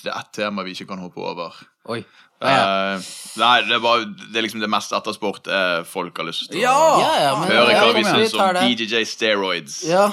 det er ett tema vi ikke kan hoppe over. Oi. Ja. Eh, nei, det er, bare, det er liksom det mest ettersport eh, folk har lyst til Ja! Ja, ja, høre hva vi syns om. DJJ Steroids. Ja.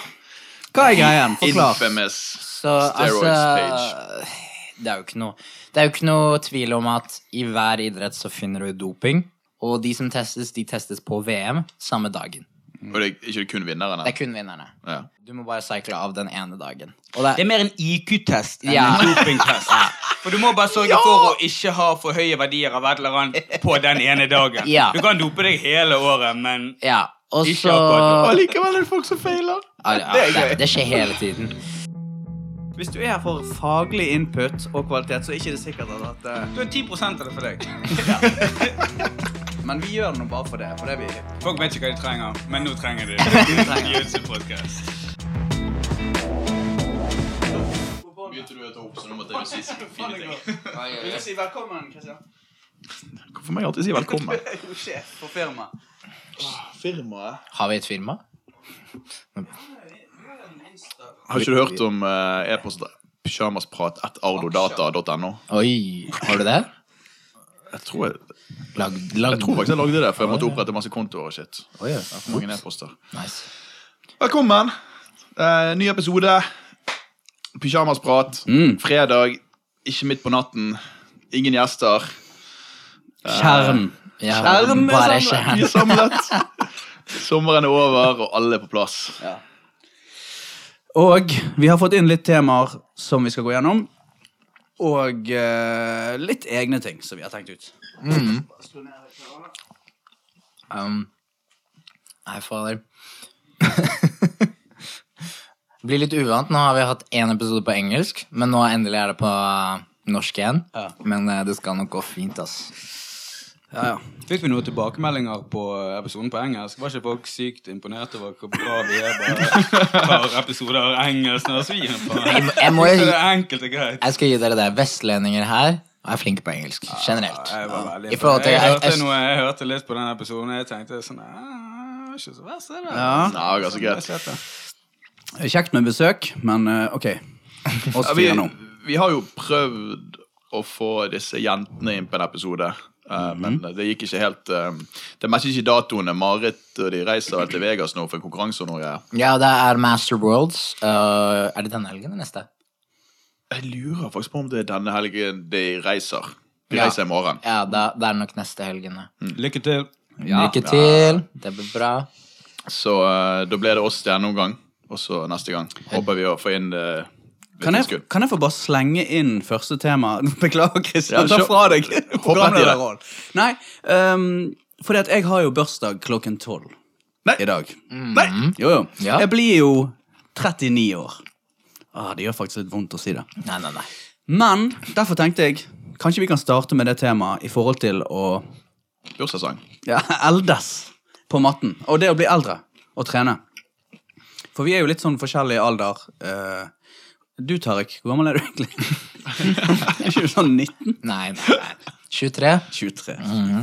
Hva er greien? Forklar. Infamous Så steroids altså det er, jo ikke noe, det er jo ikke noe tvil om at i hver idrett så finner du doping. Og de som testes, de testes på VM samme dagen. Og det er ikke kun vinnerne. Det er kun vinnerne. Ja. Du må bare cycle av den ene dagen. Og det Det er mer en IQ-test enn Ja. en dopingtest. For du må bare sørge for å ikke ha for høye verdier av et eller annet på den ene dagen. Ja. Du kan dope deg hele året, men Ja, og Ikke akkurat Og likevel er det folk som feiler. Ja, ja, det, det skjer hele tiden. Hvis du er her for faglig input og kvalitet, så er det ikke sikkert at uh... du er 10 av det for deg. Men vi gjør det nå bare for det. For det vi Folk vet ikke hva de trenger, men nå trenger de YouTube-podkast. Begynte du å ta opp, så nå måtte jeg si fine ting. Vil du si velkommen, Kristian? Hvorfor må jeg alltid si velkommen? Du er jo sjef for firmaet. Firmaet Har vi et firma? Har ikke du hørt om eh, e-post pyjamasprat1ardodata.no? Oi, har du det? Jeg tror jeg, Lag, jeg tror faktisk jeg lagde det, for jeg måtte opprette masse kontoer og shit. Oh, yeah. For mange e-poster. Nice. Velkommen. Eh, ny episode. Pyjamasprat. Fredag. Ikke midt på natten. Ingen gjester. Kjern. Ja, Skjerm er bare samlet. Skjerm. er samlet. Sommeren er over, og alle er på plass. Og vi har fått inn litt temaer som vi skal gå gjennom. Og uh, litt egne ting som vi har tenkt ut. Um, nei, fader. Blir litt uvant. Nå har vi hatt én episode på engelsk, men nå endelig er det på norsk igjen. Ja. Men uh, det skal nok gå fint, ass. Ja, ja. Fikk vi noen tilbakemeldinger på episoden på engelsk? Var ikke folk sykt imponert over hvor bra vi er bare par episoder engelsk når vi er på? Jeg må- jeg må det er enkelt og greit. Jeg skal gi dere det. Vestlendinger her er flinke på engelsk. Generelt. Jeg, I jeg, jeg- hørte noe, jeg hørte litt på den episoden, og jeg tenkte sånn «Ah, Ikke så verst, er det? Ja. Ja, ganske greit. Jeg sett det. Kjekt med besøk, men eh, ok. Oss Ja, vi, fire nå. vi har jo prøvd å få disse jentene inn på en episode, eh, men det gikk ikke helt uh, Det matcher ikke datoene. Marit og de reiser vel til Vegas nå for en konkurranse og noe greier. Ja, det er Master Worlds. Uh, er det denne helgen eller neste? Jeg lurer faktisk på om det er denne helgen de reiser. De Ja. reiser i morgen. Ja, det, det er nok neste helgen. Mm. Lykke til. Lykke til. Det blir bra. Så da ble det oss til denne omgang, og så neste gang håper vi å få inn uh, litt Kan jeg, kan jeg få bare slenge inn første tema? Beklager, Kristian. Ja, Ta fra deg programlederrollen. Nei, um, fordi at jeg har jo bursdag klokken tolv i dag. Nei! Jo, jo. Ja. Jeg blir jo 39 år. Ah, det gjør faktisk litt vondt å si det. Nei, nei, nei. Men derfor tenkte jeg kanskje vi kan starte med det temaet i forhold til å Bursdagssang. ja, eldes på matten. Og det å bli eldre og trene. For vi er jo litt sånn forskjellig alder. Eh, du, Tariq, hvor gammel er du egentlig? er ikke du sånn 19? nei, nei, nei. 23? 23.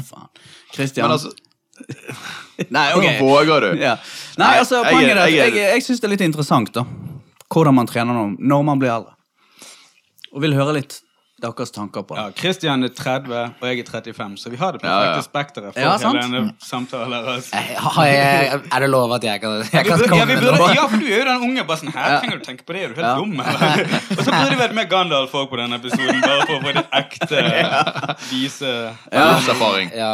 Faen. Christian Men altså, Nei, ok. hvordan våger du? Ja. Nei, Nei, altså, jeg poenget er at jeg jeg, jeg, syns det er litt interessant, da. Hvordan man trener når, når man blir eldre. Og vil høre litt deres tanker på. Ja, Christian er 30, og jeg er 35, så vi har det Ja, ja. perfekte spekteret for Ja, hele denne samtalen. Altså. Er det lov at jeg kan, jeg kan burde, komme ja, med noe? ja, for du er jo den unge. bare sånn, Her trenger du tenke på det, er du helt dum? eller?» Og så burde det vært med Gandalf også på denne episoden, bare for å få litt ekte, vise Livserfaring. Ja,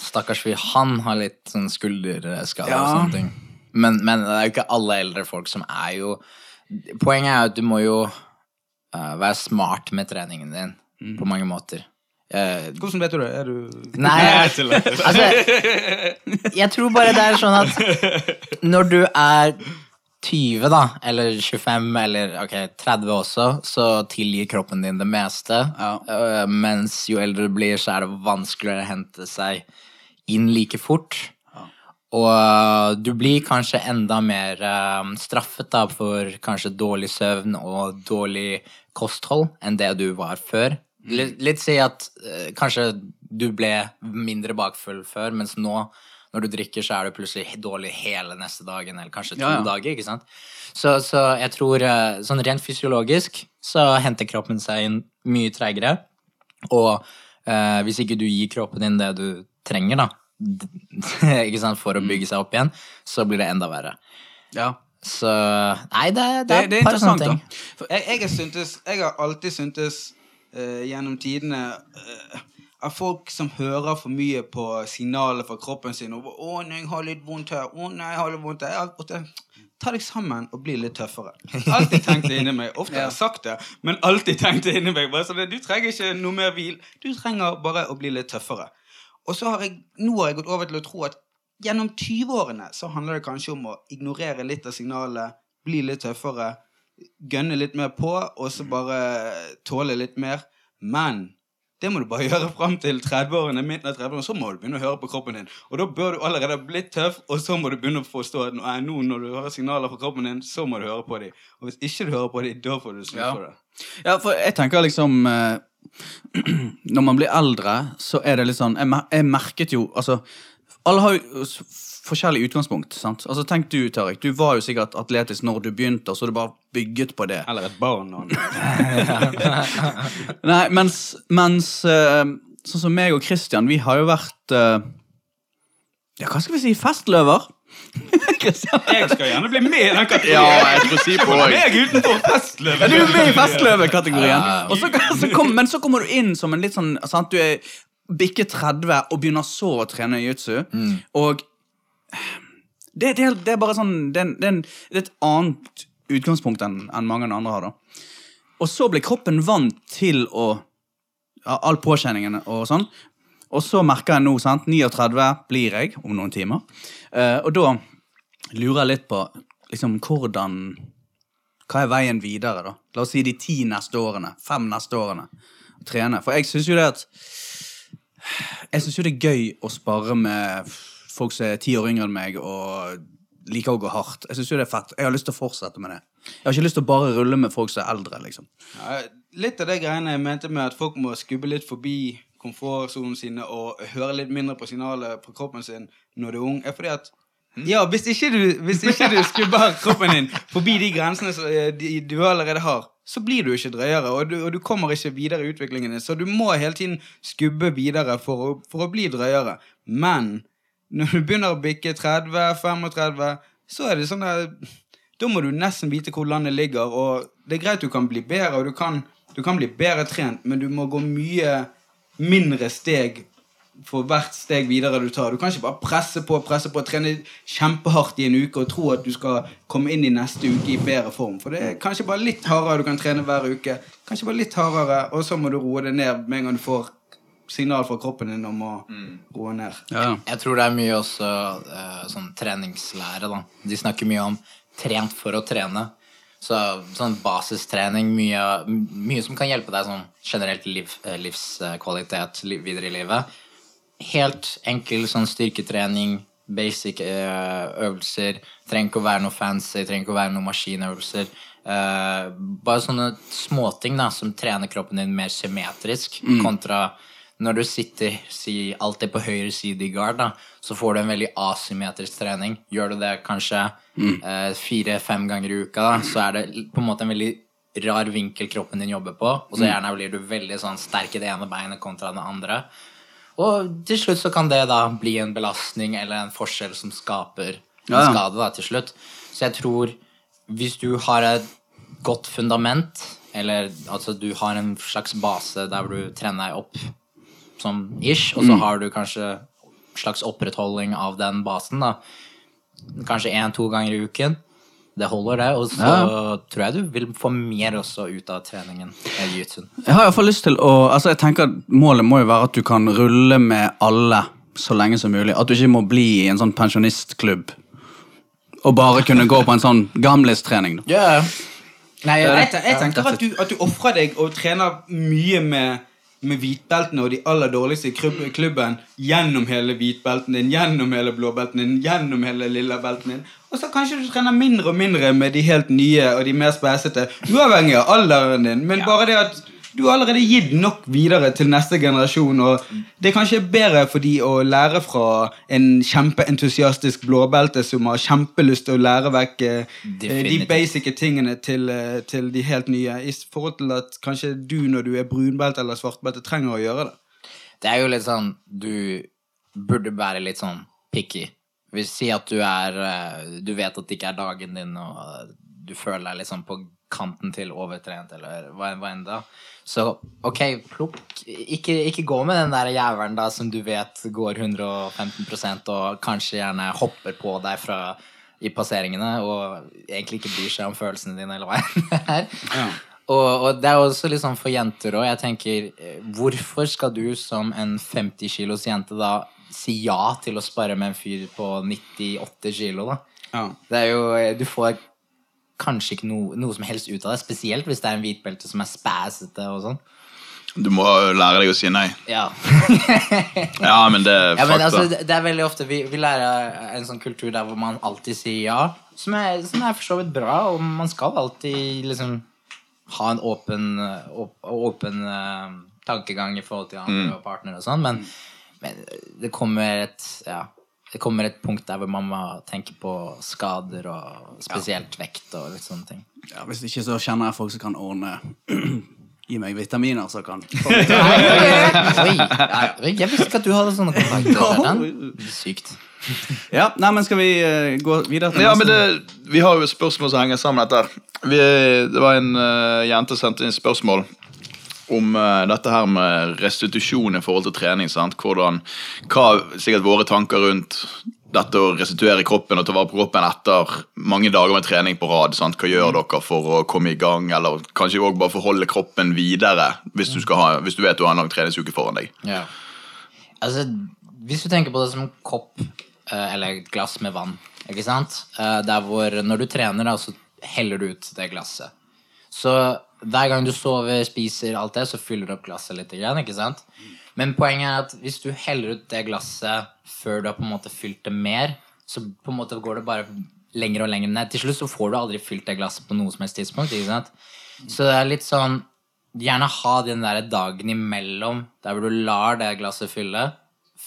stakkars fyr. Han har litt sånn skulderskader Ja. og sånne ting. Men, men det er jo ikke alle eldre folk som er jo Poenget er jo at du må jo eh, vær smart med treningen din Mm. på mange måter. Uh, Hvordan vet du det? Er du Nei, jeg altså Jeg tror bare det er sånn at når du er 20, da, eller 25, eller ok, 30 også, så tilgir kroppen din det meste. Ja. Uh, mens jo eldre du blir, så er det vanskeligere å hente seg inn like fort. Og du blir kanskje enda mer um, straffet da for kanskje dårlig søvn og dårlig kosthold enn det du var før. Litt, litt si at øh, kanskje du ble mindre bakfull før, mens nå når du drikker, så er du plutselig dårlig hele neste dagen, eller kanskje to Ja, ja. dager. ikke sant? Så, så jeg tror øh, sånn rent fysiologisk så henter kroppen seg inn mye treigere. Og eh, hvis ikke du gir kroppen din det du trenger, da, ikke sant, for å bygge seg opp igjen, så blir det enda verre. Ja. Så Nei, det, det, Det, er det er et par sånne ting. da. Jeg, jeg, har syntes, jeg har alltid syntes uh, gjennom tidene uh, at folk som hører for mye på signaler fra kroppen sin over 'Å, nei, jeg har litt vondt her. Å, nei, jeg har litt vondt her.' Jeg Ta deg sammen og bli litt tøffere. Alltid tenkt det inni meg. Ofte har jeg sagt det, men alltid tenkt det inni meg. Bare sånn, du trenger ikke noe mer hvil. Du trenger bare å bli litt tøffere. Og så har jeg, nå har jeg gått over til å tro at gjennom 20-årene så handler det kanskje om å ignorere litt av signalet, bli litt tøffere, gønne litt mer på, og så bare tåle litt mer. Men det må du bare gjøre fram til 30-årene, midten av 30-årene, så må du begynne å høre på kroppen din. Og da bør du allerede ha blitt tøff, og så må du begynne å forstå at nei, nå når du hører signaler fra kroppen din, så må du høre på dem. Og hvis ikke du hører på dem, da får du snu Ja. på det. Ja, for jeg tenker liksom eh, Når man blir eldre, så er det litt sånn Jeg, mer jeg merket jo Altså, alle har jo forskjellig utgangspunkt. sant? Altså, Tenk du, Tarek. Du var jo sikkert atletisk når du begynte, og så du bare bygget på det. Eller et barn. Nei, mens, mens eh, Sånn som meg og Christian, vi har jo vært eh, Ja, hva skal vi si? Festløver? Jeg skal gjerne bli med i den kategorien. Ja, jeg tror si på. Meg utenfor festløver. Ja, du er med i festløvekategorien. Så, så kom, men så kommer du inn som en litt sånn sant? Du er bikket 30 og begynner så å trene jiu-jitsu. Og det, det, det er bare sånn Det det er, et annet utgangspunkt enn en mange andre har. da Og så blir kroppen vant til å ja, all påkjenningen og sånn. Og så merker jeg nå, sant, 39 blir jeg om noen timer. Uh, og da lurer jeg litt på liksom hvordan hva er veien videre, da? La oss si de ti neste årene. Fem neste årene. Trene. For jeg syns jo det at Jeg syns jo det er gøy å spare med folk som er ti år yngre enn meg og liker å gå hardt. Jeg synes jo det er fett. Jeg har lyst til å fortsette med det. Jeg har ikke lyst til å bare rulle med folk som er eldre, liksom. Ja, litt av det greiene jeg mente med at folk må skubbe litt forbi komfortsonen sine og høre litt mindre på signalet på kroppen sin når du er ung, er fordi at ja, hvis ikke du, hvis ikke du skubber kroppen din forbi de grensene som eh, du allerede har, så blir du ikke drøyere, og du, og du kommer ikke videre i utviklingen din. Så du må hele tiden skubbe videre for å, for å bli drøyere. Men når du begynner å bikke 30-35, så er det sånn at da må du nesten vite hvor landet ligger, og det er greit du kan bli bedre, og du kan, du kan bli bedre trent, men du må gå mye mindre steg for hvert steg videre du tar. Du kan ikke bare presse på, presse på, trene kjempehardt i en uke og tro at du skal komme inn i neste uke i bedre form. For det er kanskje bare litt hardere du kan trene hver uke. Kanskje bare litt hardere, og så må du roe det ned med en gang du får signal fra kroppen din om å roe ned. Ja. Jeg tror det er mye også eh, sånn treningslære, da. De snakker mye om trent for å trene. Så sånn basistrening, mye, mye som kan hjelpe deg sånn generelt liv, eh, livskvalitet liv, videre i livet. Helt enkel sånn styrketrening, basic eh, øvelser. Trenger ikke å være noe fancy, trenger ikke å være noen maskinøvelser. Uh, bare sånne småting da, som trener kroppen din mer symmetrisk, kontra når du sitter si, alltid på høyre side i guard, da, så får du en veldig asymmetrisk trening. Gjør du det kanskje eh, fire-fem ganger i uka, da, så er det på en måte en veldig rar vinkel kroppen din jobber på, og så gjerne blir du veldig sånn sterk i det ene beinet kontra det andre. Og til slutt så kan det da bli en belastning eller en forskjell som skaper en Ja, skade da til slutt. Så jeg tror hvis du har et godt fundament, eller altså du har en slags base der du trener deg opp som ish, og så har du kanskje slags opprettholding av den basen, da. Kanskje én-to ganger i uken. Det holder, det. Og så tror jeg du vil få mer også ut av treningen. i jiu-jitsun. Jeg har i hvert fall lyst til å Altså jeg tenker at Målet må jo være at du kan rulle med alle så lenge som mulig. At du ikke må bli i en sånn pensjonistklubb og bare kunne gå på en sånn gamlistrening. Yeah. Nei, Jeg, jeg, jeg, jeg tenker at du, at du ofrer deg og trener mye med, med hvitbeltene og de aller dårligste i klubben gjennom hele hvitbelten din, gjennom hele blåbelten din, gjennom hele lillabelten din. Og så kanskje du trener mindre og mindre med de helt nye og de mer spesete, uavhengig av alderen din. Men bare det at du har allerede gitt nok videre til neste generasjon. Og det er kanskje bedre for de å lære fra en kjempeentusiastisk blåbelte som har kjempelyst til å lære vekk Definitivt. de basice basic tingene til, eh, til de helt nye, i forhold til at kanskje du når du er brunbelte eller svartbelte, trenger å gjøre det. Det er jo litt sånn Du burde være litt sånn picky. Hvis Si at du er eh, Du vet at det ikke er dagen din, og eh, du føler deg sånn på kanten til overtrent, eller hva, hva enn da. Så ok, plukk ikke, ikke gå med den der jævelen da som du vet går 115% og kanskje gjerne hopper på deg fra i passeringene og egentlig ikke bryr seg om følelsene dine, eller hva enn det er. Og, og det er også sånn for jenter òg. Jeg tenker, eh, hvorfor skal du som en 50 kilos jente da si ja til å spare med en fyr på 98 kilo, da? Ja. Det er jo eh, Du får kanskje ikke noe, noe som helst ut av det, spesielt hvis det er en hvitbelte som er spæsete og sånn. Du må lære deg å si nei. Ja. Ja, men det er ja, men altså, det er veldig ofte vi, vi lærer en sånn kultur der hvor man alltid sier ja, som er, som er for så vidt bra, og man skal alltid liksom ha en åpen, åp, åpen eh, tankegang i forhold til andre og partnere og sånn, men, men det kommer et ja, det kommer et punkt der hvor mamma tenker på skader og spesielt vekt og litt sånne ting. Ja, hvis ikke så kjenner jeg folk som kan ordne Gi meg vitaminer, så kan Oi, jeg visste ikke at du hadde sånne kontakter. Sykt. Ja, nei, men skal vi eh, gå videre til Ja, men det, Vi har jo spørsmål som henger sammen med dette. Vi, det var en uh, jente som sendte inn spørsmål om eh, dette her med restitusjon i forhold til trening. sant? Hvordan, hva sikkert våre tanker rundt dette å restituere kroppen og ta vare på kroppen etter mange dager med trening på rad. sant? Hva gjør dere for å komme i gang, eller kanskje også bare forholde kroppen videre hvis du, skal ha, hvis du vet du har en lang treningsuke foran deg? Ja. Altså, hvis du tenker på det som en kopp eh, eller et glass med vann, ikke sant? Eh, Der hvor når du trener, da, så heller du ut det glasset. Så hver gang du sover, spiser, alt det, så fyller du opp glasset litt, ikke sant? Men poenget er at hvis du heller ut det glasset før du har på en måte fylt det mer, så på en måte går det bare lenger og lenger ned. Til slutt så får du aldri fylt det glasset på noe som helst tidspunkt, ikke sant? Så det er litt sånn Gjerne ha den der dagen imellom der hvor du lar det glasset fylle,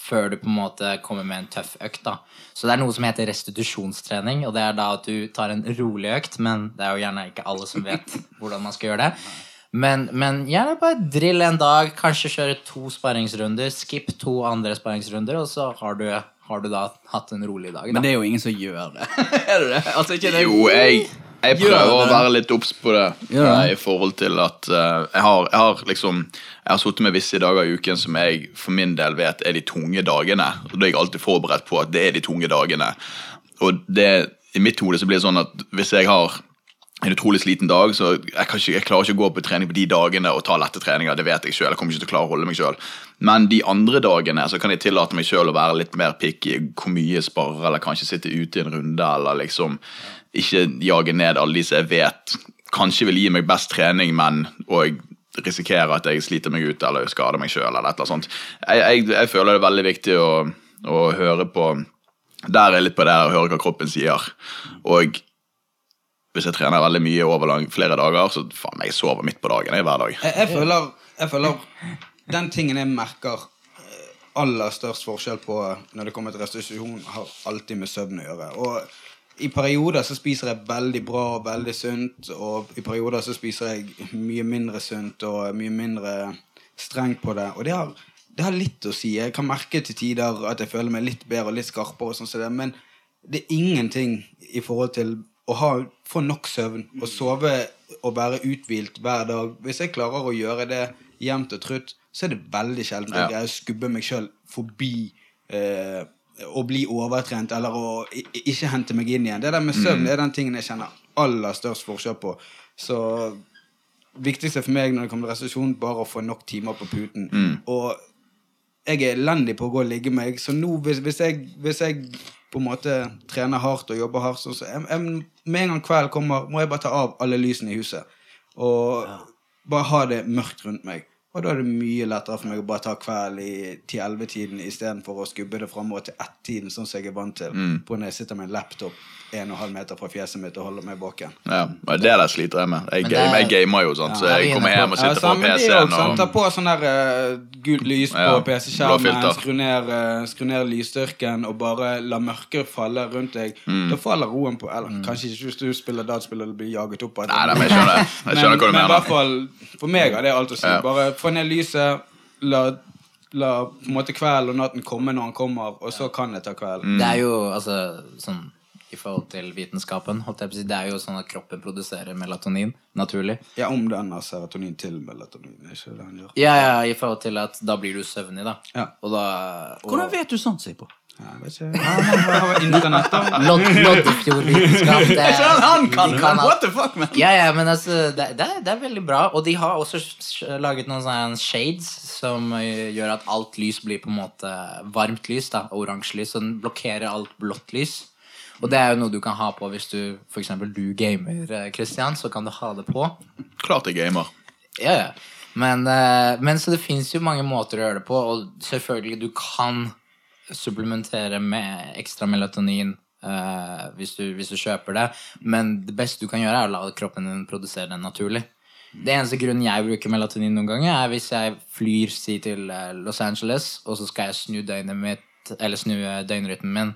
før du på en måte kommer med en tøff økt. da. Så det er noe som heter restitusjonstrening, og det er da at du tar en rolig økt, men det er jo gjerne ikke alle som vet hvordan man skal gjøre det. Men, men gjerne bare drill en dag, kanskje kjøre to sparringsrunder, skip to andre sparringsrunder, og så har du, har du da hatt en rolig dag. Men det er jo ingen som gjør det. er det det? Altså, ikke det Jo, jeg, jeg prøver å være litt obs på det. Eh, I forhold til at uh, jeg har, jeg har liksom Jeg har sittet med visse dager i uken som jeg for min del vet er de tunge dagene. Og da er jeg alltid forberedt på at det er de tunge dagene. Og det, i mitt hode så blir det sånn at hvis jeg har en utrolig sliten dag, så jeg, kan ikke, jeg klarer ikke å gå på trening på de dagene og ta lette treninger. Det vet jeg selv. Jeg kommer ikke til å klare å holde meg selv. Men de andre dagene så kan jeg tillate meg selv å være litt mer picky. Hvor mye jeg sparer, eller kanskje sitte ute i en runde, eller liksom ikke jage ned alle de som jeg vet kanskje vil gi meg best trening, men og risikere at jeg sliter meg ut eller skader meg sjøl. Jeg, jeg, jeg føler det er veldig viktig å, å høre på Der er litt på det å høre hva kroppen sier. Og hvis jeg trener veldig mye over lang, flere dager, så faen jeg sover midt på dagen jeg, hver dag. Jeg, jeg, føler, jeg føler Den tingen jeg merker eh, aller størst forskjell på når det kommer til restitusjon, har alltid med søvn å gjøre. Og i perioder så spiser jeg veldig bra og veldig sunt, og i perioder så spiser jeg mye mindre sunt og mye mindre strengt på det. Og det har, det har litt å si. Jeg kan merke til tider at jeg føler meg litt bedre og litt skarpere, og sånn som det, men det er ingenting i forhold til å ha, få nok søvn og sove og være uthvilt hver dag. Hvis jeg klarer å gjøre det jevnt og trutt, så er det veldig sjelden jeg Ja. greier å skubbe meg sjøl forbi eh, å bli overtrent eller å ikke hente meg inn igjen. Det der med søvn det er den tingen jeg kjenner aller størst forskjell på. Så viktigste for meg når det kommer til restitusjon, bare å få nok timer på puten. Og jeg er elendig på å gå og ligge meg, så nå hvis, hvis, jeg, hvis jeg på en måte trener hardt og jobber hardt, så, så jeg, jeg, med en gang kveld kommer, må jeg bare ta av alle lysene i huset. Og bare ha det mørkt rundt meg. Og da er det mye lettere for meg å bare ta kveld i 10-11-tiden istedenfor å skubbe det framover til 1-tiden, sånn som jeg er vant til. På når jeg sitter med en laptop 1,5 meter fra fjeset mitt og holder meg våken. Ja, men det der sliter jeg med. Jeg, game, jeg gamer jo, sant, så Ja, så jeg er kommer hjem og sitter sant, på men det er PC-en og Ta på sånn der uh, gult lys på Ja, PC-skjermen, skru ned, eh, skru ned lysstyrken og bare la mørket falle rundt deg. Mm. Da faller roen på. Eller kanskje ikke hvis du spiller dataspill og blir jaget opp av det. Nei, nei, men jeg skjønner, jeg skjønner hva du men i mener. hvert fall for meg har det alt å si. Ja. Bare få ned lyset, la, la på en måte kvelden og natten komme når han kommer, og så kan jeg ta kvelden. Mm. Det er jo altså sånn i forhold til vitenskapen, holdt jeg på det er jo sånn at kroppen produserer melatonin naturlig. Ja, om den har serotonin til melatonin. ikke det han gjør? Ja, ja, i forhold til at da blir du søvnig, da. Ja. Og da og, Hvordan vet du sånt, Sipo? Ja, jeg internett, da? Lodd, Loddefjord-vitenskap. det er- Sånn, han kan de det, what the fuck, man? Ja, ja, men altså, det, det, er, det er veldig bra. Og de har også laget noen sånne shades som gjør at alt lys blir på en måte varmt lys. da, Oransje lys. Så den blokkerer alt blått lys. Og det er jo noe du kan ha på hvis du eksempel du gamer, eh, Christian. Så kan du ha det på. Klart jeg gamer. Ja, ja. Men, eh, men så det fins jo mange måter å gjøre det på, og selvfølgelig du kan supplementere med ekstra melatonin Uh, hvis, du, hvis du kjøper det, men det beste du kan gjøre, er å la kroppen din produsere den naturlig. Det eneste grunnen jeg bruker melatonin noen ganger, er hvis jeg flyr si til Los Angeles, og så skal jeg snu døgnet mitt, eller snu døgnrytmen min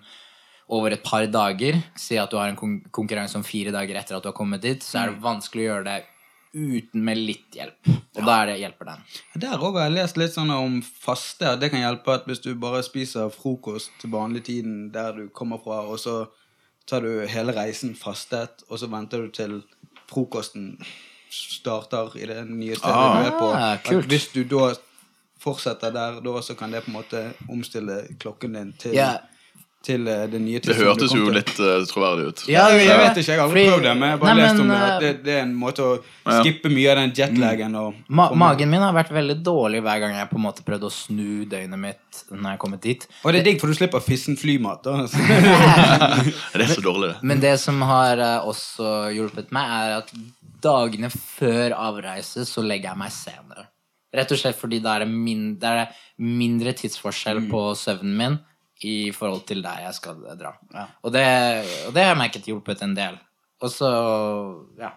over et par dager. Si at du har en kon konkurranse om fire dager etter at du har kommet dit, så er det vanskelig å gjøre det uten med litt hjelp. Og da er det hjelper den. Der òg har jeg lest litt sånn om faste. at Det kan hjelpe at hvis du bare spiser frokost til vanlig tiden der du kommer fra, og så tar du hele reisen fastet, og så venter du til frokosten starter i det nye stedet Ah, du er på. kult. At hvis du da fortsetter der, da så kan det på en måte omstille klokken din til, Ja. Til eh, det nye Det hørtes jo litt uh, troverdig ut. Ja, jeg, jeg, vet ikke, jeg har aldri prøvd det, men jeg har bare Nei, lest om men, det. Eh, det, det er en måte å Ja. skippe mye av den jetlagen og Ma magen min har vært veldig dårlig hver gang jeg på en måte prøvde å snu døgnet mitt når jeg har kommet dit. Og det er digg, for du slipper fissen flymat. Det er så dårlig, det. Men det som har også hjulpet meg, er at dagene før avreise så legger jeg meg senere. Rett og slett fordi da er det, min er mindre tidsforskjell på søvnen min i forhold til der jeg skal dra. Og, det, og det har merket hjulpet en del. Og så, ja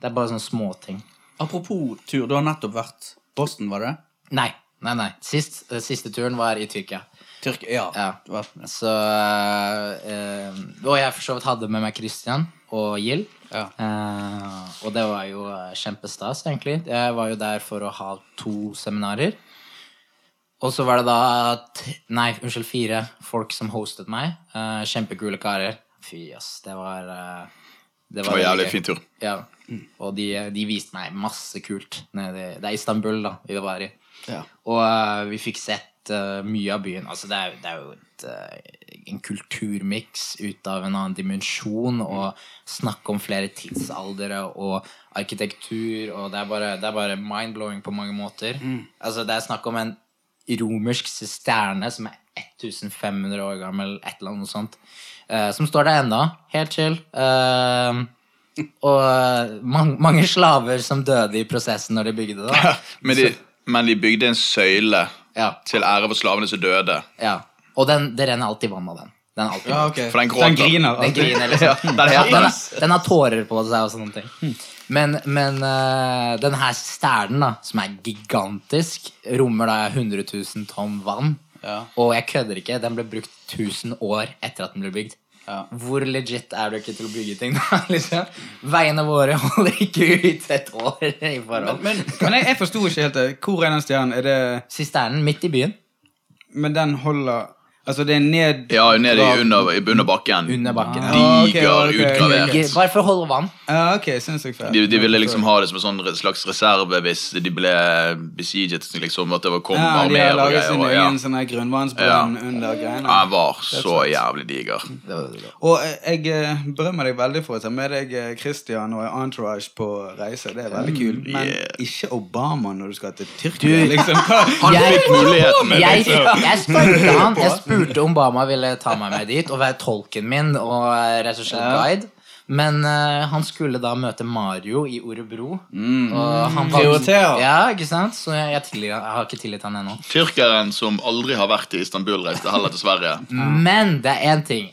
Det er bare sånne småting. Apropos tur, du har nettopp vært Boston, var det? Nei, nei, nei. Sist, eh, siste turen var i Tyrkia. Tyrkia, ja. Ja. Ja. Så eh, Og jeg for så vidt hadde med meg Christian og Gild. Ja. Eh, og det var jo kjempestas, egentlig. Jeg var jo der for å ha to seminarer. Og så var det da Nei, unnskyld, fire folk som hostet meg. Uh, kjempekule karer. Fy, ass. Det var uh, Det var veldig jævlig fin tur. Ja. Og de, de viste meg masse kult. Nede, det er Istanbul, da, vi var i. Ja. Og uh, vi fikk sett eh, mye av byen. Altså, det er, det er jo et, eh, en kulturmiks ut av en annen dimensjon. Og snakke om flere tidsaldere og arkitektur. Og det er bare, det er bare mind-blowing på mange måter. Altså, det er snakk om en romersk sisterne som er 1500 år gammel, et eller annet sånt. uh, som står der ennå. Helt chill. Uh, og eh, man, mange slaver som døde i prosessen når de bygde det. Ja, Men de, men de bygde en søyle Ja. til ære for slavene som døde. Ja. Og den, det renner alltid vann av den. Den, er alltid Ja, okay. For den gråter. griner. den griner liksom. den ja, den, er, den har tårer på seg og sånne ting. Men, men uh, denne her stjernen, da, som er gigantisk, rommer da 100 000 tonn vann. Ja. Og jeg kødder ikke, den ble brukt 1000 år etter at den ble bygd. Ja. Hvor legit er du ikke til å bygge ting? da? liksom? Veiene våre holder ikke ut et år i forhold. Men jeg, jeg forsto ikke helt det. Hvor er den stjernen? Er det Sisternen midt i byen. Men den holder Altså, det er ned Ja, ned i under, i under bakken. Under bakken. Ah, Diger, Diger, okay, utgravert. ok. Bare for å holde vann. Ja, ok, sinnssykt fett. De, de ville liksom ha det som en sånn slags reserve hvis de ble besieget. Liksom, at det var kom Ja, de har armeer og laget sin egen Ja. sånn grunnvannsbrønn ja. under greiene. Han var så jævlig diger. Og eh, jeg eh, berømmer deg veldig for å ta med deg eh, Christian og Entourage på reise. Det er veldig kult. Men Yeah. ikke Obama når du skal til Tyrkia. liksom. Han Jeg- fikk muligheten. Jeg, jeg, jeg spurte han Jeg spurte om Obama ville ta meg med dit og være tolken min og rett og slett guide. Men uh, han skulle da møte Mario i Orebro. Mm. han. Ja, ikke sant? Så jeg, jeg, tilgir, jeg har ikke tilgitt han ennå. Tyrkeren som aldri har vært i Istanbul, reiste heller til Sverige. Men det er én ting.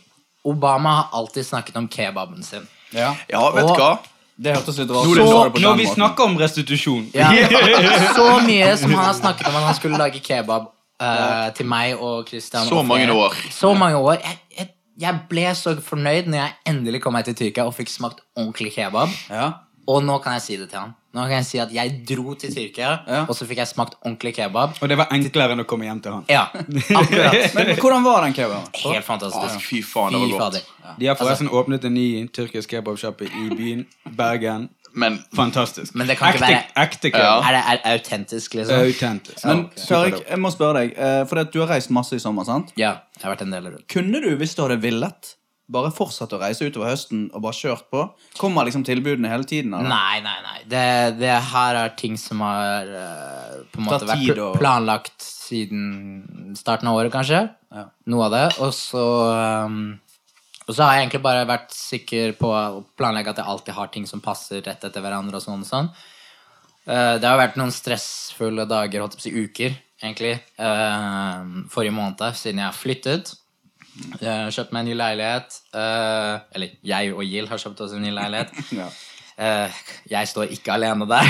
Obama har alltid snakket om kebaben sin. Ja. Ja, vet du hva? Det hørtes litt rart ut. Når vi måten. snakker om restitusjon Ja. Så mye som han har snakket om at han skulle lage kebab eh, til meg og Christian. Så og mange år. Så mange år. Jeg, jeg, jeg ble så fornøyd når jeg endelig kom meg til Tyrkia og fikk smakt ordentlig kebab. Ja. Og nå kan jeg si det til han. Nå kan jeg si at jeg dro til Tyrkia, Ja. og så fikk jeg smakt ordentlig kebab. Og det var enklere enn å komme hjem til han. Ja, akkurat. Men hvordan var den kebaben? Helt fantastisk. Fy faen, det var Fy godt. De har forresten åpnet en ny tyrkisk kebabsjappe i byen. Bergen. Men Fantastisk. Men det kan ikke være- ekte Ja, Er det er autentisk, liksom? Autentisk. Men okay. Tariq, jeg må spørre deg, eh, for du har reist masse i sommer, sant? Ja, jeg har vært en del rundt. Kunne du, hvis du hadde villet, bare fortsatt å reise utover høsten og bare kjørt på? Kommer liksom tilbudene hele tiden? Eller? Nei, nei, nei. Det, det her er ting som har eh, på en måte vært og- planlagt siden starten av året, kanskje. Ja. Noe av det. Og så um, Og så har jeg egentlig bare vært sikker på å planlegge at jeg alltid har ting som passer rett etter hverandre. og sånn og sånn. Eh, det har vært noen stressfulle dager, holdt jeg på å si uker, egentlig, eh, forrige måned, siden jeg har flyttet. Jeg har kjøpt meg en ny leilighet. eh, eller jeg og Jill har kjøpt oss en ny leilighet. Ja. Eh, jeg står ikke alene der.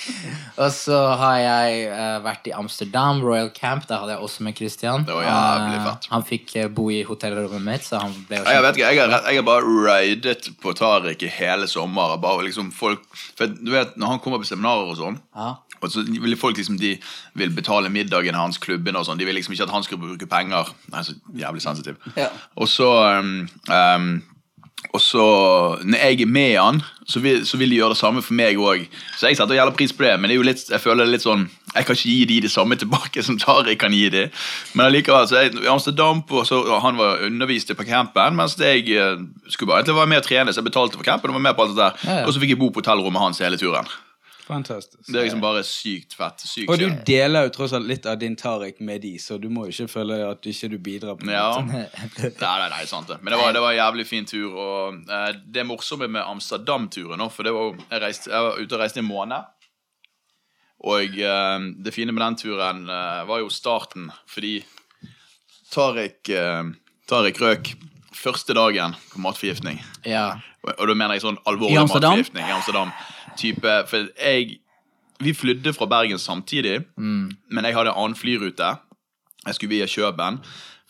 og så har jeg eh, vært i Amsterdam, Royal Camp. Der hadde jeg også med Christian. Eh, han fikk bo i hotellrommet mitt, så han ble jo Jeg, vet ikke, jeg, har, jeg har bare raidet på Tariq i hele sommer. Bare liksom folk, for du vet, Når han kommer på seminarer og sånn, Ja. og så vil folk liksom, de vil betale middagen hans, klubben og sånn. De vil liksom ikke at han skal bruke penger. Nei, så jævlig sensitiv. Ja. Og så um, um, og så, når jeg er med han, så vil, så vil de gjøre det samme for meg òg. Så jeg setter jævla pris på det, men det litt, jeg føler det litt sånn Jeg kan ikke gi de det samme tilbake som Tariq kan gi de. Men allikevel, så jeg, Amsterdam på, så Han var undervist på campen, mens jeg eh, skulle bare egentlig være med og trene, så jeg betalte for campen og var med på alt det der. Ja, ja. Og så fikk jeg bo på hotellrommet hans hele turen. Fantastisk. Det er liksom bare sykt fett. Sykt Og du deler jo tross alt litt av din Tariq med de, så du må jo ikke føle at du ikke bidrar. på Ja. Nei, nei, nei, sant det. Men det var, det var en jævlig fin tur. Og eh, det morsomme med Amsterdam-turen For det var, jeg, reiste, jeg var ute og reiste i en måned. Og eh, det fine med den turen eh, var jo starten, fordi Tariq, eh, Tariq røk første dagen på matforgiftning. Ja. Og, og da mener jeg sånn alvorlig I matforgiftning i Amsterdam. Type, for jeg Vi flydde fra Bergen samtidig, men jeg hadde en annen flyrute. Jeg skulle via Kjøben.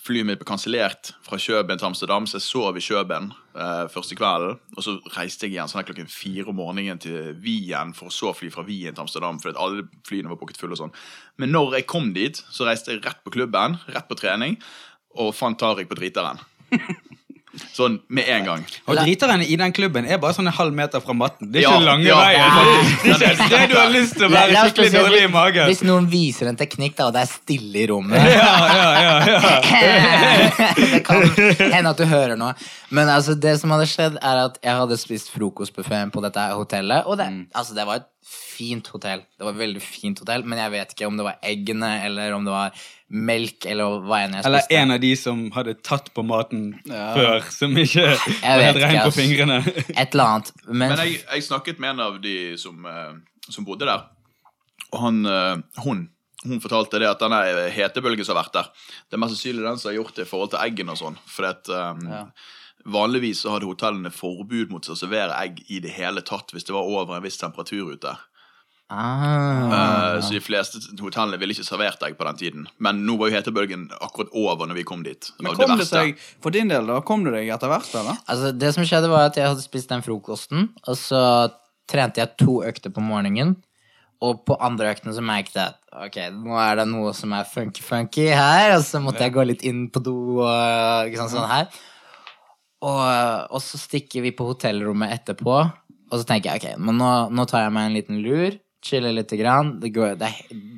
Flyet mitt ble kansellert fra Kjøben til Amsterdam, så jeg sov i Kjøben eh, første kvelden. Og så reiste jeg igjen sånn klokken fire om morgenen til Wien for å så fly fra Wien til Amsterdam. fordi alle flyene var booket fulle og sånn. Men når jeg kom dit, så reiste jeg rett på klubben, rett på trening, og fant Tariq på driteren. Sånn med en gang. Og driteren i den klubben er bare sånn en halv meter fra matten. Det er Ja, ikke lange ja. veien. Det er ikke det du har lyst til å være skikkelig dårlig i magen. Hvis noen viser en teknikk, da, og det er stille i rommet Ja, ja, ja, ja. Det kan hende at du hører noe. Men altså, det som hadde skjedd, er at jeg hadde spist frokostbuffeen på dette hotellet. Og det, altså, det var et fint hotell. Det var et veldig fint hotell, men jeg vet ikke om det var eggene, eller om det var melk, eller hva enn jeg Eller en av de som hadde tatt på maten før, som ikke var helt rein på fingrene. Et eller annet. Men, Men jeg, jeg snakket med en av de som, eh, som bodde der, og han, eh, hun, hun fortalte det at denne hetebølgen som har vært der, det er mest sannsynlig den som har gjort det i forhold til eggene og sånn. For at, um, Ja. Vanligvis så hadde hotellene forbud mot å servere egg i det hele tatt hvis det var over en viss temperatur ute. ah, Eh, Så de fleste hotellene ville ikke servert egg på den tiden. Men nå var jo hetebølgen akkurat over når vi kom dit. Men kom det seg, for din del, da, kom du deg etter hvert, eller? Altså, det som skjedde var at jeg hadde spist den frokosten, og så trente jeg to økter på morgenen. Og på andre økten så merket jeg at ok, nå er det noe som er funky-funky her. Og så måtte jeg gå litt inn på do og ikke sant, sånn her. Og, og så stikker vi på hotellrommet etterpå, og så tenker jeg ok, men nå, nå tar jeg meg en liten lur. Chiller lite grann. Det går, det,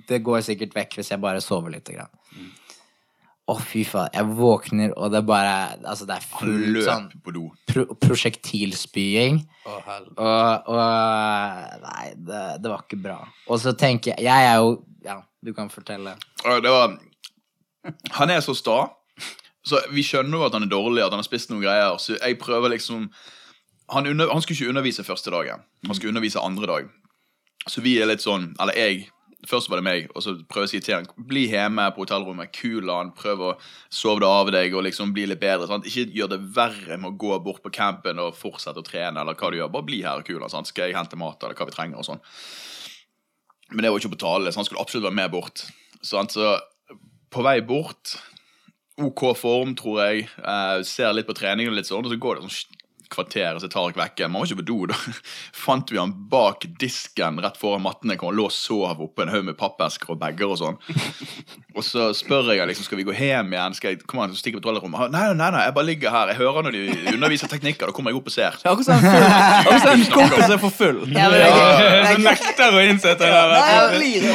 det går sikkert vekk hvis jeg bare sover lite grann. Å, fy faen. Jeg våkner, og det er bare Altså, det er full fullt sånn pro prosjektilspying. og, og Nei, det, det var ikke bra. Og så tenker jeg Jeg er jo Ja, du kan fortelle. Det var Han er så sta. Så vi skjønner jo at han er dårlig, at han har spist noen greier. Så jeg prøver liksom han, under, han skulle ikke undervise første dagen. Han skulle undervise andre dag. Så vi er litt sånn Eller jeg. Først var det meg, og så prøver jeg å si til han Bli hjemme på hotellrommet, kul han, prøv å sove det av deg og liksom bli litt bedre. Sant? Ikke gjør det verre med å gå bort på campen og fortsette å trene, eller hva du gjør. Bare bli her og kul han. Sant? Skal jeg hente mat, eller hva vi trenger, og sånn. Men det var ikke på tale, så han skulle absolutt være med bort. Sant? Så på vei bort OK form, tror jeg. Uh, ser litt på treningen, og litt sånn, og så går det sånn kvarter, og så tar jeg vekken. Man var ikke på do, da fant vi han bak disken rett foran mattene. Hvor han lå og sov oppå en haug med pappesker og bager og sånn. Og så spør jeg liksom, skal vi gå hjem igjen. Skal jeg kom an, stikke på toalettrommet? Nei, nei, nei, jeg bare ligger her. Jeg hører når de underviser teknikker. Da kommer jeg opp og ser. Akkurat som en kompis er for full. Ja, men Så ikke- nekter å innsette det.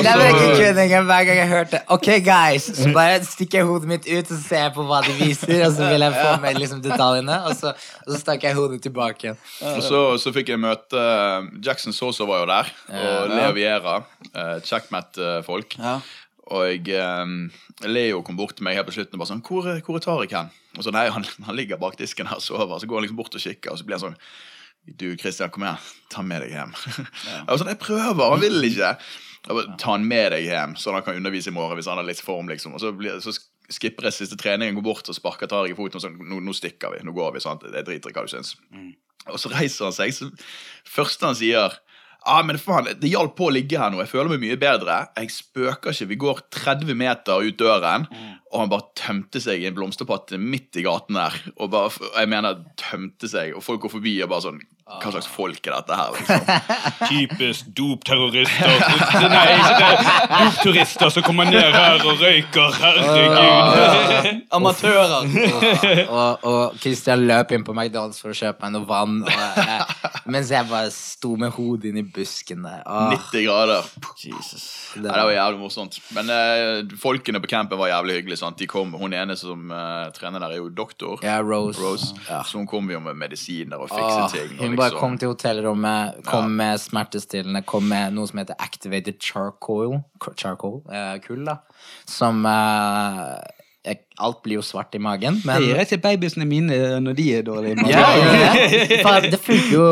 Det er ikke kødd hver gang jeg hørte Ok, guys, så bare stikker jeg hodet mitt ut og ser på hva de viser, og så vil jeg få med liksom detaljene, og så, og så stakk jeg hodet tilbake igjen. Og så, så fikk jeg møte eh, Jackson Sosa var jo der, og Leo Viera. Checkmat-folk. Ja. Og eh, Leo kom bort til meg helt på slutten og bare sånn Hvor, hvor er Tariq hen? Og så nei, han, han ligger bak disken her og sover. Så går han liksom bort og kikker, og så blir han sånn Du, Christian, kom igjen. Ta med deg hjem. Jeg var sånn, jeg prøver, han vil ikke. Jeg bare, Ta han med deg hjem, så han kan undervise i morgen hvis han har litt form. liksom. Og så, blir, så skipper jeg siste treningen, går bort og sparker Tariq i foten og sånn Nå, nå stikker vi. Nå går vi. sant? Jeg driter i hva du syns. Og så reiser han seg. så Første han sier ah, men faen, Det hjalp på å ligge her nå. Jeg føler meg mye bedre. Jeg spøker ikke. Vi går 30 meter ut døren, og han bare tømte seg i en blomsterpatte midt i gaten der. Og bare, jeg mener tømte seg, og folk går forbi og bare sånn Hva slags folk er dette her? liksom? Typisk dopterrorister. Nei, ikke det. Dopturister som kommer ned her og røyker. Herregud. Amatører. Og, og Christian løp inn på McDonald's for å kjøpe meg noe vann, og jeg, mens jeg bare sto med hodet inn i busken der. Åh, 90 grader. Jesus. det Nei, det var jævlig morsomt. Men eh, folkene på campen var jævlig hyggelige. sant? De kom, Hun ene som eh, trener der, er jo doktor. Ja, Rose. Rose. Ja. Så hun kom jo med medisiner og fikse Åh, ting. og bare liksom- kom til hotellrommet, kom med smertestillende, kom med noe som heter activated charcoal, charcoal eh, kull, da. Som eh, Alt blir jo svart i magen, men Det gir jeg til babyene mine når de er dårlige. ja, ja, ja. Det funker jo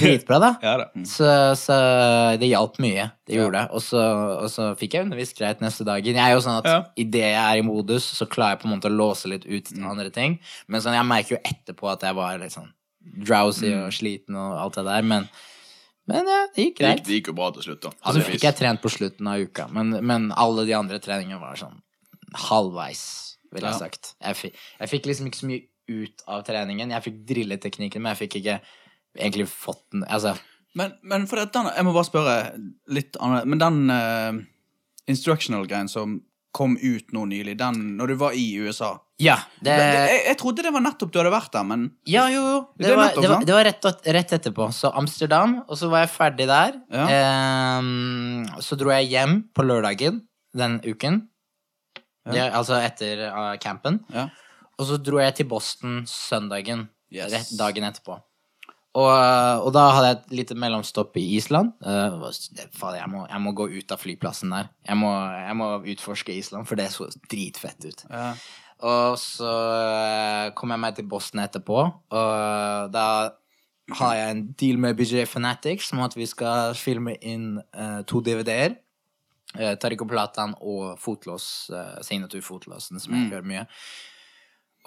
dritbra, da. Ja da. Så, så det hjalp mye. Det gjorde det. Og så, og så fikk jeg undervist greit neste dagen. Jeg er jo sånn at Ja. Idet jeg er i modus, så klarer jeg på en måte å låse litt ut til andre ting. Men sånn, jeg merker jo etterpå at jeg var litt sånn drowsy og sliten og alt det der. Men, men ja, det gikk Det gikk, greit. det gikk jo bra til slutt, da. Og så fikk jeg trent på slutten av uka. Men, men alle de andre treningene var sånn halvveis, ville jeg Ja. sagt. Jeg fikk, jeg fikk liksom ikke så mye ut av treningen. Jeg fikk drillet teknikken, men jeg fikk ikke egentlig fått den Altså, Men, men for den, jeg må bare spørre litt annerledes Men den uh, instructional-greien som kom ut nå nylig, den når du var i USA ja. Det, jeg, jeg trodde det var nettopp du hadde vært der, men ja, jo, jo. Det Det, var, nettopp det, var, det var rett, rett etterpå. Så Amsterdam, og så var jeg ferdig der. Ja. Ehm, så dro jeg hjem på lørdagen den uken. Ja. altså etter uh, campen. ja. Og så dro jeg til Boston søndagen. Yes. Dagen etterpå. Og, og da hadde jeg et lite mellomstopp i Island. Uh, faen, jeg, må, jeg må gå ut av flyplassen der. Jeg må, jeg må utforske Island, for det så dritfett ut. Ja. Og så eh, kom jeg meg til Boston etterpå, og da har jeg en deal med BJ Fanatics om at vi skal filme inn uh, to DVD-er. Uh, Tariq Platan og fotlås, uh, signaturfotlåsen, som jeg hører mye.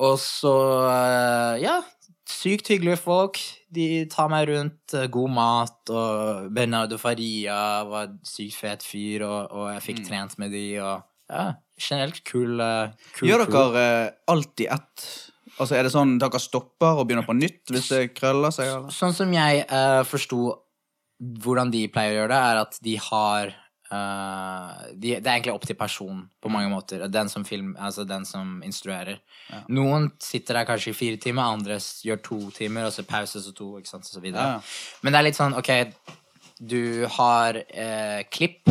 Og så, eh, ja, sykt hyggelige folk. De tar meg rundt, eh, god mat, og Bernardo Faria var sykt fet fyr, og, og jeg fikk trent med de, og ja, generelt kul, eh, kul Gjør dere eh, alltid ett? Altså Er det sånn dere stopper og begynner på nytt hvis det krøller seg? Eller? Sånn som jeg uh, forsto hvordan de pleier å gjøre det, er at de har eh, de, Det er egentlig opp til personen på mange måter. Den som, film, altså den som instruerer. Noen sitter der kanskje i fire timer, andre gjør to timer, og så pause, så to, sant, så. Ja, ja. Men det er litt sånn, ok, du har eh, klipp,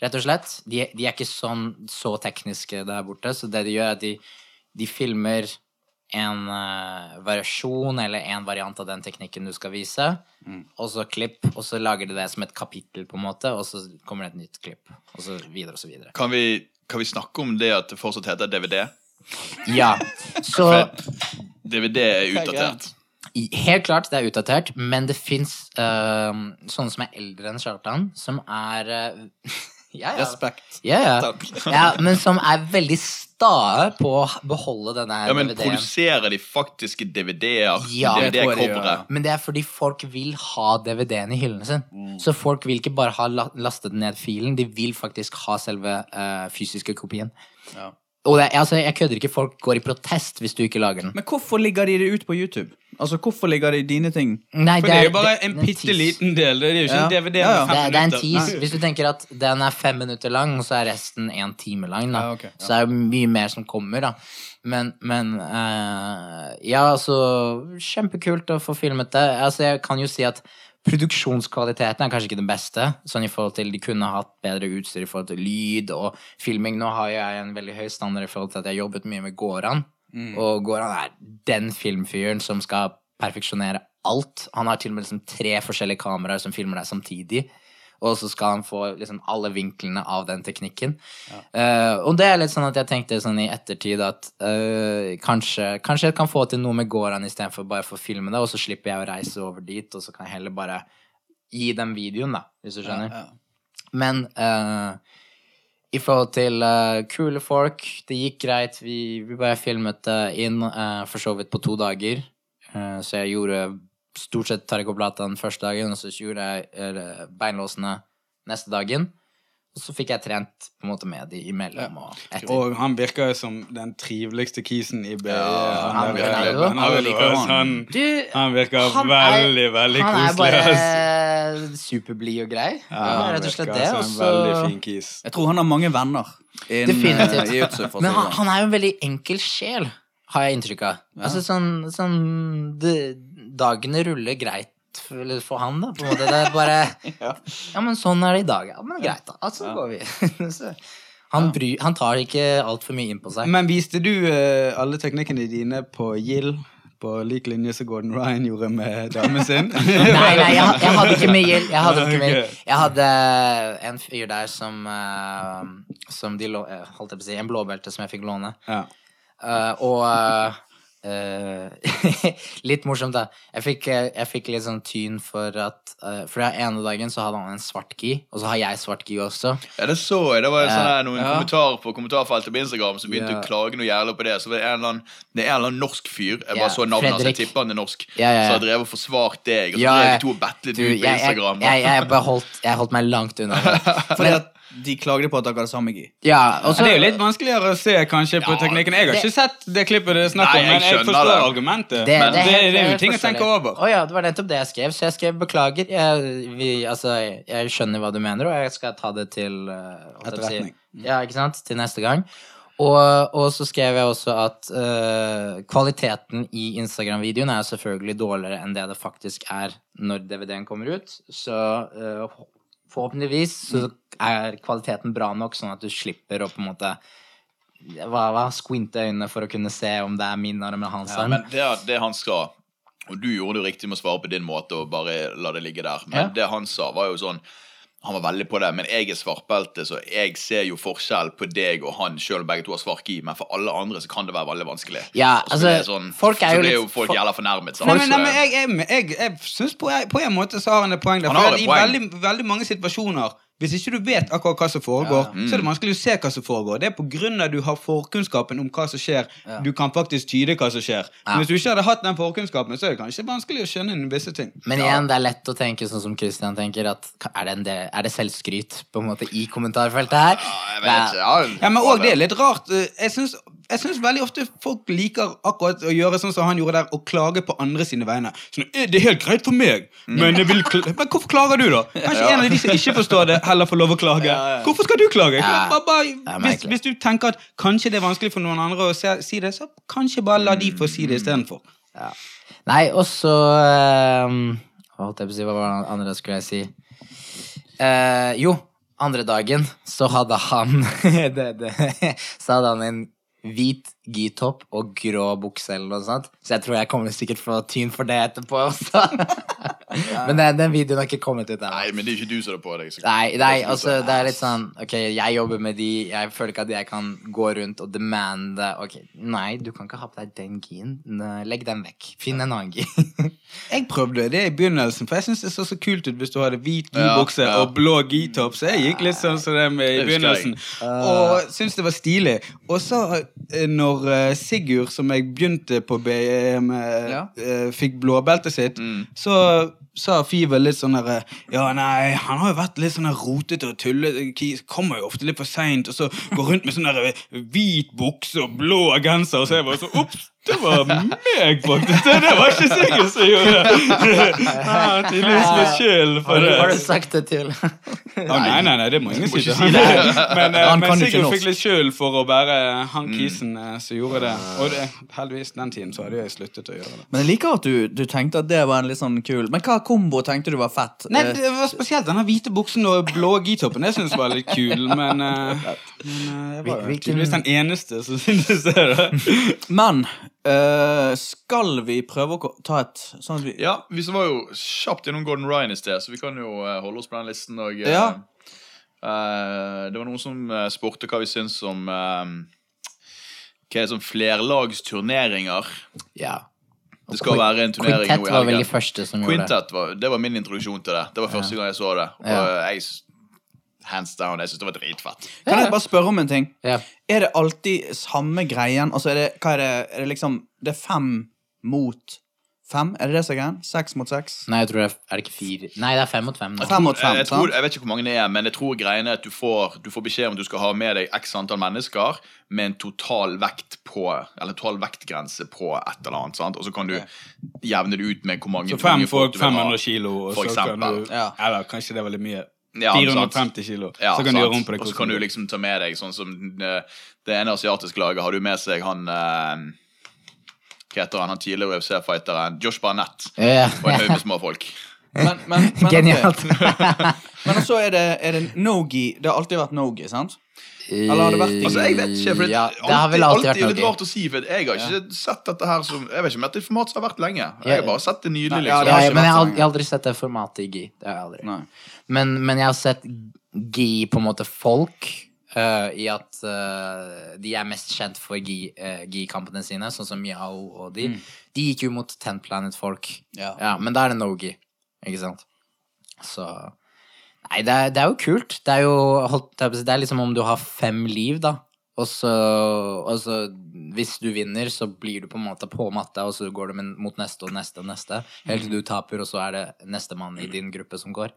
rett og slett. De, de er ikke sånn så tekniske der borte, så det de gjør, er at de, de filmer en uh, variasjon eller en variant av den teknikken du skal vise, og så klipp, og så lager de det som et kapittel, på en måte, og så kommer det et nytt klipp, og så videre og så videre. Kan vi, kan vi snakke om det at det fortsatt heter DVD? Ja, så DVD er utdatert. Helt klart, det er utdatert, men det fins sånne som er eldre enn Kjartan, som er eh, ja, ja. Respekt. Ja, ja. ja, men som er veldig stae på å beholde denne Ja, men DVD-en. Produserer de faktiske DVD-er? Ja, DVD-coveret? Men det er fordi folk vil ha DVD-en i hyllene sin. Mm. Så folk vil ikke bare ha la- lastet ned filen, de vil faktisk ha selve eh, fysiske kopien. Ja. Og det, altså, jeg kødder ikke, folk går i protest hvis du ikke lager den. Men hvorfor ligger de det ut på YouTube? Altså, hvorfor ligger de dine ting? Nei, For det er jo bare det- en det er bitte liten del. Det er jo ikke Ja. en DVD Ja, ja. med Det fem er, det er en minutter. tease. Hvis du tenker at den er fem minutter lang, så er resten en time lang, da. Ja, ok, ja. Så er det mye mer som kommer, da. Men, men uh, Ja, altså Kjempekult å få filmet det. Altså, jeg kan jo si at produksjonskvaliteten er kanskje ikke den beste. Sånn i forhold til De kunne hatt bedre utstyr i forhold til lyd og filming. Nå har jeg en veldig høy standard i forhold til at jeg har jobbet mye med Goran. Og Goran er den filmfyren som skal perfeksjonere alt. Han har til og med liksom tre forskjellige kameraer som filmer deg samtidig. Og så skal han få liksom alle vinklene av den teknikken. Eh, og det er litt sånn at jeg tenkte sånn i ettertid at uh, kanskje, kanskje jeg kan få til noe med Goran istedenfor bare for å filme det, og så slipper jeg å reise over dit, og så kan jeg heller bare gi dem videoen, da, hvis du skjønner. Ja. Men uh, i forhold til uh, kule folk, det gikk greit. Vi, vi bare filmet det inn uh, for så vidt på to dager. Uh, så jeg gjorde stort sett Tarikoplata den første dagen, og så gjorde jeg beinlåsene neste dagen. Og så fikk jeg trent på en måte med de imellom og etter. Og han virker jo som den triveligste kisen i BI. Ja, han han han, han virker han er- veldig, veldig han er bare superblid og grei. Rett og slett det. Jeg tror han har mange venner Definitivt. eh, å Men han, han er jo en veldig enkel sjel, har jeg inntrykk av. Altså sånn, sånn det, Dagene ruller greit for, han, da. På en måte. Det er bare Ja, men sånn er det i dag. Ja, men greit, da. Altså går vi. Så, han, bry, han tar ikke altfor mye inn på seg. Men viste du uh, alle teknikkene dine på Gill? På lik linje som Gordon Ryan gjorde med damen sin? Nei, nei, jeg, jeg hadde ikke mye Gild. Jeg hadde, ikke. Ok. jeg hadde en fyr der som, uh, som de eh, holdt jeg på å si, En blåbelte som jeg fikk låne. Ja. Og eh, Litt morsomt, da. Jeg fikk, eh, jeg fikk litt sånn tyn for at uh, For den ene dagen så hadde han en svart gi, og så har jeg svart gi også. Ja, det så jeg. Det var sånn her, noen Ja. kommentarer på kommentarfeltet på Instagram som begynte Ja. å klage noe jævlig på det. Så det er en eller annen, det en eller annen norsk fyr. Jeg bare så navnet hans, jeg tipper han er norsk. Ja, ja. Så har drevet og forsvart deg, og så drev de to og battlet Du, jeg, på jeg, Instagram. jeg, jeg, bare holdt, jeg holdt meg langt unna. Fordi at de klagde på at dere hadde samme gi. Ja, og Så så det er jo litt vanskeligere å se kanskje på Ja, teknikken. Jeg har det- ikke sett det klippet det er snakk om, Nei, jeg men jeg forstår det. argumentet. Det, men det, det, det er jo ting å tenke over. Oh, ja, det var nettopp det jeg skrev. Så jeg skrev beklager. Jeg, vi, altså, jeg skjønner hva du mener, og jeg skal ta det til uh, å si- Ja, ikke sant? Til neste gang. Og, og så skrev jeg også at uh, kvaliteten i Instagram-videoen er selvfølgelig dårligere enn det det faktisk er når DVD-en kommer ut. Så uh, forhåpentligvis så er kvaliteten bra nok, sånn at du slipper å på en måte hva, hva, squinte øynene for å kunne se om det er min arm eller hans Ja, men det, det han sa Og du gjorde det jo riktig med å svare på din måte og bare la det ligge der. Men Ja. det han sa, var jo sånn Han var veldig på det, men jeg er svartbelte, så jeg ser jo forskjell på deg og han, selv om begge to har svark i. men for alle andre så kan det være veldig vanskelig. Ja, altså, så det er sånn, folk er så jo er jo folk folk- jævla fornærmet. sant? Nei, men, nei, men jeg, jeg, jeg, jeg syns på, på en måte så har han et poeng der. Han For I veldig, veldig mange situasjoner hvis ikke du vet akkurat hva som foregår, så er det vanskelig å se hva som foregår. Det er på grunn av at du har forkunnskapen om hva som skjer, du kan faktisk tyde hva som skjer. Men hvis du ikke hadde hatt den forkunnskapen, så er det kanskje vanskelig å skjønne visse ting. Men igjen, det er lett å tenke sånn som Christian tenker, at er det, en del, er det selvskryt på en måte i kommentarfeltet her? Ja, jeg vet ikke. Ja, Ja, men også det er litt rart. Eh, Jeg syns, jeg syns veldig ofte folk liker akkurat å gjøre sånn som han gjorde der, og klage på andre sine vegne. Sånn, «Eh, det er helt greit for meg, men, jeg vil men hvorfor klager du, da? Kanskje en av de som ikke forstår det, heller får lov å klage. Hvorfor skal du klage? Ja. Bare, bare, hvis, hvis du tenker at kanskje det er vanskelig for noen andre å se, si det, så kanskje bare la de få si det istedenfor. Ja. Nei, og så ehm, å? Hva var det andre skulle jeg si? Uh, jo, andre dagen så hadde han det, det, Så hadde han en hvit G-topp og grå bukse eller noe sånt. Så jeg tror jeg kommer sikkert få tyn for det etterpå også. Men den, den videoen har ikke kommet ut ennå. Nei, men det er ikke du som har på deg. Nei, nei, altså det er litt sånn Ok, jeg jobber med de Jeg føler ikke at jeg kan gå rundt og demande Ok, nei, du kan ikke ha på deg den gien Legg den vekk Finn en annen gi Jeg prøvde det i begynnelsen, for jeg syns det så så kult ut hvis du hadde hvit Ja, gibukse ja. og blå gitopp. Så jeg gikk litt sånn som det med i begynnelsen. Og syntes det var stilig. Og så, eh, når eh, Sigurd, som jeg begynte på BM, eh, Ja. eh, fikk blåbeltet sitt, Mm. så sa Fiver litt sånn herre Ja, nei, han har jo vært litt sånn rotete og tullete. Kommer jo ofte litt for seint, og så går rundt med sånn hvit bukse og blå genser, og så er jeg bare så Ops! Det var meg, faktisk! Det, det var ikke Sigurd som gjorde det! Ah, Tydeligvis med skyld for det. har du sagt det til nei, nei, nei, det må ingen si. til det. Men, eh, men Sigurd fikk litt sjøl for å være han kisen eh, som gjorde det. Og det, heldigvis den tiden så hadde jeg sluttet å gjøre det. Men jeg liker at du, du tenkte at det var en litt sånn kul Men hva kombo tenkte du var fett? Nei, Eh, det var spesielt denne hvite buksen og blå G-toppen. Det syns jeg var litt kul, men, men jeg var tydeligvis den eneste som syntes det. da. Men eh, skal vi prøve å ta et sånn at vi Ja, vi var jo kjapt gjennom Gordon Ryan i sted, så vi kan jo eh, holde oss på den listen. Og, eh, Ja. eh, det var noen som uh, spurte hva vi syns om eh, Hva er det sånn flerlagsturneringer? Ja Det skal være en turnering Quintet nå i var vel de første som gjorde det var, det var min introduksjon til det. Det var første gang jeg så det. Og Ja. jeg Hands down, jeg syns det var dritfett. Kan jeg bare spørre om en ting? ja. Er det alltid samme greien? Altså, er det, hva er det? Er det liksom Det er fem mot fem? Er det det som er greien? Seks mot seks? Nei, jeg tror det er, er det ikke fire Nei, det er fem mot fem nå. Fem mot fem, jeg, jeg, tror, jeg vet ikke hvor mange det er, men jeg tror greien er at du får, du får beskjed om du skal ha med deg x antall mennesker med en total vekt på Eller total vektgrense på et eller annet. Sant? Og så kan du jevne det ut med hvor mange Så fem folk, du vil ha, 500 kilo, og for så kan eksempel. du Ja. Eller kanskje det er veldig mye. Ja, 450 kilo. Ja, så kan sant. du gjøre om på det. Og så kan du liksom ta med deg sånn som eh, det ene asiatiske laget har du med seg han eh, Hva heter han, han tidligere UFC-fighteren Josh Barnett yeah. og en haug med små folk. Men, men, men. Genialt. men så er det, er det no-gi. Det har alltid vært no-gi, sant? Eller har det vært- Altså, jeg vet ikke, for det, Ja, alltid, det har alltid vært alltid litt noe. rart å si, for jeg har ikke sett dette her som Jeg vet ikke om dette er som har vært lenge. Jeg har bare sett det nylig, ja, liksom. Ja, men jeg har aldri sett det formatet i GI. Det har jeg aldri. Nei. Men, men jeg har sett GI på en måte folk uh, i at uh, de er mest kjent for gi-kampene uh, sine, sånn som Yao og de. De gikk jo mot Ten Planet-folk. Ja. men da er det no-GI, ikke sant? Så Nei, det er, det er jo kult. Det er jo holdt, Det er liksom om du har fem liv, da. Og så, og så Hvis du vinner, så blir du på en måte på matta, og så går du mot neste og neste og neste. Helt til du taper, og så er det nestemann i din gruppe som går.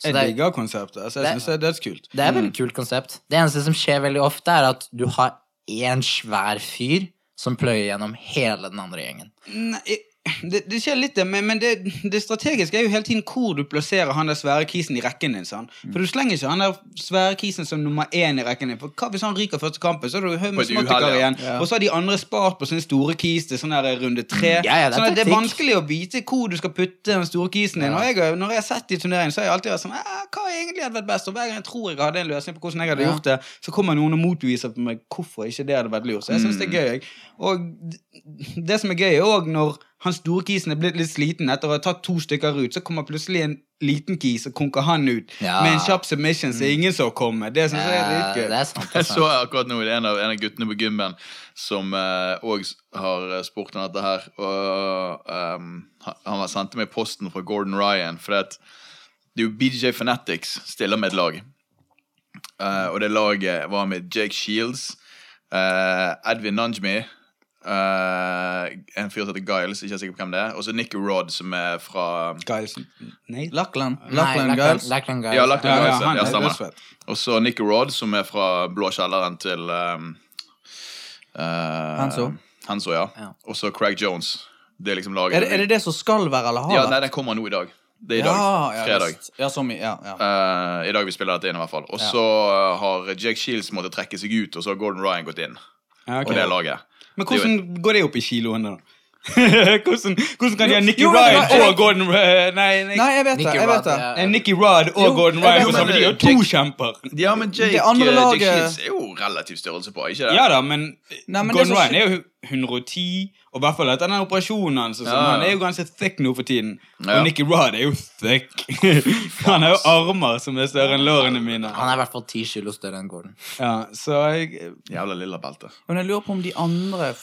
Så Jeg det er- digger konseptet. Altså, jeg Det- synes det er dødskult. det er et veldig kult konsept. Det eneste som skjer veldig ofte, er at du har én svær fyr som pløyer gjennom hele den andre gjengen. Nei, det, det skjer litt men, men det, det strategiske er jo hele tiden hvor du plasserer han der svære kisen i rekken din. Sånn. For du slenger ikke han der svære kisen som nummer én i rekken din. For hva hvis han ryker første kampen, så er du høy med et ja. igjen. ja. Og så har de andre spart på sin store kis til sånn der runde tre. Ja, det sånn det er vanskelig å vite hvor du skal putte den store kisen din. Og jeg, når jeg har sett de turneringene, så har jeg alltid vært sånn "Eh, Hva egentlig hadde vært best? Og hver gang jeg tror jeg hadde en løsning på hvordan jeg hadde gjort det, så kommer noen og motbeviser på meg hvorfor ikke det hadde vært lurt. Så jeg syns det er gøy. Og det som er gøy, er òg når han store kisen er blitt litt sliten etter å ha tatt to stykker ut, så kommer plutselig en liten kis og konker han ut Ja. med en kjapp submission, så ingen så komme. Det syns jeg er Eh, litt gøy. er Jeg så akkurat nå en av, en av guttene på gymmen som òg har spurt om dette her. Og um, han sendte meg posten fra Gordon Ryan. For det, det er jo BJ Fanatics stiller med et lag. Uh, og det laget var med Jake Shields, uh, Edvin Nanjmi eh, En fyr som heter Giles, ikke er sikker på hvem det er. Og så Nicky Rod, som er fra Giles Nei? Lachlan. Lachlan Giles. Lackland- Girls. Ja, Lachlan Ja, ja, ja, er stemmer. Og så Nicky Rod, som er fra blå kjelleren til um, uh, Hanso. Hanso, ja. Ja. Og så Craig Jones. Det er liksom laget. Er det, er det det som skal være, eller har ja, vært? nei, den kommer nå i dag. Det er i dag. Ja, Fredag. Ja, som ja, ja. Uh, I dag vi spiller dette inn, i hvert fall. Og så uh, har Jake Shields måttet trekke seg ut, og så har Gordon Ryan gått inn Ja, okay. Og det laget. Men hvordan går det opp i kiloene, da? hvordan, hvordan kan de ha Nicky Jo, Ryan og Gordon eh, Nei, Nick, Nei, jeg vet det. Jeg vet Rod, det. ja. eh, Nicky Rod og Jo, Gordon Ryan på samme tid. De jo to Jake- kjemper. Ja, men Jake, Det eh, Jake laget- Shields er jo relativ størrelse på, ikke det? Ja da, men, Nei, men Gordon så... Ryan er jo 110, og i hvert fall etter den operasjonen hans. og sånn, Ja. Han er jo ganske thick nå for tiden. Ja. Og Nicky Rod er jo thick. han har jo armer som er større enn lårene mine. Han er i hvert fall ti kilo større enn Gordon. Ja, så jeg Jævla lilla belte. Men jeg lurer på om de andre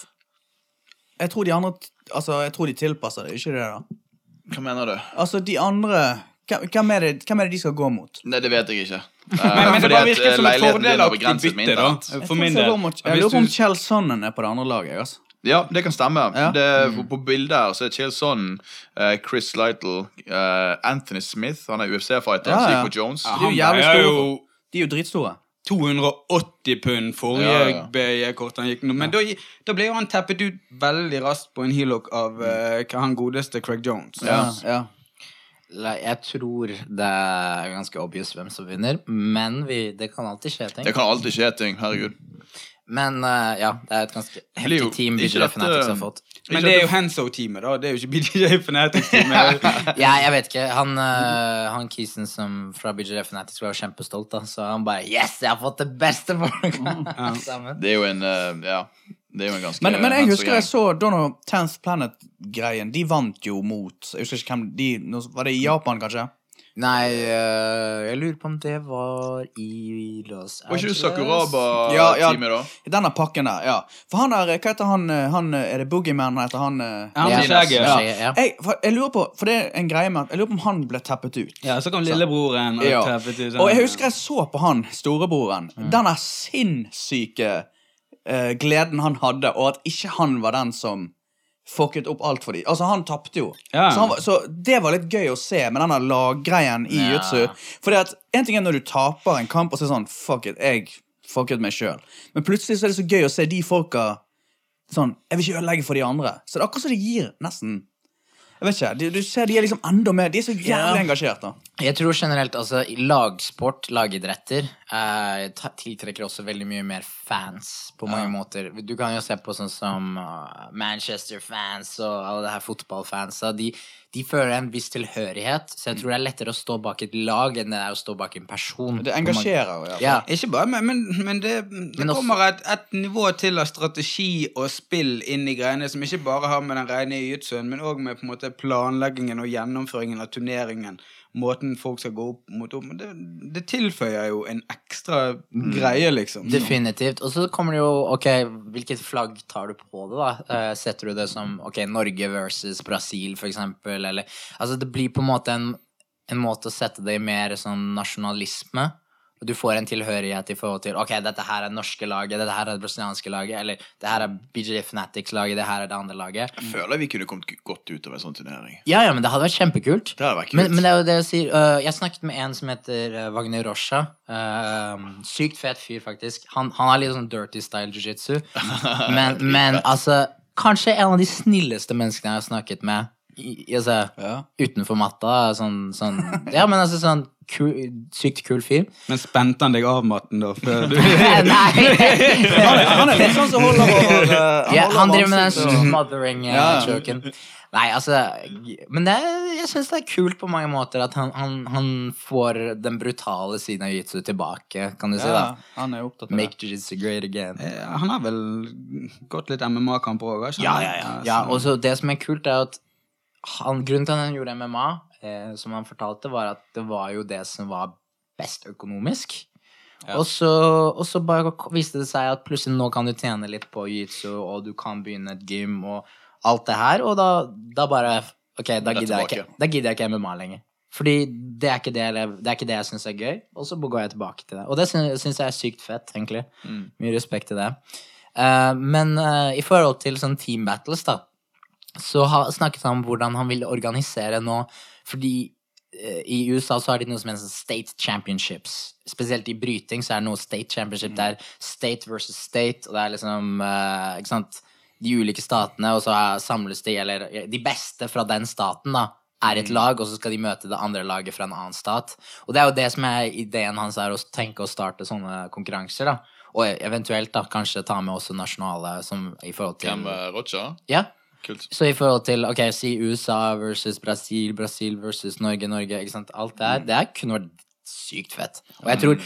Jeg tror de andre Altså, jeg tror de tilpasser det, ikke det? da? Hva mener du? Altså, de andre Hvem er det, hvem er det de skal gå mot? Nei, det vet jeg ikke. Men, men det bare virker eh, som et er fordelaktig bytte, da. For min del. Jeg lurer på om Kjell Sonnen er på det andre laget. Altså. Ja, det kan stemme. Ja. Det, på, på bildet her så er Chill Son, uh, Chris Lytle, uh, Anthony Smith Han er UFC-fighter. Ja, Ja, ja. han, Jones. De er jo veier store. jo De er jo dritstore. 280 pund forrige Ja, ja. BJ-kort han gikk nå. Men da, da ble jo han teppet ut veldig raskt på en heellock av uh, han godeste Craig Jones. Ja, ja. Jeg tror det er ganske obvious hvem som vinner, men vi, det kan alltid skje ting. Det kan alltid skje ting. Herregud. Men uh, ja, det er et ganske heftig team BJ Fanatics har fått. Men det er jo Henso-teamet, da. Det er jo ikke BJ Fanatics-teamet. Ja, jeg vet ikke. Han, uh, han kisen som fra BJ Fanatics var jo kjempestolt, da. Så han bare Yes, jeg har fått det beste folk sammen. Det er jo en uh, Ja. Det er jo en ganske Men, men jeg husker jeg så Donald Tenth Planet-greien. De vant jo mot Jeg husker ikke hvem de Var det i Japan, kanskje? Nei, uh, jeg lurer på om det var i Los Var ikke du Sakuraba-teamet, Ja, ja. da? Denne pakken der, ja. For han der, hva heter han, eh, han eh, Er det Boogieman han heter? Han eh? Ja, han Ja, med skjegget. ja. Ja. Jeg, for, jeg lurer på For det er en greie med at Jeg lurer på om han ble teppet ut. ja, så kom lillebroren og Ja. teppet ut. Og jeg husker jeg så på han, storebroren. Denne sinnssyke uh, gleden han hadde, og at ikke han var den som fucket opp alt for dem. Altså, han tapte jo. Ja. Så, han var, så det var litt gøy å se med denne laggreien i Ja. jutsu. Fordi at en ting er når du taper en kamp og så er sånn Fuck it, jeg fucket meg sjøl. Men plutselig så er det så gøy å se de folka sånn Jeg vil ikke ødelegge for de andre. Så det er akkurat som det gir nesten Jeg vet ikke, du, du ser de er liksom enda mer De er så jævlig Ja. engasjert, da. Jeg tror generelt altså lagsport, lagidretter, eh, tiltrekker også veldig mye mer fans på mange måter. Du kan jo se på sånn som uh, Manchester-fans og alle det her fotballfansa. De, de føler en viss tilhørighet, så jeg tror det er lettere å stå bak et lag enn det er å stå bak en person. Det engasjerer jo. Ja. Ikke bare, men, men, men det, det Men kommer et, et nivå til av strategi og spill inn i greiene som ikke bare har med den rene jitsuen, men òg med på en måte planleggingen og gjennomføringen av turneringen. Måten folk skal gå opp mot opp. Det, det tilføyer jo en ekstra greie, liksom. Definitivt. Og så kommer det jo Ok, hvilket flagg tar du på det, da? Uh, setter du det som ok, Norge versus Brasil, for eksempel, eller Altså, det blir på en måte en, en måte å sette det i mer sånn nasjonalisme. Og du får en tilhørighet i forhold til Ok, dette her er det norske laget, dette her er det brasilianske laget, eller det her er BJ Fanatics-laget, det her er det andre laget. Jeg føler vi kunne kommet godt ut av en sånn turnering. Ja, ja, men det hadde vært kjempekult. Det hadde vært kult. Men, men det er jo det jeg sier. Uh, jeg snakket med en som heter uh, Wagner Rocha. Uh, sykt fet fyr, faktisk. Han, han har litt sånn dirty style jiu-jitsu. Men, men altså Kanskje en av de snilleste menneskene jeg har snakket med. I, altså, Ja. Utenfor matta. Sånn, sånn Ja, men altså sånn kul, sykt kul fyr. Men spente han deg av matten, da? Før du Nei! Han er, han er litt sånn som holder over uh, Ja, han driver med den ansiktet og- smothering uh, Ja, ja. Nei, altså Men det, jeg syns det er kult på mange måter at han, han, han får den brutale siden av jiu-jitsu tilbake, kan du si. Da han er opptatt av det. Make jiu-jitsu great again. Eh, Han har vel gått litt MMA-kamper òg? Ja, ja, ja. ja og så det som er kult, er at han, grunnen til at han gjorde MMA, eh, som han fortalte, var at det var jo det som var best økonomisk. Og, så, og så bare viste det seg at plutselig nå kan du tjene litt på jiu-jitsu, og du kan begynne et gym og alt det her, og da, da bare Ok, da gidder, jeg ikke, da gidder jeg ikke MMA lenger. Fordi det er ikke det, jeg det, er ikke det jeg syns er gøy, og så går jeg tilbake til det. Og det syns jeg er sykt fett, egentlig. Mye respekt til det. Uh, men uh, i forhold til sånn team battles, da, så har, snakket han om hvordan han vil organisere nå, fordi eh, i USA så har de noe som heter state championships. Spesielt i bryting så er det noe state championship. Det er state versus state, og det er liksom eh, ikke sant, de ulike statene, og så samles de, eller eh, de beste fra den staten, da, er et lag, og så skal de møte det andre laget fra en annen stat. Og det er jo det som er ideen hans, er å tenke å starte sånne konkurranser, da. Og eventuelt da kanskje ta med også nasjonale som i forhold til Hvem er Rocha? Ja. Kult. Så i forhold til ok, si USA versus Brasil, Brasil versus Norge, Norge ikke sant? Alt det her, det her kunne vært sykt fett. Og jeg tror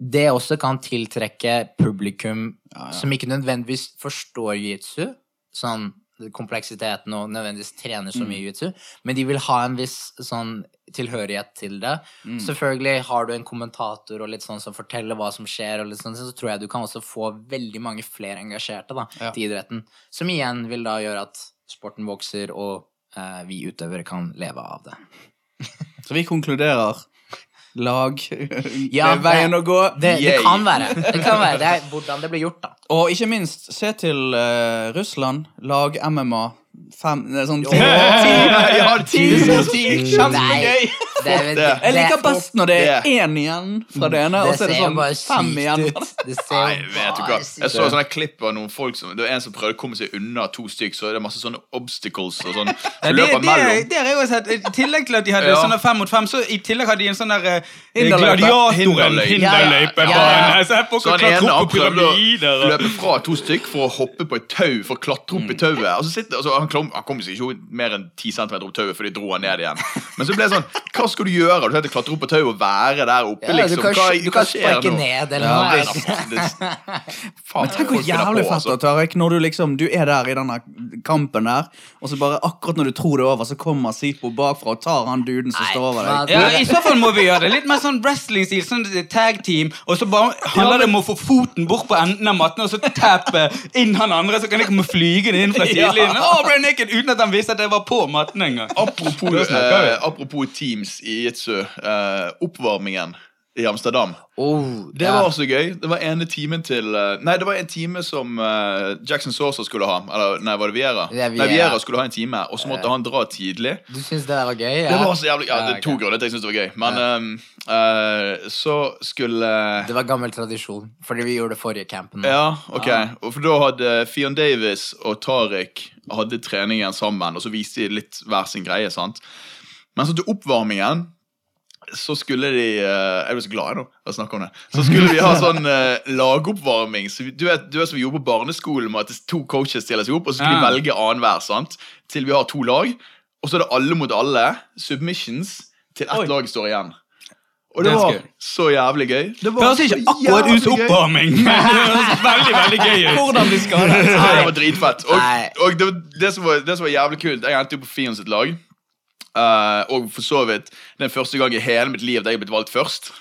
det også kan tiltrekke publikum som ikke nødvendigvis forstår jiu-jitsu, sånn kompleksiteten og nødvendigvis trener så mye jiu-jitsu, men de vil ha en viss sånn tilhørighet til det. Selvfølgelig har du en kommentator og litt sånn som forteller hva som skjer, og litt sånn, så tror jeg du kan også få veldig mange flere engasjerte da, til idretten, som igjen vil da gjøre at sporten vokser, og eh, vi utøvere kan leve av det. Så vi konkluderer lag Ja, er veien det- å gå. Det, det kan være. Det kan være. Det er hvordan det blir gjort, da. Og ikke minst, se til uh, Russland. Lag MMA. Fem det sånn ti. Ja, ti! Kjempegøy! Det, det, Jeg liker best når det er én igjen fra det ene, og så er det sånn fem igjen. Det ser Nei, vet du hva. Jeg så sånne klipp av noen folk som Det var en som prøvde å komme seg unna to stykk, så er det masse sånne obstacles og sånn. som Så løper mellom. det har jeg også sett. I tillegg til at de hadde Ja. sånne fem mot fem, så i tillegg hadde de en sånn der Hinderløype. gladiatoren. Hinderløype. Hinderløypebane. Så han ene han prøvde å løpe fra to stykk for å hoppe på et tau for å klatre opp i tauet. Og så sitter, altså, han, klom, han kom seg ikke mer enn ti centimeter opp tauet, for de dro han ned igjen. Men så ble det sånn Hva skal du gjøre? Du heter klatre opp på tauet og være der oppe, Ja, du liksom. kan, hva, du hva kan sparke ned eller noe. det, altså. det, Men tenk hvor jævlig på, fett det da, Tarek, når du liksom Du er der i denne kampen der, og så bare akkurat når du tror det er over, så kommer Sipo bakfra og tar han duden som Nei, står over deg. Ja, I så fall må vi gjøre det litt mer sånn wrestling-stil, sånn tag team, og så bare handler det om å få foten bort på enden av matten, og så tappe inn han andre, så kan jeg komme flygende inn fra sidelinjen. ja. oh, uten at han visste at jeg var på matten engang. Apropos, eh, apropos Teams i jitsu. Eh, oppvarmingen i Amsterdam. Oh, Det var så gøy. Det var ene timen til eh, Nei, det var en time som eh, Jackson Saucer skulle ha. Eller nei, var det Viera? Det er Nei, Viera skulle ha en time, og så måtte han dra tidlig. Du syns det der var gøy? Det var så jævlig Ja, det er to grunner til jeg syns det var gøy. Men ehm, uh, så skulle Det var gammel tradisjon, fordi vi gjorde det forrige campen. Ja, ok. Og for da hadde Fion Davis og Tariq hadde treningen sammen, og så viste de litt hver sin greie, sant. Men så til oppvarmingen så skulle de eh, Jeg ble så glad nå av å snakke om det. Så skulle vi ha sånn eh, lagoppvarming. Så vi, du, vet, du vet som vi gjorde på barneskolen, med at to coaches stiller seg opp, og så skulle Ja. vi velge annenhver, sant. Til vi har to lag. Og så er det alle mot alle. Submissions til ett Oi. lag står igjen. Og det Det var så jævlig gøy. Det var Høres ikke akkurat ut som oppvarming, men det høres veldig, veldig gøy ut. Hvordan skadet? Nei, det var dritfett. Og, og det, det, som var, det som var jævlig kult Jeg endte jo på Fion sitt lag. Eh, og for så vidt den første gang i hele mitt liv der jeg er blitt valgt først.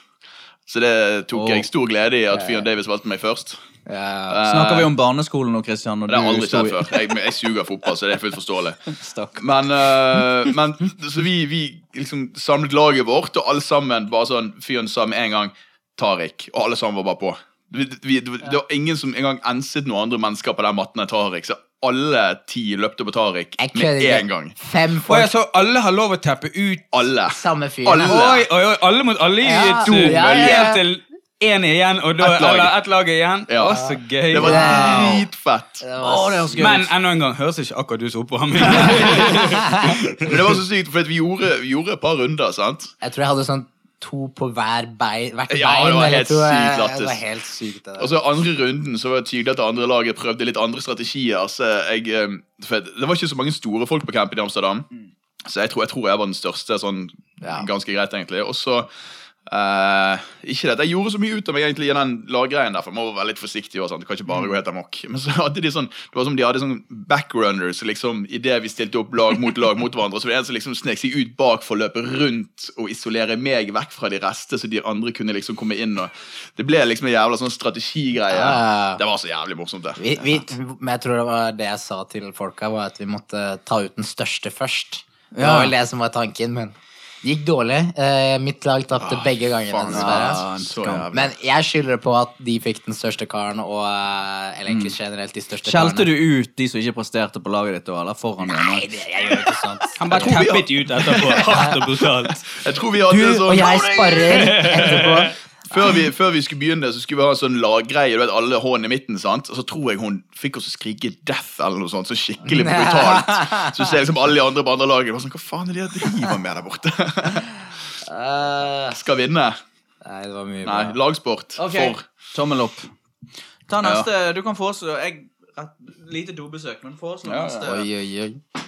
Så det tok oh. jeg stor glede i at Fion Davis valgte meg først. Ja. Eh, Snakker vi om barneskolen nå, Christian? Det har aldri sett skjedd før. Jeg, jeg suger fotball, så det er fullt forståelig. Men, uh, men så vi, vi liksom samlet laget vårt, og alle sammen bare sånn Fyren sa med en gang Tariq, og alle sammen var bare på. Vi, vi, det var ingen som engang enset noen andre mennesker på den matten enn Tariq, så alle ti løpte på Tariq med en gang. Fem folk, jeg så alle har lov å tappe ut. Alle. samme fyr. Alle. Oi, oi, oi, alle mot alle i Ja, to ja, ja, til én igjen, og da et lag. eller ett lag igjen. Ja. Å, så gøy. Det var Wow. dritfett. Gøy Men enda en gang høres ikke akkurat ut som oppvarming. Men det var så sykt, for vi gjorde, vi gjorde et par runder, sant? Jeg tror jeg hadde sånn to på hver bein, hvert Ja, bein. lættis. Det var helt sykt. Der. Og så andre runden så var det tydelig at det andre laget prøvde litt andre strategier. Så jeg, eh, det var ikke så mange store folk på campen i Amsterdam. Så jeg tror, jeg tror jeg var den største, sånn Ja. ganske greit, egentlig. Og så eh, Ikke det jeg gjorde så mye ut av meg egentlig i den laggreien der, for man må være litt forsiktig. Også, sant? Du kan ikke bare gå helt amok. Men så hadde de sånn Det var som de hadde sånn backrunners liksom, idet vi stilte opp lag mot lag mot hverandre. Så var det en som liksom snek seg ut bak for å løpe rundt og isolere meg vekk fra de reste, så de andre kunne liksom komme inn. og Det ble liksom en jævla sånn strategigreie. Uh, Det var så jævlig morsomt, det. Vi, vi, men jeg tror det var det jeg sa til folka, var at vi måtte ta ut den største først. Det var vel det som var tanken, men det gikk dårlig. Eh, mitt lag tapte begge gangene. ja. Men jeg skylder på at de fikk den største karen, og eh, eller egentlig generelt de største Skjelte du ut de som ikke presterte på laget ditt, eller foran? Nei, det, jeg gjør ikke sånt. Han bare tappet de ut etterpå. Hardt og brutalt. Jeg tror vi hadde Du sånn og jeg sparrer etterpå. Før vi, før vi skulle begynne, så skulle vi ha en sånn laggreie. Du vet, alle hånd i midten, sant? Og så tror jeg hun fikk oss å skrike 'death' eller noe sånt. Så skikkelig brutalt. Så ser liksom alle de andre på andre laget bare sånn, Hva faen er det de driver med der borte? Eh, Skal vinne. nei, det var mye Nei, lagsport. Okay. For Tommel opp. Ta neste. Du kan foreslå Jeg et lite dobesøk, men foreslå Ja, neste. Oi, oi, oi.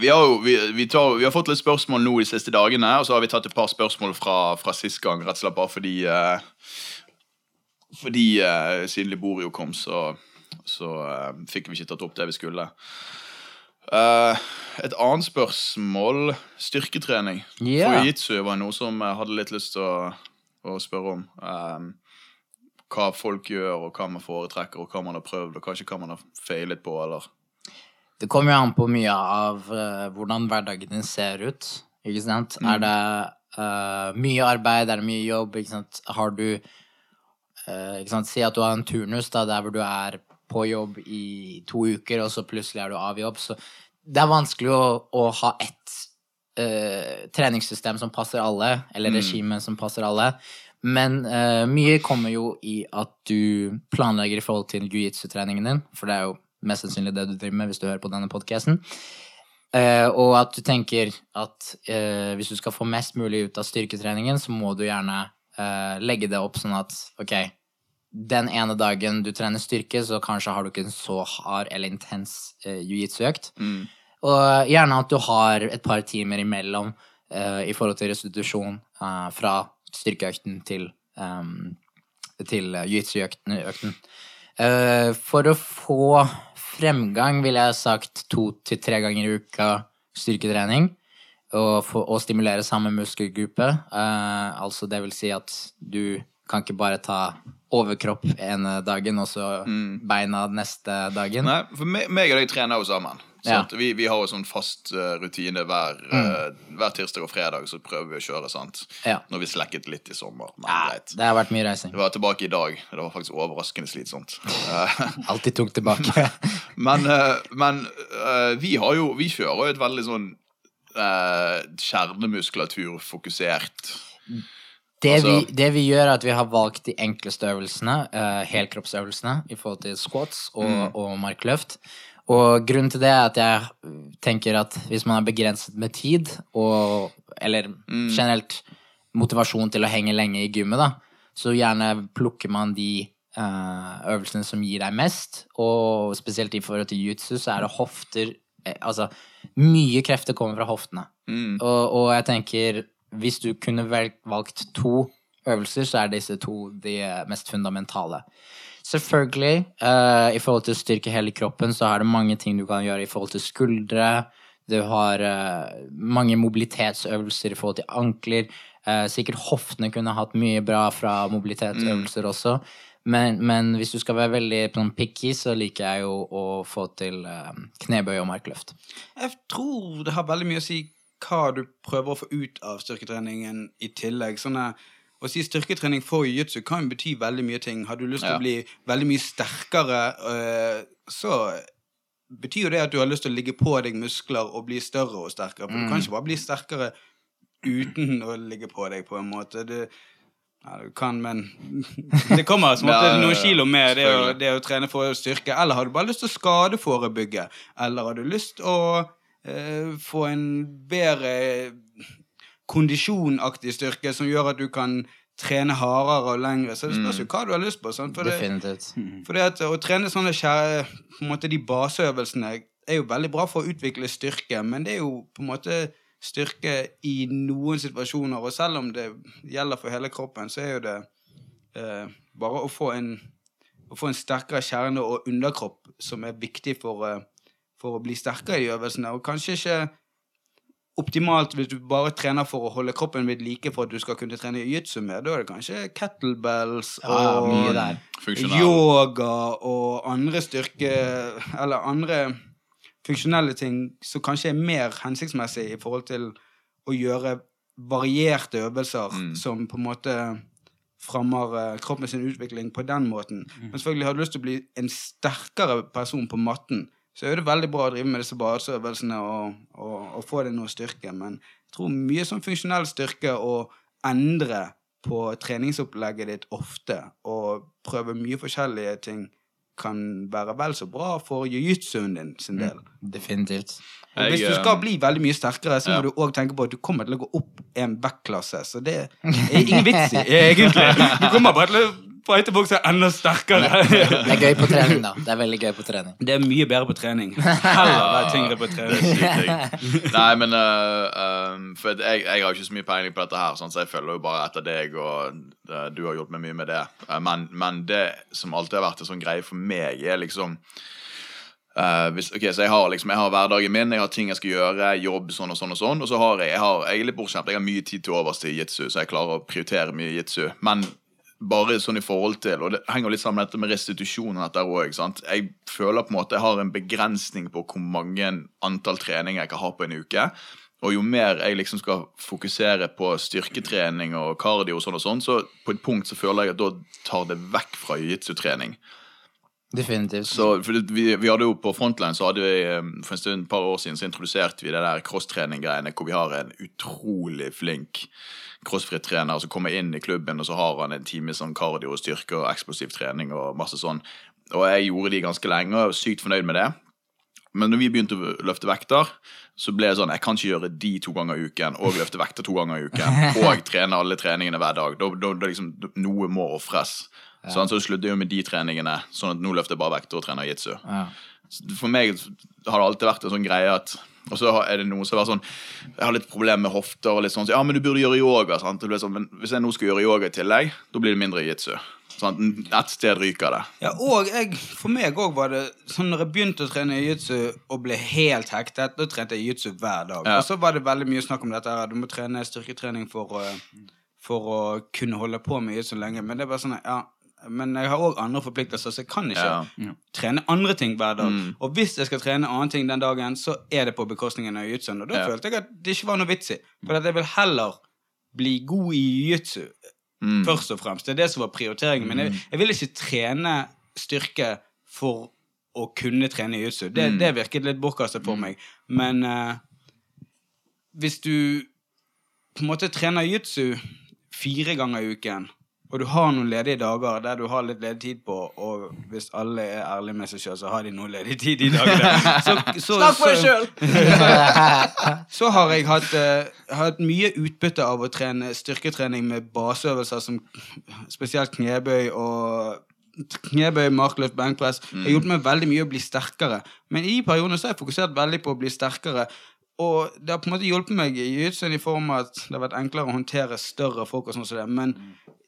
Vi har, jo, vi, vi, tar, vi har fått litt spørsmål nå de siste dagene, og så har vi tatt et par spørsmål fra, fra sist gang, rett og slett bare fordi uh, Fordi uh, siden Liborio kom, så, så uh, fikk vi ikke tatt opp det vi skulle. Et annet spørsmål styrketrening. Yeah. For jiu-jitsu var noe som jeg hadde litt lyst til å, å spørre om. Eh, hva folk gjør, og hva man foretrekker, og hva man har prøvd, og kanskje hva man har feilet på, eller Det kommer jo an på mye av uh, hvordan hverdagen din ser ut. Ikke sant? Er det uh, mye arbeid, er det mye jobb? Ikke sant? Har du uh, ikke sant? Si at du har en turnus da, der hvor du er på jobb i to uker, og så plutselig er du av jobb. Så det er vanskelig å, å ha ett treningssystem som passer alle, eller regime som passer alle. Men mye kommer jo i at du planlegger i forhold til jiu-jitsu-treningen din, for det er jo mest sannsynlig det du driver med hvis du hører på denne podcasten. Uh, og at du tenker at uh, hvis du skal få mest mulig ut av styrketreningen, så må du gjerne uh, legge det opp sånn at ok, den ene dagen du trener styrke, så kanskje har du ikke en så hard eller intens uh, jiu-jitsu-økt. Og gjerne at du har et par timer imellom eh, i forhold til restitusjon eh, fra styrkeøkten til, um, til eh, jiu-jitsu-økten. økten. Eh, for å få fremgang ville jeg sagt to til tre ganger i uka styrketrening. Og, for, og stimulere samme muskelgruppe. Uh, altså det vil si at du kan ikke bare ta overkropp ene dagen, og så beina neste dagen. Nei, for meg, meg og deg trener jo sammen. Ja. Vi, vi har jo sånn fast eh, rutine hver, eh, hver tirsdag og fredag, så prøver vi å kjøre. sant? Ja. Når vi slekket litt i sommer. Men Ja, greit. det har vært mye reising. Vi var tilbake i dag. Det var faktisk overraskende slitsomt. Eh, Alltid tungt tilbake. men eh, men eh, vi har jo Vi kjører jo et veldig sånn uh, kjernemuskulaturfokusert Det, Altså- vi, det vi gjør, er at vi har valgt de enkleste øvelsene, eh, helkroppsøvelsene, i forhold til squats og, Mm. og markløft. Og grunnen til det er at jeg tenker at hvis man er begrenset med tid, og, eller Mm. generelt motivasjon til å henge lenge i gymmet, da, så gjerne plukker man de uh, øvelsene som gir deg mest. Og spesielt i forhold til jutsu, så er det hofter eh, Altså, mye krefter kommer fra hoftene. Mm. Og, og jeg tenker, hvis du kunne valgt to øvelser, så er disse to de mest fundamentale. Selvfølgelig, Uh, i forhold til å styrke hele kroppen, så er det mange ting du kan gjøre i forhold til skuldre. Du har uh, mange mobilitetsøvelser i forhold til ankler. Uh, sikkert hoftene kunne hatt mye bra fra mobilitetsøvelser også. Men, men hvis du skal være veldig sånn, picky, så liker jeg jo å få til knebøy og markløft. Jeg tror det har veldig mye å si hva du prøver å få ut av styrketreningen i tillegg. Sånne, å si styrketrening for jiu-jitsu kan bety veldig mye ting. Har du lyst til Ja. å bli veldig mye sterkere, øh, så betyr jo det at du har lyst til å ligge på deg muskler og bli større og sterkere. For du kan ikke bare bli sterkere uten å ligge på deg, på en måte. Du, ja, du kan, men Det kommer som Ja, ja, noen kilo med det å, det å trene for styrke. Eller har du bare lyst til å skadeforebygge? Eller har du lyst til å eh, få en bedre kondisjonaktig styrke som gjør at du kan trene hardere og lengre? Så det spørs jo hva du har lyst på. Sant? For det, Definitivt. for det at å trene sånne kjære, på en måte de baseøvelsene er jo veldig bra for å utvikle styrke, men det er jo på en måte styrke i noen situasjoner, og selv om det gjelder for hele kroppen, så er jo det eh, bare å få en å få en sterkere kjerne og underkropp som er viktig for, eh, for å bli sterkere i de øvelsene, og kanskje ikke optimalt hvis du bare trener for å holde kroppen ved like for at du skal kunne trene jiu-jitsu med. Da er det kanskje kettlebells og ja, yoga og andre styrke Eller andre funksjonelle ting som kanskje er mer hensiktsmessig i forhold til å gjøre varierte øvelser som på en måte fremmer eh, kroppen sin utvikling på den måten. Men selvfølgelig har du lyst til å bli en sterkere person på matten, så er det veldig bra å drive med disse badeøvelsene og, og, og få deg noe styrke. Men jeg tror mye sånn funksjonell styrke å endre på treningsopplegget ditt ofte og prøve mye forskjellige ting kan være vel så bra for jiu-jitsuen din sin del. Definitivt. Og hvis du skal bli veldig mye sterkere, så må ja. du òg tenke på at du kommer til å gå opp en backklasse. Så det er ingen vits i, egentlig. Du kommer bare til å Fighterbokser er enda sterkere. Det er gøy på trening, da. Det er veldig gøy på trening. Det er mye bedre på trening. Heller være tyngre på trening. Nei, men uh, um, For jeg, jeg har jo ikke så mye peiling på dette her, sånn, så jeg følger jo bare etter deg, og uh, du har hjulpet meg mye med det. Uh, men, men det som alltid har vært en sånn greie for meg, er liksom uh, hvis, ok, så jeg har liksom, jeg har hverdagen min, jeg har ting jeg skal gjøre, jobb, sånn og sånn og sånn. Og så har jeg, jeg, har, jeg er litt bortskjemt, jeg har mye tid til overs til jitsu, så jeg klarer å prioritere mye jitsu. Men bare sånn i forhold til, og det henger litt sammen med dette med restitusjon dette også, Jeg føler på en måte jeg har en begrensning på hvor mange antall treninger jeg kan ha på en uke. Og jo mer jeg liksom skal fokusere på styrketrening og cardio, og sånn og sånn, så på et punkt så føler jeg at da tar det vekk fra jiu-jitsu-trening. Definitivt. Så vi, vi hadde jo På Frontline så hadde vi eh, for en stund, et par år siden så introduserte vi det der crosstrening-greiene hvor vi har en utrolig flink crossfit-trener som kommer inn i klubben, og så har han en time sånn kardio og styrke og eksplosiv trening og masse sånn. Og jeg gjorde de ganske lenge og var sykt fornøyd med det. Men når vi begynte å løfte vekter, så ble det sånn Jeg kan ikke gjøre de to ganger i uken og løfte vekter to ganger i uken og trene alle treningene hver dag. Da, da, da liksom, Noe må ofres. Sånn, så sluttet jeg med de treningene, sånn at nå løfter jeg bare vekter og trener jitsu. Ja. For meg har det alltid vært en sånn greie at Og så er det noen som har sånn Jeg har litt problemer med hofter og litt sånn så, Ja, men du burde gjøre yoga. Sant? Det blir sånn, men hvis jeg nå skal gjøre yoga i tillegg, da blir det mindre jitsu. Sånn, ett sted ryker det. Ja, og jeg, for meg òg var det sånn når jeg begynte å trene jiu-jitsu og ble helt hektet, da trente jeg jiu-jitsu hver dag. Ja. Og så var det veldig mye snakk om dette her, du må trene styrketrening for, for å kunne holde på med jiu-jitsu lenge. Men det er bare sånn, ja, men jeg har òg andre forpliktelser, så jeg kan ikke Ja. trene andre ting hver dag. Mm. Og hvis jeg skal trene annen ting den dagen, så er det på bekostningen av jiu-jitsuen. Og da Ja. følte jeg at det ikke var noe vits i. For at jeg vil heller bli god i jiu-jitsu Mm. først og fremst. Det er det som var prioriteringen. min. jeg, jeg vil ikke trene styrke for å kunne trene jiu-jitsu. Det, Mm. det virket litt bortkastet for meg. Men uh, hvis du på en måte trener jiu-jitsu fire ganger i uken, og du har noen ledige dager der du har litt ledig tid på, og hvis alle er ærlige med seg sjøl, så har de noe ledig tid de dagene. Så, så, Snakk for deg sjøl! så har jeg hatt, uh, hatt mye utbytte av å trene styrketrening med baseøvelser som spesielt knebøy og knebøy, markløft, benkpress. Det har hjulpet meg veldig mye å bli sterkere. Men i perioden så har jeg fokusert veldig på å bli sterkere. Og det har på en måte hjulpet meg i jiu-jitsuen i form av at det har vært enklere å håndtere større folk og sånn som det. Men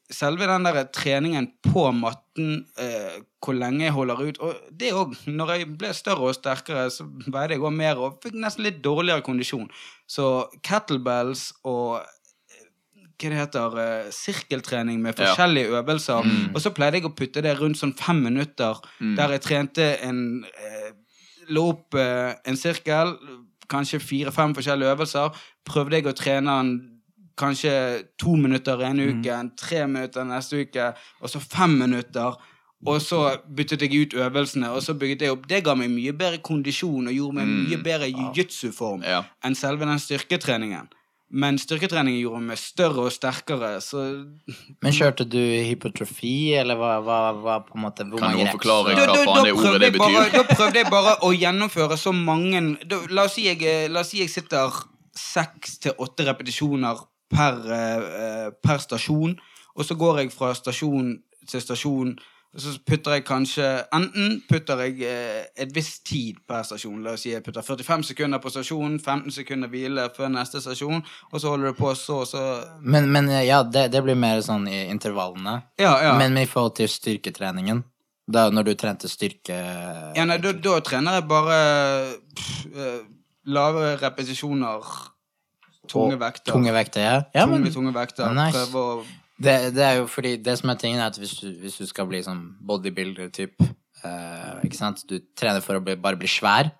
selve den der treningen på matten, eh, hvor lenge jeg holder ut Og det òg, når jeg ble større og sterkere, så veide jeg òg mer og fikk nesten litt dårligere kondisjon. Så kettlebells og eh, hva det heter, eh, sirkeltrening med Ja. forskjellige øvelser. Og så pleide jeg å putte det rundt sånn fem minutter, der jeg trente en eh, Lå opp eh, en sirkel, kanskje fire-fem forskjellige øvelser. Prøvde jeg å trene den kanskje to minutter en uke, tre minutter neste uke, og så fem minutter. Og så byttet jeg ut øvelsene, og så bygget jeg opp. Det ga meg mye bedre kondisjon og gjorde meg mye bedre jiu-jitsu-form Ja. enn selve den styrketreningen. Men styrketreningen gjorde meg større og sterkere, så Men kjørte du hypotrofi, eller hva, hva, hva på en måte Kan du noen forklare hva faen det ordet det betyr? bare, da prøvde jeg bare å gjennomføre så mange da, la, oss si jeg, eh, la oss si jeg sitter seks til åtte repetisjoner per, eh, per stasjon, og så går jeg fra stasjon til stasjon, og så putter jeg kanskje Enten putter jeg eh, et visst tid per stasjon. La oss si jeg putter 45 sekunder på stasjonen, 15 sekunder hvile før neste stasjon, og så holder du på så og så. Men, men ja, det, det blir mer sånn i intervallene. Ja, ja. Men i forhold til styrketreningen, da når du trente styrke... Ja, nei, da, da trener jeg bare pff, eh, lave repetisjoner, tunge vekter. Tunge vekter, ja. ja tunge, men, tunge vekter. Nice. Prøve å det, det er jo fordi Det som er tingen, er at hvis du, hvis du skal bli sånn bodybuilder-typ eh, Ikke sant? Du trener for å bli, bare bli svær,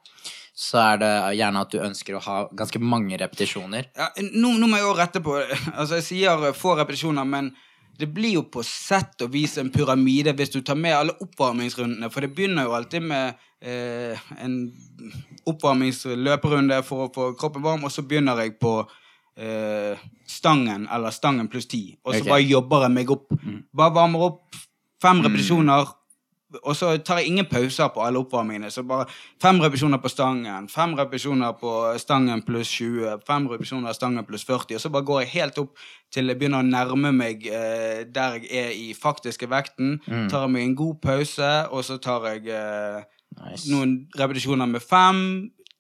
så er det gjerne at du ønsker å ha ganske mange repetisjoner. ja, nå, nå må jeg jo rette på Altså, jeg sier få repetisjoner, men det blir jo på sett og vis en pyramide hvis du tar med alle oppvarmingsrundene, for det begynner jo alltid med eh, en oppvarmingsløperunde for å få kroppen varm, og så begynner jeg på eh, stangen, eller stangen pluss ti, og så okay. bare jobber jeg meg opp. Bare varmer opp fem repetisjoner, og så tar jeg ingen pauser på alle oppvarmingene. Så bare fem repetisjoner på stangen, fem repetisjoner på stangen pluss 20, fem repetisjoner på stangen pluss 40, og så bare går jeg helt opp til jeg begynner å nærme meg eh, der jeg er i faktiske vekten. Tar jeg meg en god pause, og så tar jeg eh, Nice. noen repetisjoner med fem,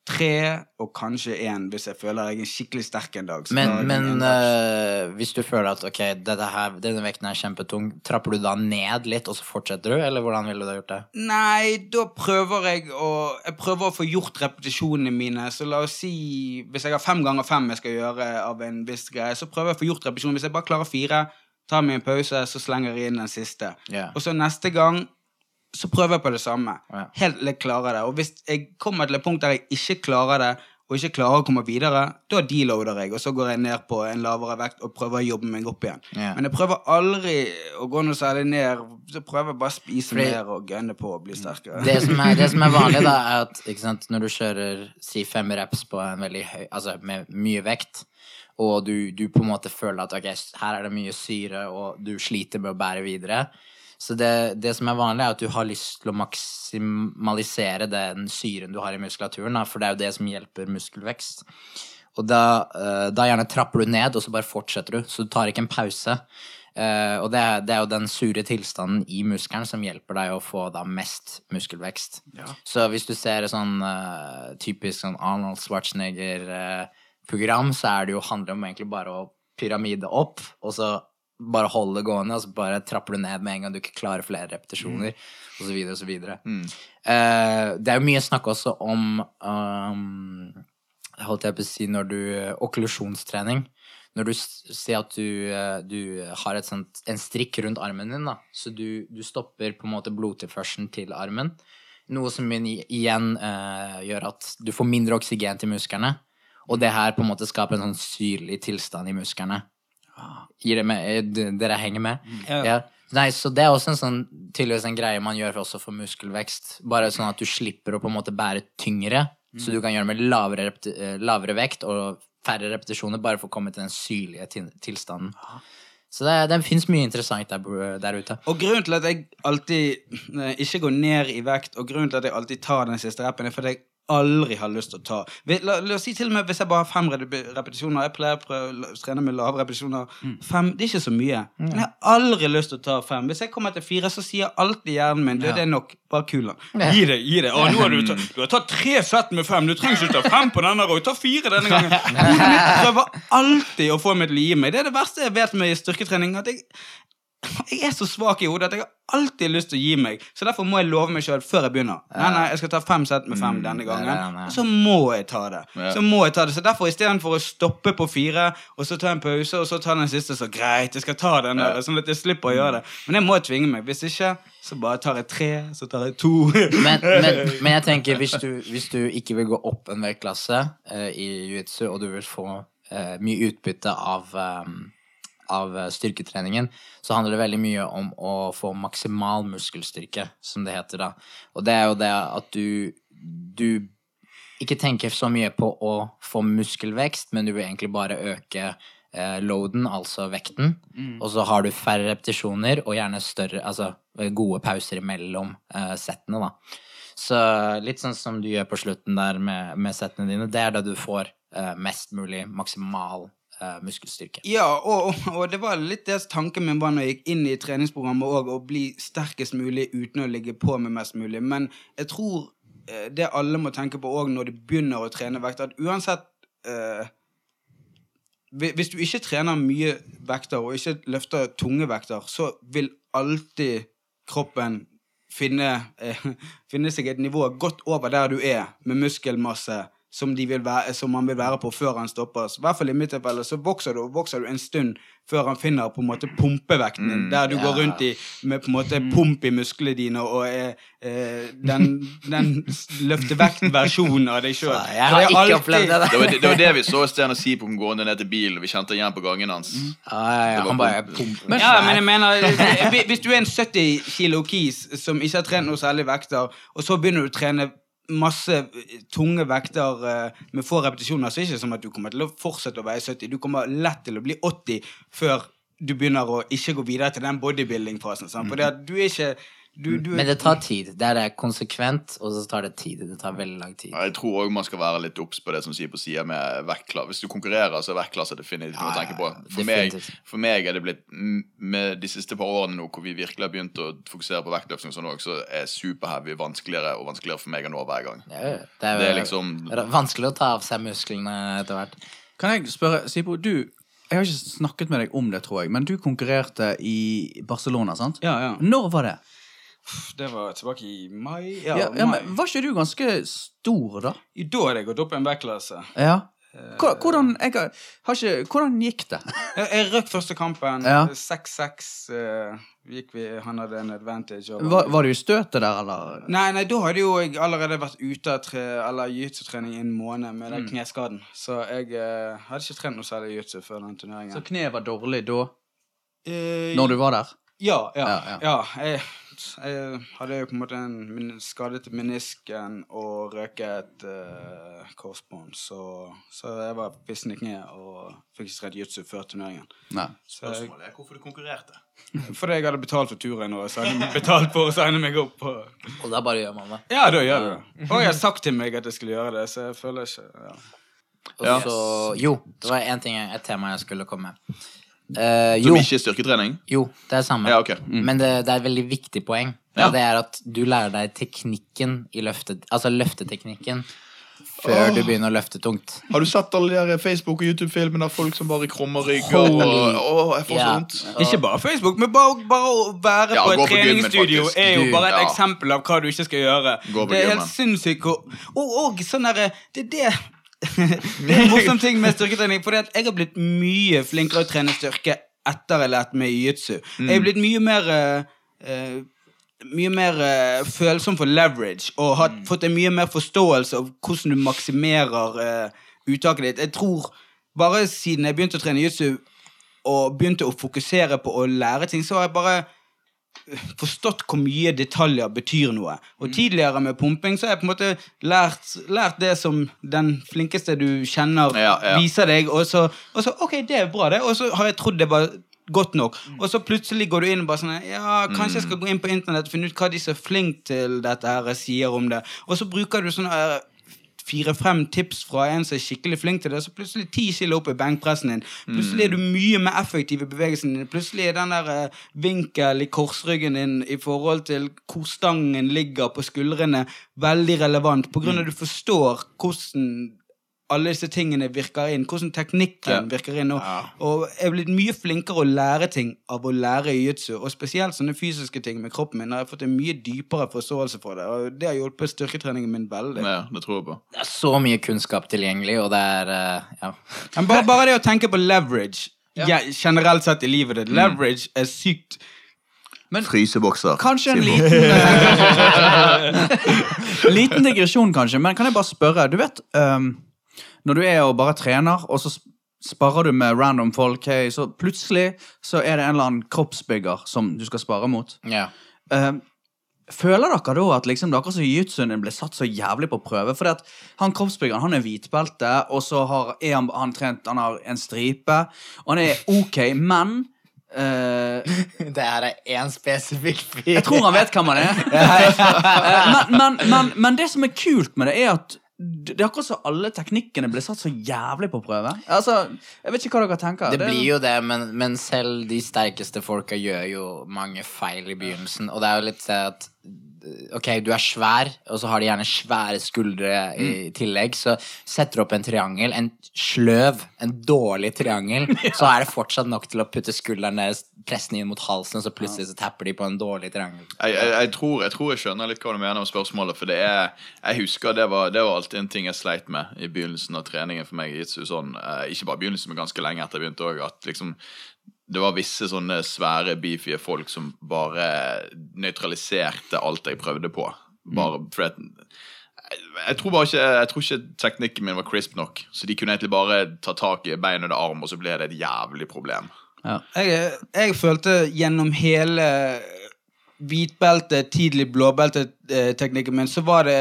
tre og kanskje én hvis jeg føler jeg er skikkelig sterk en dag. Men, men uh, hvis du føler at ok, her, denne vekten er kjempetung, trapper du da ned litt, og så fortsetter du, eller hvordan ville du ha gjort det? Nei, da prøver jeg å Jeg prøver å få gjort repetisjonene mine. Så la oss si Hvis jeg har fem ganger fem jeg skal gjøre av en viss greie, så prøver jeg å få gjort repetisjonen. Hvis jeg bare klarer fire, tar meg en pause, så slenger jeg inn den siste. Yeah. Og så neste gang så prøver jeg på det samme. Ja. Helt til jeg klarer det. Og hvis jeg kommer til et punkt der jeg ikke klarer det, og ikke klarer å komme videre, da deloader jeg, og så går jeg ned på en lavere vekt og prøver å jobbe meg opp igjen. Ja. Men jeg prøver aldri å gå noe særlig ned. Så prøver jeg bare å spise Fordi- mer og gønne på og bli sterkere. Det som er, det som er vanlig, da, er at sant, når du kjører si fem reps på en veldig høy Altså med mye vekt, og du, du på en måte føler at ok, her er det mye syre, og du sliter med å bære videre Så det, det som er vanlig, er at du har lyst til å maksimalisere den syren du har i muskulaturen, da, for det er jo det som hjelper muskelvekst. Og da, eh, da gjerne trapper du ned, og så bare fortsetter du. Så du tar ikke en pause. Eh, og det er, det er jo den sure tilstanden i muskelen som hjelper deg å få da mest muskelvekst. Så hvis du ser et sånn eh, typisk sånn Arnold Schwarzenegger-program, så er det jo handler om egentlig bare å pyramide opp, og så bare holde det gående, og så bare trapper du ned med en gang du ikke klarer flere repetisjoner, videre og så videre. Eh, det er jo mye snakk også om um, holdt jeg på å si, når du Okklusjonstrening. Når du ser at du, eh, du har sånt, en strikk rundt armen din, da, så du, du stopper på en måte blodtilførselen til armen. Noe som igjen- eh, gjør at du får mindre oksygen til musklene. Og det her på en måte skaper en sånn syrlig tilstand i musklene. Gir det med, eh, dere henger med? Ja. Nei, så det er også en sånn, tydeligvis en greie man gjør også for muskelvekst. Bare sånn at du slipper å på en måte bære tyngre, så du kan gjøre med lavere, eh, lavere vekt og færre repetisjoner, bare for å komme til den syrlige tilstanden. Så det, det fins mye interessant der, der ute. Og grunnen til at jeg alltid eh, ikke går ned i vekt, og grunnen til at jeg alltid tar den siste rappen, er fordi jeg aldri har lyst til å ta. La, la oss si til og med hvis jeg bare har fem repetisjoner, jeg pleier å prøve å trene med lave repetisjoner, fem, det er ikke så mye. Men jeg har aldri lyst til å ta fem. Hvis jeg kommer til fire, så sier alltid hjernen min, ja. det er nok, bare kul den. Gi det. gi det. Å, nå har du, tatt, du har tatt tre sett med fem. Du trenger ikke ta fem på denne og ta fire denne gangen. Hodet mitt prøver alltid å få meg til å gi meg. Det er det verste jeg vet med styrketrening. At jeg, jeg er så svak i hodet at jeg har alltid lyst til å gi meg. Så derfor må jeg love meg sjøl før jeg begynner. Nei, nei, jeg skal ta fem sett med fem denne gangen. Og så må jeg ta det. Så må jeg ta det. Så derfor istedenfor å stoppe på fire, og så ta en pause, og så ta den siste, så greit, jeg skal ta den der, sånn at jeg slipper å gjøre det. Men jeg må tvinge meg. Hvis ikke, så bare tar jeg tre, så tar jeg to. Men, men, men jeg tenker, hvis du, hvis du ikke vil gå opp en vektklasse uh, i jiu-jitsu, og du vil få uh, mye utbytte av, eh, av eh, styrketreningen, så handler det veldig mye om å få maksimal muskelstyrke, som det heter da. Og det er jo det at du, du ikke tenker så mye på å få muskelvekst, men du vil egentlig bare øke eh, loaden, altså vekten. Og så har du færre repetisjoner og gjerne større, altså gode pauser imellom eh, settene, da. Så litt sånn som du gjør på slutten der med, med settene dine, det er da du får eh, mest mulig maksimal eh, muskelstyrke. Ja, og, og det var litt det tanken min var når jeg gikk inn i treningsprogrammet òg, å bli sterkest mulig uten å ligge på med mest mulig. Men jeg tror eh, det alle må tenke på òg når de begynner å trene vekt, at uansett uh, Hvis du ikke trener mye vekter og ikke løfter tunge vekter, så vil alltid kroppen finne, uh, finne seg et nivå godt over der du er, med muskelmasse som, de vil være, som han vil være på før han stopper. I hvert fall i mitt tilfelle så vokser du vokser du en stund før han finner på en måte pumpevekten din, der du går rundt i, med på en måte pump i musklene dine og er eh, den, den løftevekt-versjonen av deg sjøl. Jeg har ikke opplevd det. Det var det, var det vi så Steinar Sipom gående ned til bilen. Vi kjente igjen på gangen hans. Ja, ja, ja, han bare pumper. Ja, men jeg mener Hvis du er en 70 kilo kis som ikke har trent noe særlig vekter, og så begynner du å trene masse eh, tunge vekter eh, med få repetisjoner, så er det ikke som at du kommer til å fortsette å veie 70. Du kommer lett til å bli 80 før du begynner å ikke gå videre til den bodybuilding-fasen. sant? For du er ikke Du, du, Men det tar tid. Det er konsekvent, og så tar det tid. Det tar veldig lang tid. Jeg tror òg man skal være litt obs på det som sier på sida med vektklasse. Hvis du konkurrerer, så er vektklasse definitivt noe å tenke på. For meg, for meg er det blitt Med de siste par årene nå hvor vi virkelig har begynt å fokusere på vektløftning og sånn så er superheavy vanskeligere og vanskeligere for meg å nå hver gang. Det er, det er, Det er liksom vanskelig å ta av seg musklene etter hvert. Kan jeg spørre, Sipo, du Jeg har ikke snakket med deg om det, tror jeg, men du konkurrerte i Barcelona, sant? Ja, ja. Når var det? Det var tilbake i mai. Ja, Ja, ja, mai. men Var ikke du ganske stor, da? Da hadde jeg gått opp i en vektklasse. Ja. Hvordan, jeg ikke, hvordan gikk det? Jeg, jeg røk første kampen. Ja. 6-6 uh, gikk vi. Han hadde en advantage. over Var, var du i støtet der, eller? Nei, nei, da hadde jo jeg allerede vært ute av tre, eller jiu-jitsu-trening i en måned med den kneskaden. Så jeg uh, hadde ikke trent noe særlig jiu-jitsu før den turneringen. Så kneet var dårlig da? Uh, Når du var der? Ja, ja. Ja, ja, ja. Jeg, jeg hadde jo på en måte en min- skadet menisken og røket uh, korsbånd, så, så jeg var pissen i kneet og fikk ikke trent jiu-jitsu før turneringen. Nei. Spørsmålet er hvorfor du konkurrerte. fordi jeg hadde betalt for turen og betalt for å signe meg opp. Og, Og da bare gjør man det. Ja, da gjør du det. Og jeg har sagt til meg at jeg skulle gjøre det, så jeg føler ikke ja. Og så, jo, det var én ting, et tema jeg skulle komme med. Eh, Som jo, ikke er styrketrening? jo, det er samme. Ja, ok. Men det, det er et veldig viktig poeng. Ja. Og det er at du lærer deg teknikken i løftet, altså løfteteknikken før du begynner å løfte tungt. Har du sett alle de Facebook- og YouTube-filmene av folk som bare krummer rygger? Og, Åh, jeg får så Ja. vondt. Ikke bare Facebook, men bare, bare å være Ja, på et på gymmen, treningsstudio faktisk. er jo bare et ja. eksempel av hva du ikke skal gjøre. Det er gymmen. helt sinnssykt. Og, og, og sånn derre Det er det en morsom ting med styrketrening. For jeg har blitt mye flinkere å trene styrke etter jeg lærte meg jiu-jitsu. Jeg har blitt mye mer eh, mye mer uh, følsom for leverage og har fått en mye mer forståelse av hvordan du maksimerer uh, uttaket ditt. Jeg tror bare siden jeg begynte å trene jiu-jitsu og begynte å fokusere på å lære ting, så har jeg bare forstått hvor mye detaljer betyr noe. Og tidligere med pumping så har jeg på en måte lært, lært det som den flinkeste du kjenner, Ja, ja. viser deg, og så, og så Ok, det er bra, det. Og så har jeg trodd det var godt nok. Og så plutselig går du inn og bare sånn Ja, kanskje jeg skal gå inn på internett og finne ut hva de som er flinke til dette her, sier om det. Og så bruker du sånne eh, fire-fem tips fra en som er skikkelig flink til det, så plutselig ti kilo opp i benkpressen din. Plutselig er du mye mer effektiv i bevegelsen din. Plutselig er den der eh, vinkel i korsryggen din i forhold til hvor stangen ligger på skuldrene, veldig relevant, på grunn av at du forstår hvordan alle disse tingene virker inn, hvordan teknikken Ja. virker inn. Og, og jeg er blitt mye flinkere å lære ting av å lære jiu-jitsu, og spesielt sånne fysiske ting med kroppen min. har jeg fått en mye dypere forståelse for det, og det har hjulpet styrketreningen min veldig. Ja, det tror jeg på. Det er så mye kunnskap tilgjengelig, og det er eh, ja. Men bare, bare det å tenke på leverage ja, generelt sett i livet ditt. Leverage er sykt Frysebokser. Kanskje en liten eh, Liten digresjon, kanskje, men kan jeg bare spørre Du vet, ehm, når du er og bare trener, og så sparer du med random folk, hey, så plutselig så er det en eller annen kroppsbygger som du skal spare mot. ja. Ehm, Føler dere da at liksom, dere som jiu-jitsuen ble satt så jævlig på prøve? At han kroppsbyggeren han er hvitbelte, og så har, han, han trent Han har en stripe, og han er ok, men Uh, Det her er én spesifikk fyr. Jeg tror han vet hvem han er. Eh, men, men, men, men det som er kult med det, er at det er akkurat som alle teknikkene ble satt så jævlig på prøve. Altså, Jeg vet ikke hva dere tenker. Det blir jo det, men, men selv de sterkeste folka gjør jo mange feil i begynnelsen. Og det er jo litt det at Ok, du er svær, og så har de gjerne svære skuldre i tillegg. Så setter du opp en triangel, en sløv, en dårlig triangel, så er det fortsatt nok til å putte skulderen deres, presse den inn mot halsen, og så plutselig så tapper de på en dårlig triangel. Jeg, jeg, jeg, tror, jeg tror jeg skjønner litt hva du mener om spørsmålet. For det er Jeg husker det var, det var alltid en ting jeg sleit med i begynnelsen av treningen for meg. i jitsu, Sånn, eh, ikke bare begynnelsen, men ganske lenge etter jeg begynte òg. At liksom det var visse sånne svære, beefy folk som bare nøytraliserte alt jeg prøvde på. Bare for at jeg, jeg tror bare ikke Jeg tror ikke teknikken min var crisp nok. Så de kunne egentlig bare ta tak i bein under arm, og så ble det et jævlig problem. Jeg, jeg følte gjennom hele hvitbelte, tidlig blåbelte-teknikken min, så var det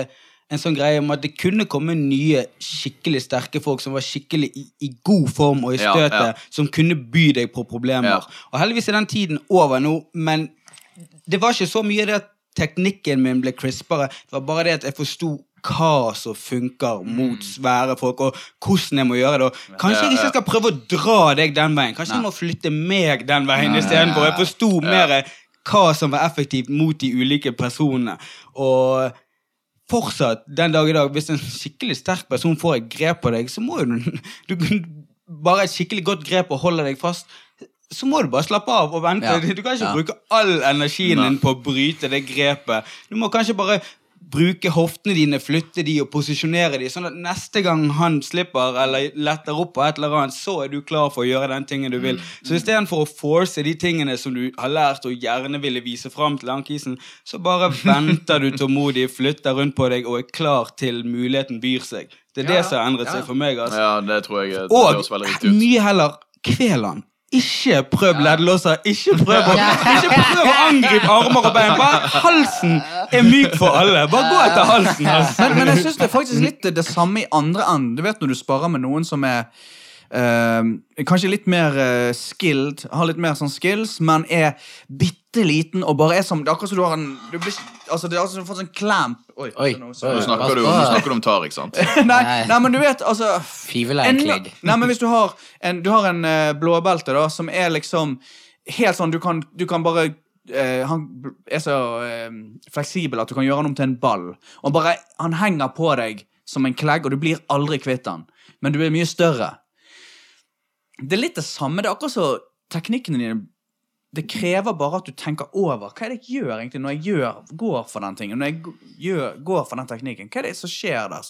en sånn greie om at det kunne komme nye, skikkelig sterke folk som var skikkelig i, i god form og i Ja, støtet, ja. som kunne by deg på problemer. Ja. Og heldigvis er den tiden over nå, men det var ikke så mye det at teknikken min ble crispere. Det var bare det at jeg forsto hva som funker mot svære folk, og hvordan jeg må gjøre det. Og kanskje jeg ikke skal prøve å dra deg den veien. Kanskje jeg må flytte meg den veien istedenfor. Jeg forsto mer hva som var effektivt mot de ulike personene. Og fortsatt, den dag i dag, hvis en skikkelig sterk person får et grep på deg, så må jo du, du Bare et skikkelig godt grep og holder deg fast. Så må du bare slappe av og vente. Ja. Du kan ikke Ja. bruke all energien din på å bryte det grepet. Du må kanskje bare bruke hoftene dine, flytte de og posisjonere de, sånn at neste gang han slipper eller letter opp på et eller annet, så er du klar for å gjøre den tingen du vil. Så istedenfor å force de tingene som du har lært og gjerne ville vise fram til ankisen, så bare venter du tålmodig, flytter rundt på deg og er klar til muligheten byr seg. Det er det som har endret seg for meg. altså. Ja, det tror jeg det Og mye heller kvel han. Ikke prøv leddlåser. Ikke prøv å, ikke prøv å angripe armer og bein. Bare halsen er myk for alle. Bare gå etter halsen. Altså. Men, men jeg syns det er faktisk litt det samme i andre enden. Du vet når du sparer med noen som er eh, kanskje litt mer uh, skilled, har litt mer sånn skills, men er bitte liten og bare er som Det er akkurat som du har en du blir, altså Det er altså du har fått sånn clamp Oi. Oi, nå- snakker du, nå snakker du om Tariq, sant? nei, nei, men du vet, altså en Nei, men hvis du har en, du har en uh, blåbelte da, som er liksom helt sånn Du kan, du kan bare Uh, Han er så uh, fleksibel at du kan gjøre han om til en ball. Og bare, Han henger på deg som en klegg, og du blir aldri kvitt han. Men du er mye større. Det er litt det samme. Det er akkurat så teknikkene dine Det krever bare at du tenker over hva er det jeg gjør egentlig når jeg gjør, går for den tingen. Når jeg gjør, går for den teknikken. Hva er det som skjer der?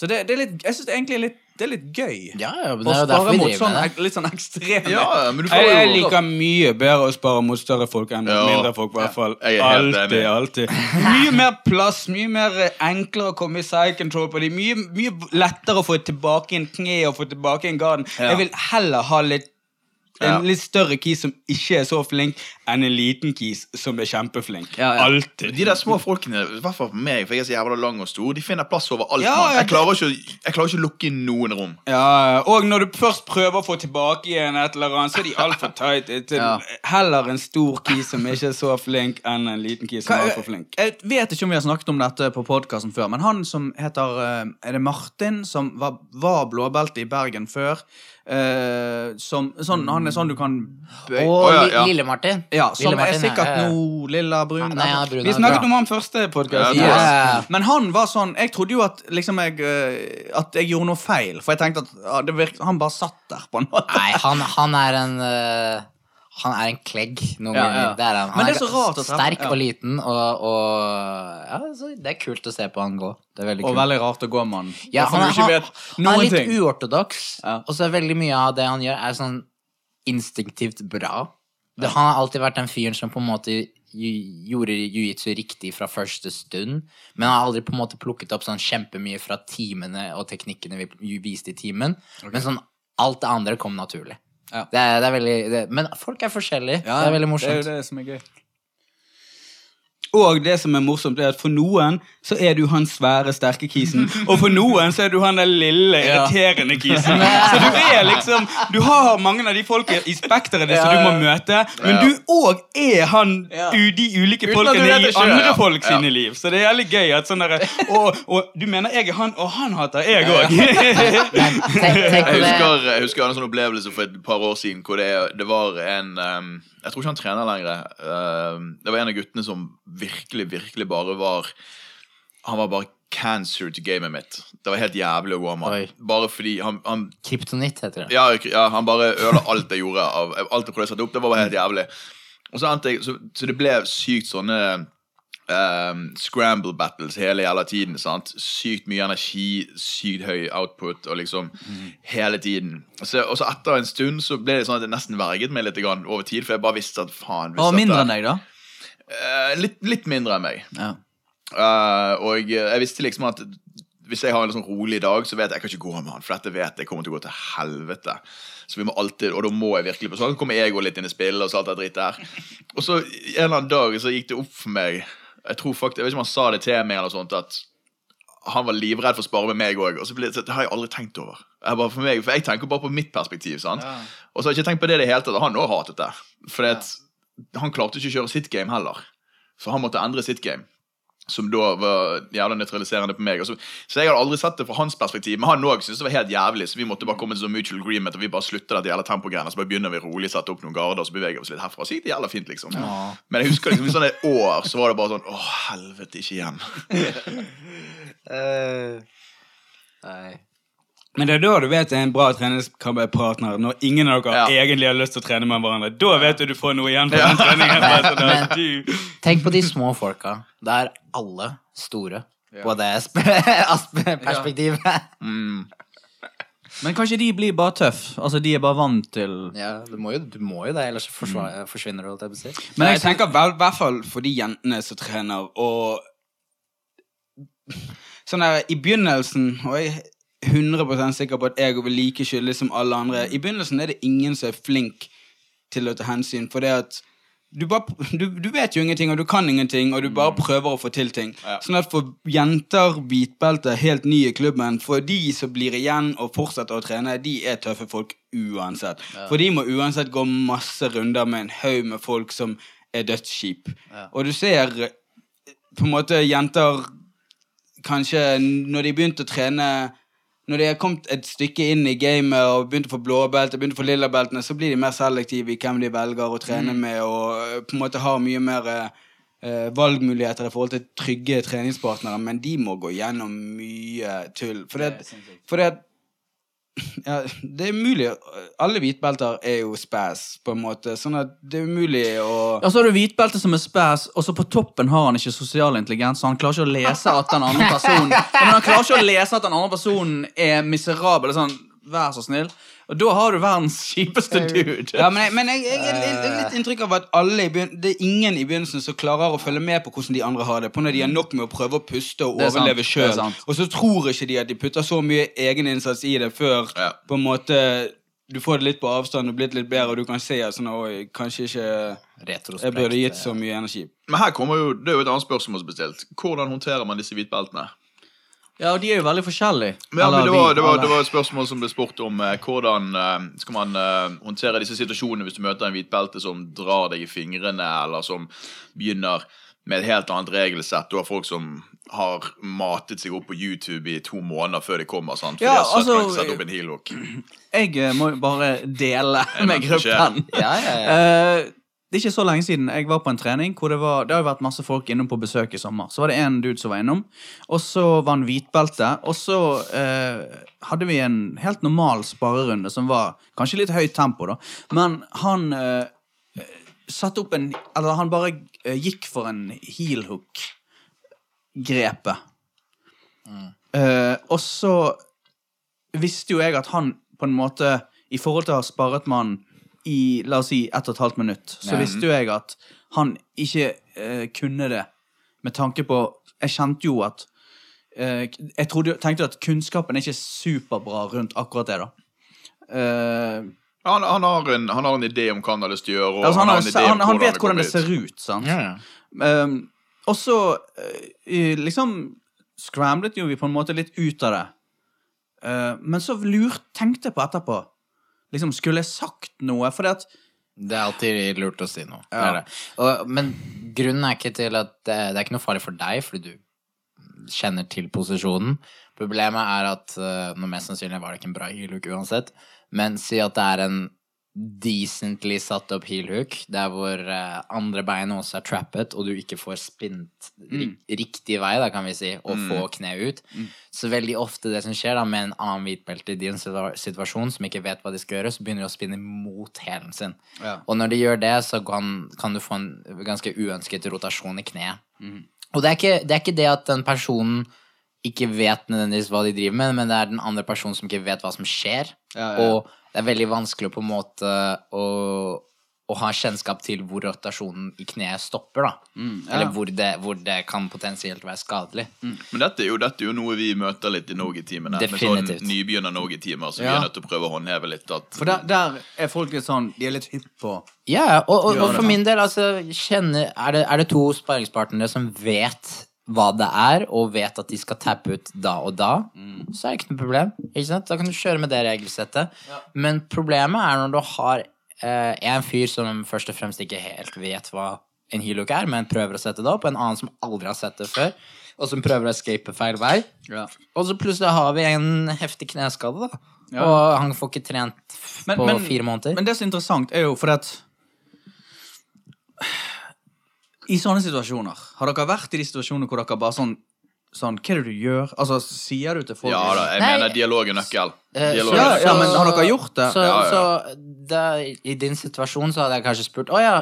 Så det, det er litt, jeg syns egentlig er litt, det er litt gøy. Ja, ja, men Å det er jo spare derfor vi mot driver sånn, med det. litt sånn ekstreme Ja, men du får Jeg, jeg liker mye bedre å spare mot større folk enn Ja. mindre folk. i hvert fall. Alltid, alltid. Mye mer plass, mye mer enklere å komme i side control på dem. Mye, mye lettere å få tilbake en kne og få tilbake en garden. Ja. Jeg vil heller ha litt. En litt større kis som ikke er så flink, enn en liten kis som er kjempeflink. Ja, ja. Alltid. De der små folkene, i hvert fall for meg, for jeg er så jævla lang og stor, de finner plass overalt. Ja, jeg, jeg, klarer ikke, jeg klarer ikke å lukke inn noen rom. Ja, og når du først prøver å få tilbake igjen et eller annet, så er de altfor tight. Ja. Heller en stor kis som ikke er så flink, enn en liten kis som er altfor flink. Jeg vet ikke om vi har snakket om dette på podkasten før, men han som heter eh, Er det Martin, som var, var blåbelte i Bergen før? Eh, som, sånn, han er sånn du kan bøye Og oh, ja, ja. Lille-Martin. Ja, som er Lille-Martin, sikkert ja, ja. nå lilla brun. Nei, er brun. Vi er snakket om han første podkast. Ja, Ja. Men han var sånn Jeg trodde jo at liksom jeg eh, At jeg gjorde noe feil. For jeg tenkte at ja, det virk, han bare satt der, på en måte. Nei, han, han er en eh, Han er en klegg noen Ja, ja. Det er han. han Men det er så rart å Sterk ja. og liten, og, og ja, så Det er kult å se på han gå. Det er veldig Og kult. veldig rart å gå med han. Ja, han, er, han, han er litt ting. uortodoks, Ja. og så er veldig mye av det han gjør, er sånn instinktivt bra. Det, han har alltid vært den fyren som på en måte gjorde jiu-jitsu riktig fra første stund, men han har aldri på en måte plukket opp sånn kjempemye fra timene og teknikkene vi viste i timen, men sånn alt det andre kom naturlig. Ja. Det, er, det er veldig det, Men folk er forskjellige. det er veldig Det er jo det som er gøy. Og det som er morsomt, er at for noen så er du han svære, sterke kisen. Og for noen så er du han der lille, irriterende kisen. Så du er liksom Du har mange av de folkene i spekteret ditt som du må møte, men du òg er han u, de ulike folkene i andre folk sine liv. Så det er jævlig gøy at sånn derre og, og du mener jeg er han, og han hater jeg òg. Jeg husker, jeg husker en sånn opplevelse for et par år siden hvor det, det var en um, Jeg tror ikke han trener lenger. Um, det var en av guttene som virkelig, virkelig bare var Han var bare cancer til gamet mitt. Det var helt jævlig å gå med Bare fordi han, han Kryptonitt heter det. ja, ja, han bare ødela alt jeg gjorde. Av, alt jeg prøvde å sette opp. Det var bare helt jævlig. Og så, endte jeg, så, så det ble sykt sånne ehm, scramble battles hele jævla tiden. sant? Sykt mye energi, sykt høy output og liksom hele tiden. Så, og så etter en stund så ble det sånn at jeg nesten verget meg litt grann over tid, for jeg bare visste at faen Og mindre enn deg, da? Uh, litt, litt mindre enn meg. Ja. Uh, og jeg visste liksom at hvis jeg har en sånn rolig dag, så vet jeg jeg kan ikke gå med han, for dette vet jeg kommer til å gå til helvete. Så vi må alltid, Og da må jeg virkelig på sånn. Så kommer jeg litt inn i spillet og så alt det dritt der. Og så en eller annen dag så gikk det opp for meg Jeg tror faktisk, jeg vet ikke om han sa det til meg, eller sånt, at han var livredd for å spare med meg òg. Og så ble det, har jeg aldri tenkt over. Jeg bare for, meg, for jeg tenker bare på mitt perspektiv. sant? Og så har jeg ikke tenkt på det i det hele tatt. Han òg hatet det. For han klarte ikke å kjøre sitt game heller. Så han måtte endre sitt game. Som da var jævla nøytraliserende på meg. Så, så jeg hadde aldri sett det fra hans perspektiv. Men han òg syntes det var helt jævlig, så vi måtte bare komme til sånn mutual agreement. Og vi bare slutter dette jævla tempogreiene. Så bare begynner vi rolig, sette opp noen garder, og så beveger vi oss litt herfra. Så gikk det jævla fint, liksom. Men jeg husker liksom i sånne år så var det bare sånn Å, helvete, ikke igjen. Nei. Men det er da du vet det er en bra treningspartner, når ingen av dere Ja. egentlig har lyst til å trene med hverandre. Da vet du du får noe igjen for den treningen. Men, sånn Men- du- Tenk på de små folka. Det er alle store på det perspektivet. perspektivet. Men kanskje de blir bare tøff? Altså, de er bare vant til Ja, du må jo, du må jo det, ellers så forsva- forsvinner du, jeg si. Men jeg tenker i hvert fall for de jentene som trener, og Sånn der, I begynnelsen, og jeg 100 sikker på at jeg vil like skyldig som alle andre I begynnelsen er det ingen som er flink til å ta hensyn, for det at du, bare, du, du vet jo ingenting, og du kan ingenting, og du bare prøver å få til ting. Sånn at for jenter, hvitbelte, helt nye i klubben, for de som blir igjen og fortsetter å trene, de er tøffe folk uansett. For de må uansett gå masse runder med en haug med folk som er dødskjip. Og du ser eh, på en måte jenter kanskje når de begynte å trene Når de har kommet et stykke inn i gamet og begynt å få blåbelte, begynt å få lillabeltene, så blir de mer selektive i hvem de velger å trene med, og eh, på en måte har mye mer eh, valgmuligheter i forhold til trygge treningspartnere, men de må gå gjennom mye tull. For det, for det ja, det er umulig Alle hvitbelter er jo spæs, på en måte. Sånn at det er umulig å Ja, så har du hvitbelte som er spæs, og så på toppen har han ikke sosial intelligens, så han klarer ikke å lese at den andre personen ja, men Han klarer ikke å lese at den andre personen er miserabel. Sånn, vær så snill. Og da har du verdens kjipeste dude. Ja, men jeg, men jeg, jeg, jeg, jeg litt inntrykk av at alle i det er ingen i begynnelsen som klarer å følge med på hvordan de andre har det. På når de har nok med å prøve å puste og er overleve er sjøl. Og så tror ikke de at de putter så mye egeninnsats i det før Ja. på en måte du får det litt på avstand og blitt litt bedre, og du kan se at sånn, oi, kanskje ikke jeg burde gitt så mye energi. Men her kommer jo, det er jo et annet spørsmål som er bestilt. Hvordan håndterer man disse hvitbeltene? Ja, og de er jo veldig forskjellige. Men, ja, men det, var, det, var, det var et spørsmål som ble spurt om eh, hvordan eh, skal man eh, håndtere disse situasjonene hvis du møter en hvitbelte som drar deg i fingrene, eller som begynner med et helt annet regelsett. Du har folk som har matet seg opp på YouTube i to måneder før de kommer. Sant? For Ja, de har satt, altså, kan sette opp en. Jeg eh, må jo bare dele med gruppen. Ja, ja, ja. Eh, det er ikke så lenge siden jeg var på en trening hvor det var Det har vært masse folk innom på besøk i sommer. Så var det en dude som var innom, og så var han hvitbelte. Og så eh, hadde vi en helt normal sparerunde som var kanskje litt høyt tempo, da. Men han eh, satte opp en Eller han bare eh, gikk for en heel hook-grepet. Eh, og så visste jo jeg at han på en måte I forhold til å ha sparret med i la oss si ett og et halvt minutt, så visste jo jeg at han ikke eh, kunne det med tanke på Jeg kjente jo at eh, Jeg trodde, tenkte at kunnskapen er ikke superbra rundt akkurat det, da. Eh, Han, han, har en, han har en idé om hva han har lyst til å gjøre. Og altså, han, har, en idé om han, han vet hvordan det ser ut, sant? Ja, ja. Um, og så uh, liksom scramblet jo vi på en måte litt ut av det. Uh, men så lurt, tenkte jeg på etterpå liksom, Skulle sagt noe? For det at Det er alltid lurt å si noe. Det er det. Og, men grunnen er ikke til at det, det er ikke noe farlig for deg, fordi du kjenner til posisjonen. Problemet er at uh, mest sannsynlig var det ikke en bra heel uansett, men si at det er en decently satt opp heel hook, der hvor uh, andre beinet også er trappet, og du ikke får spint ri riktig vei, da kan vi si, og få kneet ut. Så veldig ofte det som skjer da med en annen hvitbelte i din situasjon, som ikke vet hva de skal gjøre, så begynner de å spinne mot hælen sin. Og når de gjør det, så kan, kan du få en ganske uønsket rotasjon i kneet. Og det er, ikke, det er ikke det at den personen ikke vet nødvendigvis hva de driver med, men det er den andre personen som ikke vet hva som skjer. Og det er veldig vanskelig på en måte å, å ha kjennskap til hvor rotasjonen i kneet stopper, da. Eller hvor det, hvor det kan potensielt være skadelig. Men dette er, jo, dette er jo noe vi møter litt i Norge-teamene. Med sånn nybegynner-Norge-timer, så vi er nødt til å prøve å håndheve litt at For der, der er folk litt sånn De er litt hypp på Ja, og, og, Gjør og for min del, altså, kjenner, er, det, er det to sparringspartnere som vet hva det er, og vet at de skal tappe ut da og da, så er det ikke noe problem. Ikke? Da kan du kjøre med det regelsettet. Men problemet er når du har eh, en fyr som først og fremst ikke helt vet hva en heelhook er, men prøver å sette det opp, og en annen som aldri har sett det før, og som prøver å escape feil vei. Ja. Og så plutselig har vi en heftig kneskade, da. Ja. Og han får ikke trent Men- på men- fire måneder. Men det som er interessant, er jo fordi at I sånne situasjoner, har dere vært i de situasjonene hvor dere bare sånn Sånn, hva er det du gjør? Altså, sier du til folk Ja da, jeg Nei. mener dialog er nøkkel. Eh, Dialog Ja, ja, men har dere gjort det? Så, Ja, ja. så da, i din situasjon så hadde jeg kanskje spurt Å ja,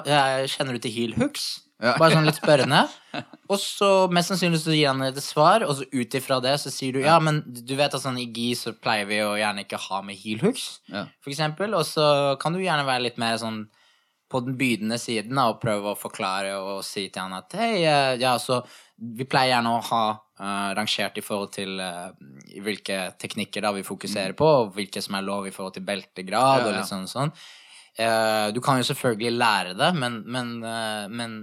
kjenner du til heel hooks? Ja. Bare sånn litt spørrende. Og så mest sannsynlig så gir han et svar, og så ut ifra det så sier du ja, men du vet at sånn i GI så pleier vi å gjerne ikke ha med heel hooks, Ja. for eksempel. Og så kan du gjerne være litt mer sånn på den bydende siden og prøve å forklare og si til han at hei, eh, ja, så vi pleier gjerne å ha uh, rangert i forhold til uh, hvilke teknikker da vi fokuserer på, og hvilke som er lov i forhold til beltegrad Ja, og litt sånn sånn. Uh, du kan jo selvfølgelig lære det, men, men, men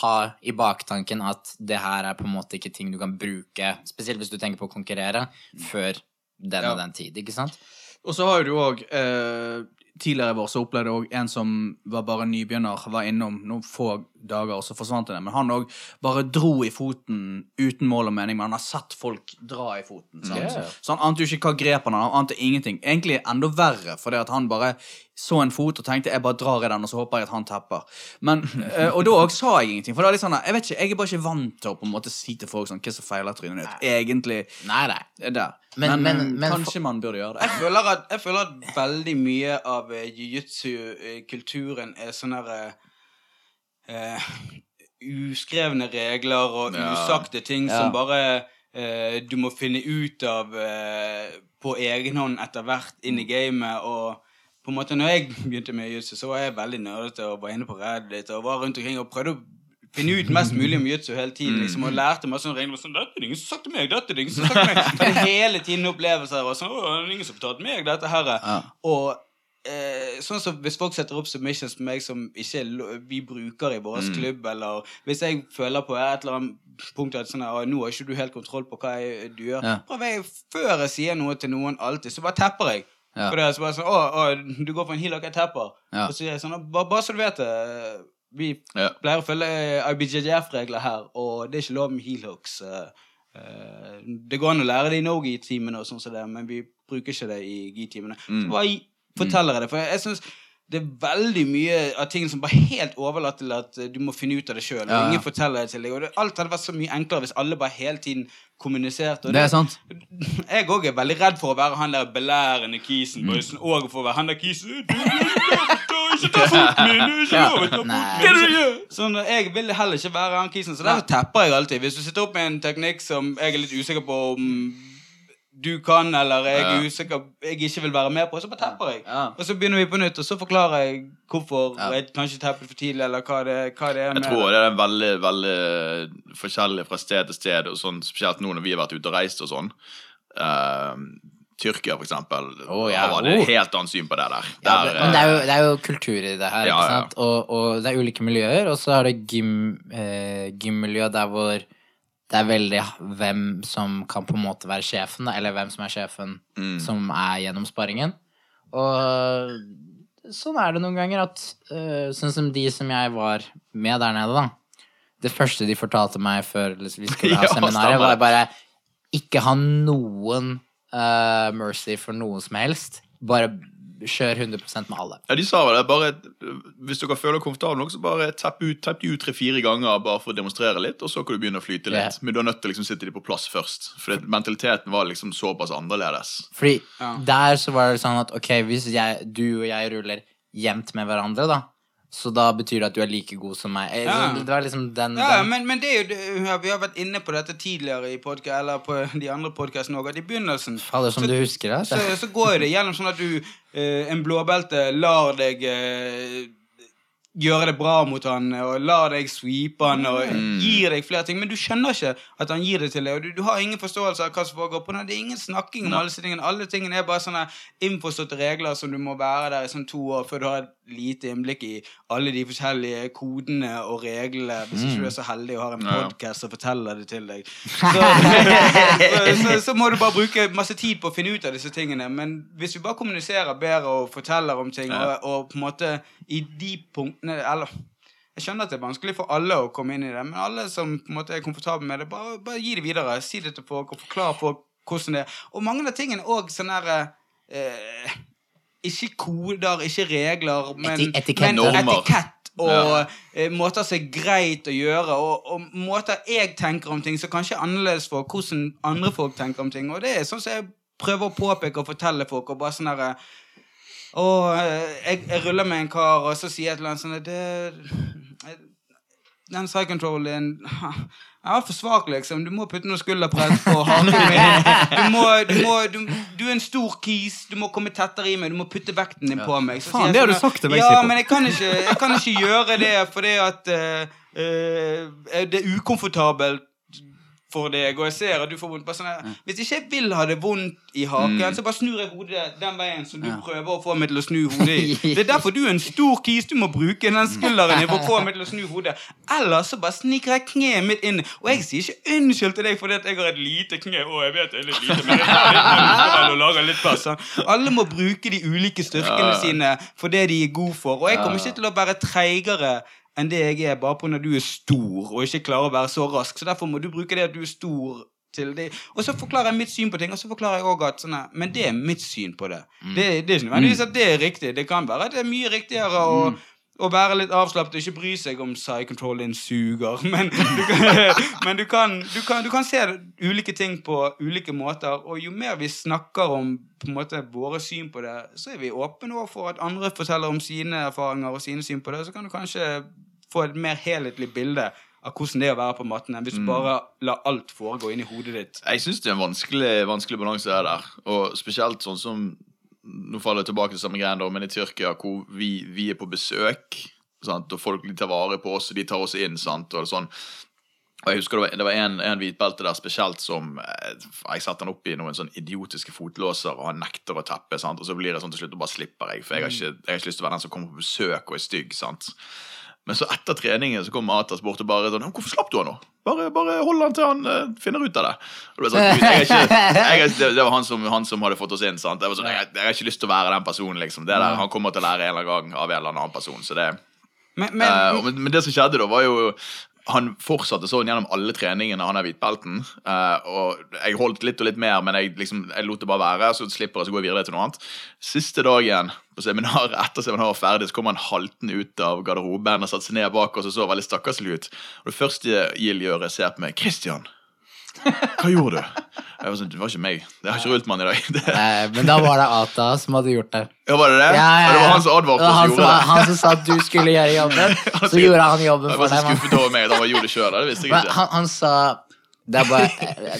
ha i baktanken at det her er på en måte ikke ting du kan bruke, spesielt hvis du tenker på å konkurrere, før den Ja. og den tid, ikke sant? Og så har du òg eh, Tidligere i vår så opplevde jeg òg en som var bare nybegynner, var innom noen få dager, og så forsvant det. Men han òg bare dro i foten uten mål og mening, men han har sett folk dra i foten. Ja. Så han ante jo ikke hva grep han hadde, han ante ingenting. Egentlig enda verre, fordi at han bare så en fot og tenkte jeg bare drar i den, og så håper jeg at han tepper. Men, eh, og da òg sa jeg ingenting, for det er litt sånn jeg vet ikke, jeg er bare ikke vant til å på en måte si til folk sånn hva som feiler trynet ditt. Egentlig Nei, nei. er der. Men- Men, men- eh, men- kanskje man burde gjøre det. Jeg føler at, jeg føler at veldig mye av eh, jiu-jitsu-kulturen er sånn her, eh, uskrevne regler og Ja. usagte ting Ja. som bare eh, du må finne ut av eh, på egen hånd etter hvert inn i gamet. Og på en måte når jeg begynte med jiu-jitsu, så var jeg veldig nerdete og var inne på Reddit og var rundt omkring og prøvde å finne ut mest mulig om jiu-jitsu hele tiden. liksom, Og lærte masse sånne regler. Sånn, 'Dette er ingen som sagt til meg!' dette er ingen som sagt til meg. Hele tiden opplevelser. og sånn, 'Å, det er ingen som har fortalt meg dette her'. Ja. Og eh, sånn som hvis folk setter opp submissions på meg som ikke vi bruker i vår klubb, eller hvis jeg føler på et eller annet punkt at sånn, 'Nå har ikke du helt kontroll på hva jeg, du gjør', Ja. prøver jeg før jeg sier noe til noen alltid, så bare tepper jeg. Ja. For det er så bare sånn 'Å, å du går for en heel, og jeg tepper'. Ja. Og så sier jeg sånn bare, 'Bare så du vet det, vi Ja. pleier å følge eh, IBJJF-regler her, og det er ikke lov med heel hooks'. eh, eh, det går an å lære det i no-gi-timene, og sånn som det, men vi bruker ikke det i gi-timene. Så bare forteller jeg det. For jeg, jeg synes det er veldig mye av ting som bare helt overlatt til at eh, du må finne ut av det sjøl. Ja. Ingen forteller det til deg. Og det, alt hadde vært så mye enklere hvis alle bare hele tiden kommuniserte. Det er sant. jeg òg er veldig redd for å være han der belærende kisen. Mm. Sånn, og for å være han der kisen «Du, Ikke ta foten min! Ikke lov å ta foten min! Er? Sånn, jeg vil heller ikke være han kisen, så derfor tepper jeg alltid. Hvis du sitter opp med en teknikk som jeg er litt usikker på om du kan, eller jeg er usikker jeg ikke vil være med på, så bare tepper jeg. Ja. Og så begynner vi på nytt, og så forklarer jeg hvorfor Ja. jeg kanskje teppet for tidlig, eller hva det, hva det er Jeg tror det er veldig veldig forskjellig fra sted til sted, og sånn, spesielt nå når vi har vært ute og reist og sånn. Uh, Tyrkia, for eksempel, oh, ja. har hadde Oh. et helt annet syn på det der. Ja, Der, men det er, jo, det er jo kultur i det her, Ja, ikke ja. sant? Og, og det er ulike miljøer, og så er det gym, eh, gymmiljø der hvor det er veldig hvem som kan på en måte være sjefen, eller hvem som er sjefen Mm. som er gjennom sparringen. Og sånn er det noen ganger at uh, Sånn som de som jeg var med der nede, da. Det første de fortalte meg før vi skulle ha Ja, seminaret, var bare ikke ha noen uh, mercy for noen som helst. Bare kjør 100% med alle. Ja, De sa vel det. bare Hvis dere føler dere komfortable nok, så bare tepp ut, tepp de ut tre-fire ganger bare for å demonstrere litt, og så kan du begynne å flyte litt. Yeah. Men du er nødt til å liksom sitte de på plass først. For mentaliteten var liksom såpass annerledes. Fordi Ja. der så var det sånn at ok, hvis jeg, du og jeg ruller jevnt med hverandre, da, så da betyr det at du er like god som meg. Eh, Ja. Det var liksom den, Ja, den men, men det er jo ja, Vi har vært inne på dette tidligere i podcast, eller på de andre podkastene òg, at i begynnelsen Fader, som så, du husker det. så, så går det gjennom sånn at du, eh, en blåbelte, lar deg eh, gjøre det bra mot han, og lar deg sweepe han, og gir deg flere ting. Men du skjønner ikke at han gir det til deg, og du, du har ingen forståelse av hva som foregår. på den. Det er ingen snakking om alle tingene. Alle tingene er bare sånne innforståtte regler som du må være der i sånn to år før du har lite innblikk i alle de forskjellige kodene og reglene, hvis ikke du er så heldig og har en Ja. podkast som forteller det til deg. Så, så, så, så må du bare bruke masse tid på å finne ut av disse tingene. Men hvis vi bare kommuniserer bedre og forteller om ting, Ja. og, og på en måte i de punktene Eller Jeg skjønner at det er vanskelig for alle å komme inn i det, men alle som på en måte er komfortable med det, bare, bare gi det videre. Si det til folk og forklar folk hvordan det er. Og mange av tingene òg sånn her eh, Ikke koder, ikke regler, men, Eti- etikett. men etikett og Ja. eh, måter som er greit å gjøre, og, og måter jeg tenker om ting som kanskje er annerledes for hvordan andre folk tenker om ting. Og det er sånn som jeg prøver å påpeke og fortelle folk, og bare sånn herre og jeg, jeg ruller med en kar, og så sier jeg til han sånn det, Den side control-en er for svak, liksom. Du må putte noe skulderpress på haken min. Du, må, du, må, du, du er en stor kis, du må komme tettere i meg, du må putte vekten din på meg. Så Faen, det har du sånn, sagt til meg, Ja, men jeg kan ikke, jeg kan ikke gjøre det fordi at uh, uh, det er ukomfortabelt for deg, og jeg ser at du får vondt. Bare sånn her, Hvis ikke jeg vil ha det vondt i haken, så bare snur jeg hodet den veien som du prøver å få meg til å snu hodet i. Det er derfor du er en stor kis. Du må bruke den skulderen din for å få meg til å snu hodet. Eller så bare sniker jeg kneet mitt inn. Og jeg sier ikke unnskyld til deg fordi at jeg har et lite kne. Å, jeg vet det er litt lite, men jeg tar litt og lager litt plass. Alle må bruke de ulike styrkene sine for det de er gode for. Og jeg kommer ikke til å være treigere enn det jeg er, bare pga. at du er stor og ikke klarer å være så rask. Så derfor må du bruke det at du er stor. til det. Og så forklarer jeg mitt syn på ting, og så forklarer jeg også at sånn her, Men det er mitt syn på det. Det, det er ikke nødvendigvis at det er riktig. Det kan være at det er mye riktigere å å være litt avslappet og ikke bry seg om psy-control din suger. Men, du kan, men du, kan, du, kan, du kan se ulike ting på ulike måter, og jo mer vi snakker om på en måte våre syn på det, så er vi åpne overfor for at andre forteller om sine erfaringer og sine syn på det. Så kan du kanskje få et mer helhetlig bilde av hvordan det er å være på matten, enn hvis du bare lar alt foregå inni hodet ditt. Jeg syns det er en vanskelig, vanskelig balanse der. Og spesielt sånn som Nå faller jeg tilbake til samme greien, men i Tyrkia hvor vi, vi er på besøk, sant? og folk tar vare på oss, og de tar oss inn, sant? og sånn. Og jeg husker Det var, det var en, en hvitbelte der spesielt som eh, Jeg satte han opp i noen sånn idiotiske fotlåser, og han nekter å teppe. sant? Og så blir det sånn til slutt, og bare slipper jeg. For jeg har ikke, jeg har ikke lyst til å være den som kommer på besøk og er stygg. sant? Men så etter treningen så kom Atas bort og bare sånn 'Hvorfor slapp du han nå?' Bare, bare hold han til han uh, finner ut av det. Det, sånn, ikke, jeg det, det var han som, han som hadde fått oss inn. sant? Jeg, var sånn, jeg, jeg har ikke lyst til å være den personen. liksom. Det der, Han kommer til å lære en eller annen gang av en eller annen person. så det... Men, men, uh, men, men det som skjedde da, var jo Han fortsatte sånn gjennom alle treningene han er hvitbelten. Uh, og jeg holdt litt og litt mer, men jeg, liksom, jeg lot det bare være. Så slipper jeg, så går videre til noe annet. Siste dagen på seminar, etter seminaret var ferdig, så kom han haltende ut av garderoben og satte seg ned bak oss og så veldig stakkarslig ut. Og det første Gill gjør, er ser på meg. 'Christian, hva gjorde du?' Jeg var sånn, Det var ikke meg. Det har ikke rullet meg i dag. Det, Eh, Men da var det Ata som hadde gjort det. ja, var det det? Ja, ja, ja. det var han som advarte oss han og gjorde som, det. han som sa at du skulle gjøre jobben, så gjorde han jobben Jeg for var så deg. skuffet over meg da han gjorde det sjøl. Det visste jeg Men ikke. han, han sa Det er bare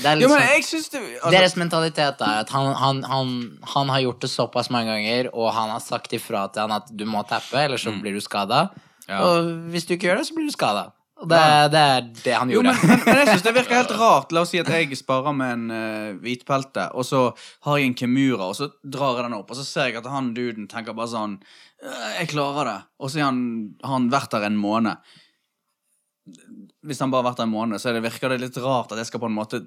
det er Jo, men liksom, jeg synes det altså, Deres mentalitet er at han, han, han, han har gjort det såpass mange ganger, og han har sagt ifra til han at du må tappe, eller så blir du skada. Ja. Og hvis du ikke gjør det, så blir du skada. Og det, det er det han Jo, gjorde. men, men, men jeg synes det virker helt rart. La oss si at jeg sparer med en uh, hvitpelte, og så har jeg en Kemura, og så drar jeg den opp, og så ser jeg at han duden tenker bare sånn «Øh, Jeg klarer det. Og så har han, han vært der en måned. Hvis han bare har vært der en måned, så er det, virker det litt rart at jeg skal på en måte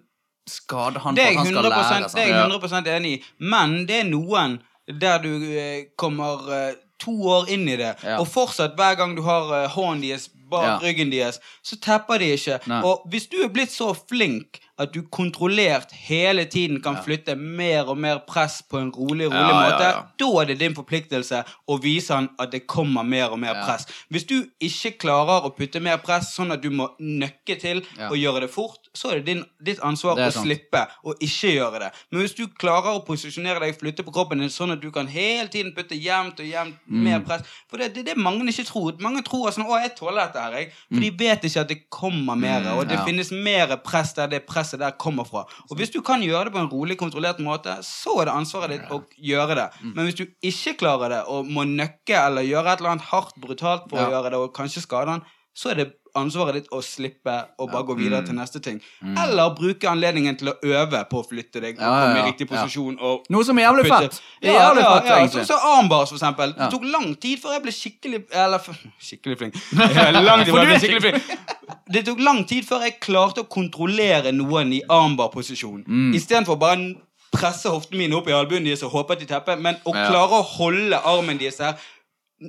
skade han for at han skal 100, lære. det er jeg Ja. 100 enig i. Men det er noen der du eh, kommer eh, to år inn i det, Ja. og fortsatt hver gang du har uh, hånden deres bak Ja. ryggen deres, så tepper de ikke. Nei. Og hvis du er blitt så flink at du kontrollert hele tiden kan flytte mer og mer press på en rolig, rolig måte, da er det din forpliktelse å vise han at det kommer mer og mer press. Hvis du ikke klarer å putte mer press, sånn at du må nøkke til og gjøre det fort, så er det din, ditt ansvar er å slippe og ikke gjøre det. Men hvis du klarer å posisjonere deg, flytte på kroppen din sånn at du kan hele tiden putte jevnt og jevnt Mm. mer press For det er det, det mange ikke tror. Mange tror sånn 'Å, jeg tåler dette her', jeg. For de vet ikke at det kommer mer, og det Mm. ja. finnes mer press der det presset der kommer fra. Og hvis du kan gjøre det på en rolig, kontrollert måte, så er det ansvaret ditt å gjøre det. Mm. Men hvis du ikke klarer det, og må nøkke eller gjøre et eller annet hardt, brutalt for å gjøre det, og kanskje skade han, så er det ansvaret ditt å slippe og bare gå videre Mm. til neste ting. Eller bruke anledningen til å øve på å flytte deg og Ja, ja, komme i ja. riktig Ja. posisjon. Og Noe som er jævlig fett. Ja, jævlig ja, fett, ja. Så, så armbars, for eksempel. Ja. Det tok lang tid før jeg ble skikkelig Eller skikkelig flink. Lang tid før jeg ble skikkelig flink. Det tok lang tid før jeg klarte å kontrollere noen i armbar-posisjon. Mm. Istedenfor bare presse hoften min opp i albuen deres og håpe at de tepper, men å Ja. klare å holde armen deres her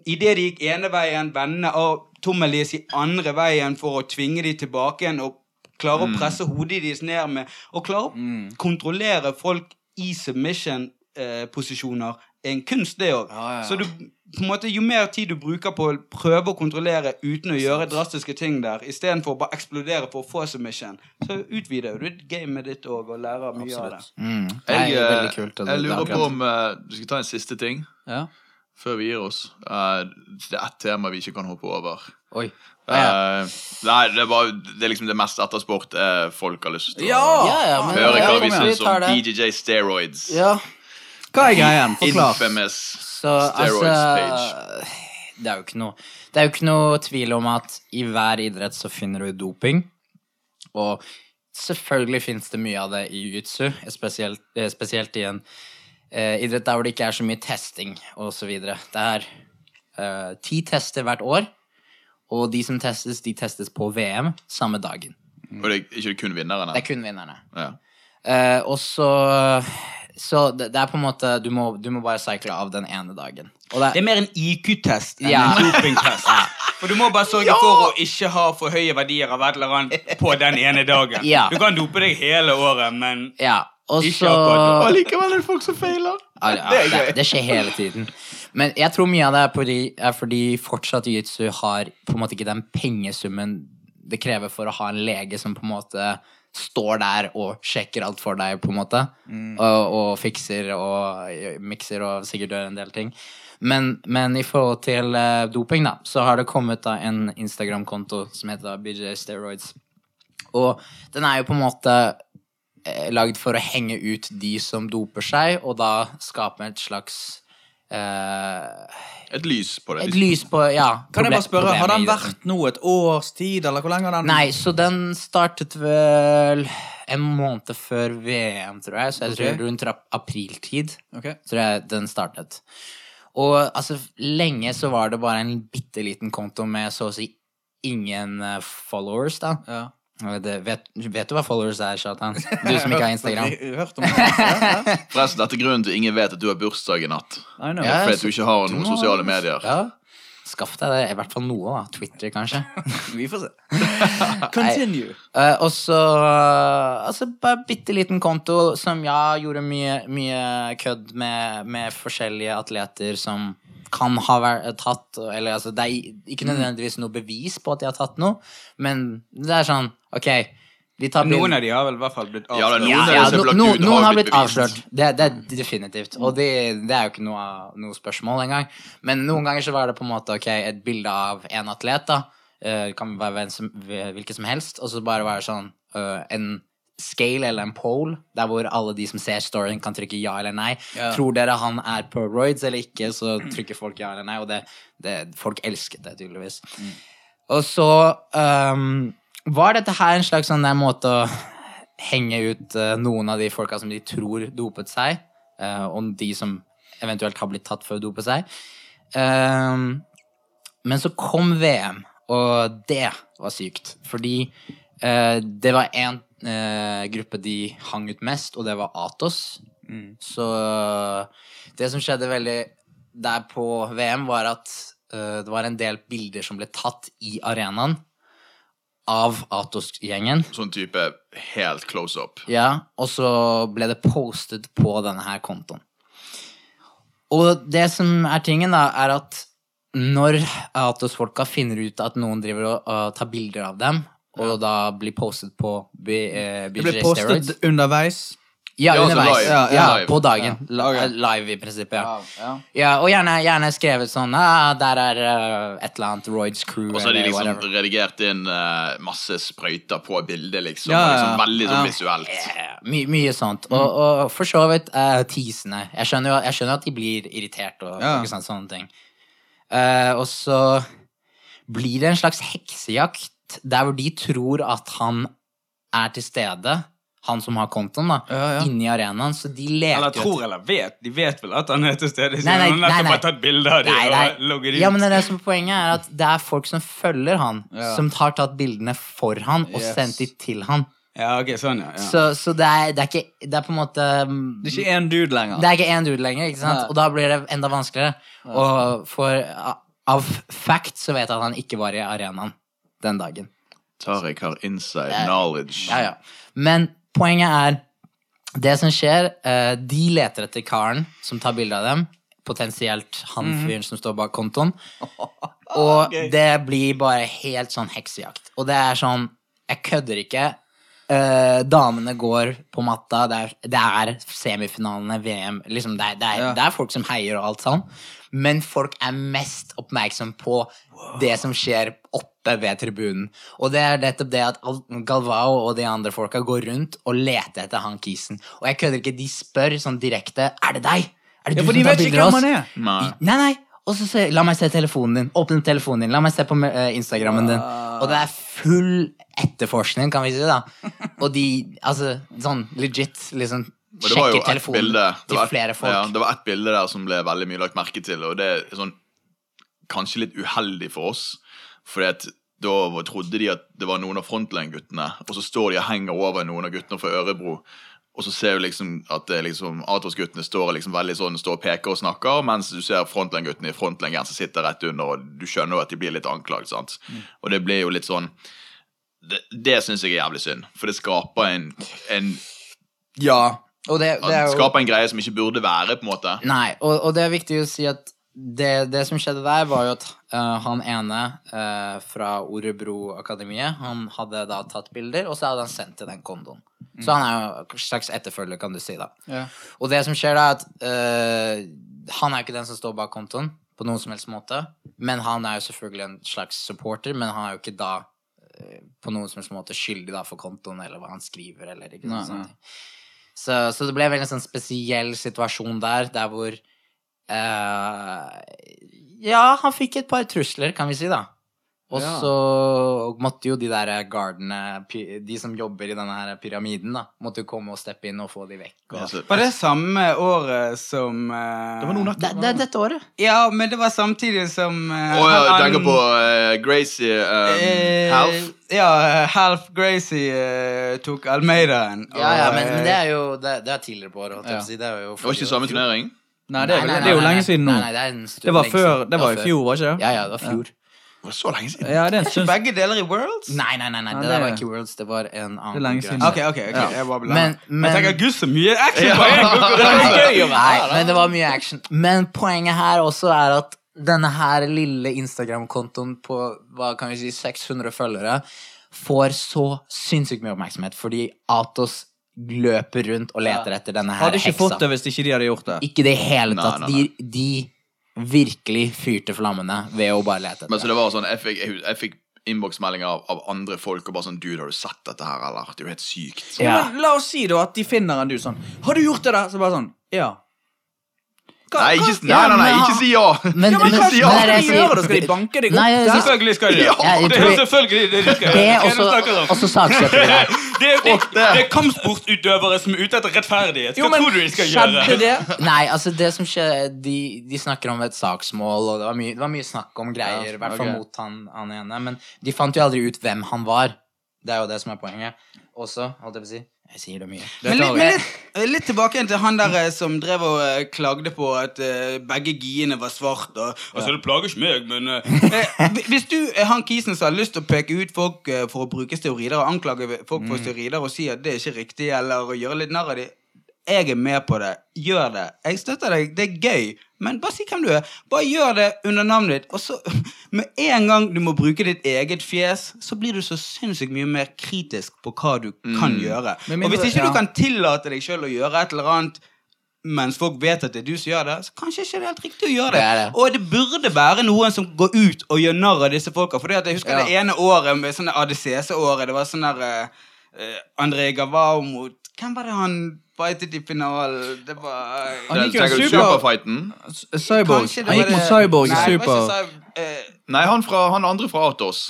idet de gikk ene veien, vende av Tommelis i andre veien for å tvinge de tilbake igjen, og klare å presse hodet deres ned med Og klare å kontrollere folk i submission-posisjoner er en kunst, det òg. Ja, ja, ja. Så du, på en måte, jo mer tid du bruker på å prøve å kontrollere uten å gjøre drastiske ting der, istedenfor å bare eksplodere for å få submission, så utvider du gamet ditt òg og lærer mye av det. Mm. Det Jeg, jo eh, det- jeg er lurer på om uh, du skal ta en siste ting Ja. Før vi gir oss. Eh, det er ett tema vi ikke kan hoppe over. Oi. Ja. Eh, nei, det er, bare, det er liksom det meste ettersport uh, folk har lyst til å Ja! Ja, ja, men- høre hva vi syns om det. BJJ steroids. Ja, Hva er greien? Forklar. Infamous så steroids page. altså det er, jo ikke noe, det er jo ikke noe tvil om at i hver idrett så finner du doping. Og selvfølgelig fins det mye av det i jiu-jitsu, spesielt, eh, spesielt i en eh, idrett der hvor det ikke er så mye testing osv. Det er eh, ti tester hvert år, og de som testes, de testes på VM samme dagen. Og det er ikke kun vinnerne. Det er kun vinnerne. Ja. Eh, og så Så det, det er på en måte Du må, du må bare cycle av den ene dagen. Og det, Det er mer en IQ-test enn Ja. en dopingtest. For du må bare sørge for å ikke ha for høye verdier av et eller annet på den ene dagen. Ja. Du kan dope deg hele året, men ja, og Ikke så akkurat Og likevel er det folk som feiler. Ja, ja, det, det skjer hele tiden. Men jeg tror mye av det er fordi, er fordi fortsatt jiu-jitsu har på en måte ikke den pengesummen det krever for å ha en lege som på en måte står der og sjekker alt for deg, på en måte. Og, og fikser og mikser og sikkert gjør en del ting. Men, men i forhold til uh, doping, da, så har det kommet da en Instagram-konto som heter da BJ Steroids. Og den er jo på en måte lagd for å henge ut de som doper seg, og da skape et slags Uh, Et lys på det. Et lys på Ja. Kan jeg bare spørre, Har den vært nå et års tid, eller hvor lenge har den Nei, så den startet vel en måned før VM, tror jeg. Så jeg okay. tror rundt apriltid Ok. tror jeg den startet. Og altså, lenge så var det bare en bitte liten konto med så å si ingen eh, followers, da. Ja. Det, vet, vet du hva followers er, Shatan? Du som ikke har Instagram. Jeg. Ja, ja. Forresten, dette er grunnen til ingen vet at du har bursdag i natt. Ja. Fordi at du ikke har noen sosiale medier. Ja. Skaff deg det, i hvert fall noe, da. Twitter, kanskje. Vi får se. Continue. Uh, og så uh, Altså bare bitte liten konto som ja, gjorde mye, mye kødd med, med forskjellige atleter som kan ha vært tatt Eller altså, det er ikke nødvendigvis noe bevis på at de har tatt noe, men det er sånn OK, vi tar noen av de har vel i hvert fall blitt Ja, avslørt. noen ja, av ja, disse no, no, noen har blitt blitt avslørt. Det, det er definitivt. Og det, det er jo ikke noe, noe spørsmål engang. Men noen ganger så var det på en måte ok, et bilde av en atlet. da uh, kan være hvilken som helst. Og så bare være sånn uh, en scale eller en pole, der hvor alle de som ser storyen, kan trykke ja eller nei. Ja. Tror dere han er på roids eller ikke, så trykker folk ja eller nei. Og det, det, folk elsket det, tydeligvis. Og så um, var dette her en slags sånn der måte å henge ut uh, noen av de folka som de tror dopet seg, uh, og de som eventuelt har blitt tatt for å dope seg. Um, men så kom VM, og det var sykt. Fordi uh, det var én gruppe de hang ut mest, og det var Atos. Så det som skjedde veldig der på VM, var at eh, det var en del bilder som ble tatt i arenaen av Atos-gjengen. Sånn type helt close up. Ja, og så ble det postet på denne her kontoen. Og det som er tingen, da, er at når Atos-folka finner ut at noen driver og, og tar bilder av dem, og da blir postet på B, eh, Det blir postet Steroids underveis. Ja, Ja, altså underveis. live. Ja, Ja, live. på dagen. Ja, ok. Live, i prinsippet. Ja. Ja. ja, og gjerne, gjerne skrevet sånn ah, Der er uh, et eller annet Roids crew, Og så har de liksom whatever. redigert inn uh, masse sprøyter på bildet, liksom. Ja, ja, liksom veldig sånn ja. visuelt. Yeah. my, mye sånt. Og, og for så vidt uh, teasende. Jeg skjønner jeg skjønner at de blir irritert og, Ja. ikke sant, sånne ting. Uh, og så blir det en slags heksejakt der hvor de tror at han er til stede, han som har kontoen, da, Ja, ja. inni arenaen. Så de leter Eller tror eller vet. De vet vel at han er til stede. Nei, nei, Han har nei, nettopp nei. tatt bilde av dem Nei, og nei. logget ut. Ja, men det, er det som poenget er at det er folk som følger han, Ja. som har tatt bildene for han og Yes. sendt de til han. Ja, ok, sånn, ja. Så, så det, er, det er ikke Det er på en måte mm, Det er ikke én dude lenger. Det er ikke én dude lenger, ikke sant? Nei. og da blir det enda vanskeligere. Og for av fact så vet jeg at han ikke var i arenaen den dagen. Tariq har inside knowledge. Ja, ja. Men poenget er Det som skjer, eh, de leter etter karen som tar bilde av dem. Potensielt han Mhm. fyren som står bak kontoen. Og det blir bare helt sånn heksejakt. Og det er sånn Jeg kødder ikke. Eh, damene går på matta. Det er, det er semifinalene, VM liksom det, er, det, er, det er folk som heier og alt sånn. Men folk er mest oppmerksom på det som skjer oppe ved tribunen. Og det er nettopp det at Galvao og de andre folka går rundt og leter etter han kisen. Og jeg kødder ikke, de spør sånn direkte Er det deg? Er det Ja, du for som tar bilder av oss? Nei. Nei, nei. Og så sier La meg se telefonen din. Åpne telefonen din. La meg se på uh, Instagrammen din. Og det er full etterforskning, kan vi si, da. Og de Altså, sånn legit, liksom det var jo ett bilde telefonen det et- flere folk. Ja, det var ett bilde der som ble veldig mye lagt merke til, og det er sånn kanskje litt uheldig for oss. Fordi at da trodde de at det var noen av Frontline-guttene, og så står de og henger over noen av guttene fra Ørebro. Og så ser du liksom at liksom Atos-guttene står liksom veldig sånn, står og peker og snakker, mens du ser Frontline-guttene i Frontline som sitter rett under, og du skjønner jo at de blir litt anklaget. sant? Og det blir jo litt sånn Det, det syns jeg er jævlig synd, for det skaper en, en Ja. Og det, det jo skaper en greie som ikke burde være, på en måte. Nei, og, og det er viktig å si at det, det som skjedde der, var jo at uh, han ene uh, fra Orebro-akademiet, han hadde da tatt bilder, og så hadde han sendt til den kondoen. Så han er jo en slags etterfølger, kan du si, da. Ja. Og det som skjer, da, er at uh, han er jo ikke den som står bak kontoen, på noen som helst måte, men han er jo selvfølgelig en slags supporter, men han er jo ikke da på noen som helst måte skyldig da for kontoen, eller hva han skriver, eller ikke noe sånt. Så, så det ble en veldig sånn spesiell situasjon der, der hvor eh, Ja, han fikk et par trusler, kan vi si, da. Og Ja. så måtte jo de der gardene, de som jobber i denne her pyramiden, da, måtte jo komme og steppe inn og få de vekk. Og... Var det samme året som uh... det var noen Det, det er dette året. Ja, men det var samtidig som uh, oh, ja, du tenker på uh, Gracie um, Half? Ja, Half Gracie tok Almeidaen. Ja, ja, men, men det er jo det, det er tidligere på året. Ja. si. Det Det var ikke samme turnering? Nei, det er, Nei, nei, det er jo lenge siden nå. Nei, nei, det, er en stund Det var før, det var i fjor, var ikke det? Ja, ja, det var fjor. Det var så lenge siden. Ja, det er en stund Begge deler i Worlds? Nei, nei, nei, nei, det, det- der var ikke Worlds, det var en annen Det er lenge siden. Ok, Ok, ok, ok, jeg var Men, men, Jeg tenker gud, så mye action en konkurranse! Nei, men det var mye action. Men poenget her også er at denne her lille Instagram-kontoen på hva kan vi si, 600 følgere får så sinnssykt mye oppmerksomhet fordi Atos løper rundt og leter etter denne her Hadde ikke heksa. fått det hvis ikke de hadde gjort det. Ikke det hele tatt. nei, nei. De, de virkelig fyrte flammene ved å bare lete etter Men så det var sånn, Jeg fikk, jeg, jeg fikk innboksmeldinger av, av andre folk og bare sånn Dude, har du sett dette her, eller? Det er jo helt sykt. Ja. Men la oss si da at de finner en du sånn Har du gjort det der? Så bare sånn Ja. Nei, ikke, nei, nei, nei, ikke si ja! Men, Ja, men men det skal men, det? Skal de banke deg opp? Selvfølgelig skal de det. Ja, jeg Det er selvfølgelig det de skal Det er også, også saksøkere. de. Det, det, det er kampsportutøvere som er ute etter rettferdighet. Hva tror du de skal gjøre? det? Nei, altså det som skjer De, de snakker om et saksmål, og det var mye, det var mye snakk om greier. I hvert fall ok. mot han, han ene. Men de fant jo aldri ut hvem han var. Det er jo det som er poenget. Også, holdt jeg på å si. Jeg sier det mye. Men litt, men litt, litt tilbake til han der eh, som drev og eh, klagde på at uh, begge giene var svarte. Og, altså, det plager ikke meg, men eh, eh, Hvis du er han kisen som har lyst til å peke ut folk eh, for å bruke steorider, og anklage folk for steorider og si at det er ikke riktig, eller gjøre litt narr av dem jeg er med på det. Gjør det. Jeg støtter deg. Det er gøy. Men bare si hvem du er. Bare gjør det under navnet ditt. Og så, med en gang du må bruke ditt eget fjes, så blir du så sinnssykt mye mer kritisk på hva du kan gjøre. Med og hvis ikke ja. du kan tillate deg sjøl å gjøre et eller annet mens folk vet at det er du som gjør det, så kanskje ikke det er helt riktig å gjøre det. Det det. Og det burde være noen som går ut og gjør narr av disse folka. For jeg husker Ja. det ene året med sånne ADCC-året. Det var sånn der eh, André Gavao mot Hvem var det han fightet i finalen? Det var Han gikk jo Superfighten? Cyborg. Han gikk mot Cyborg i Super. eh, Nei, han, fra, han andre fra Atos.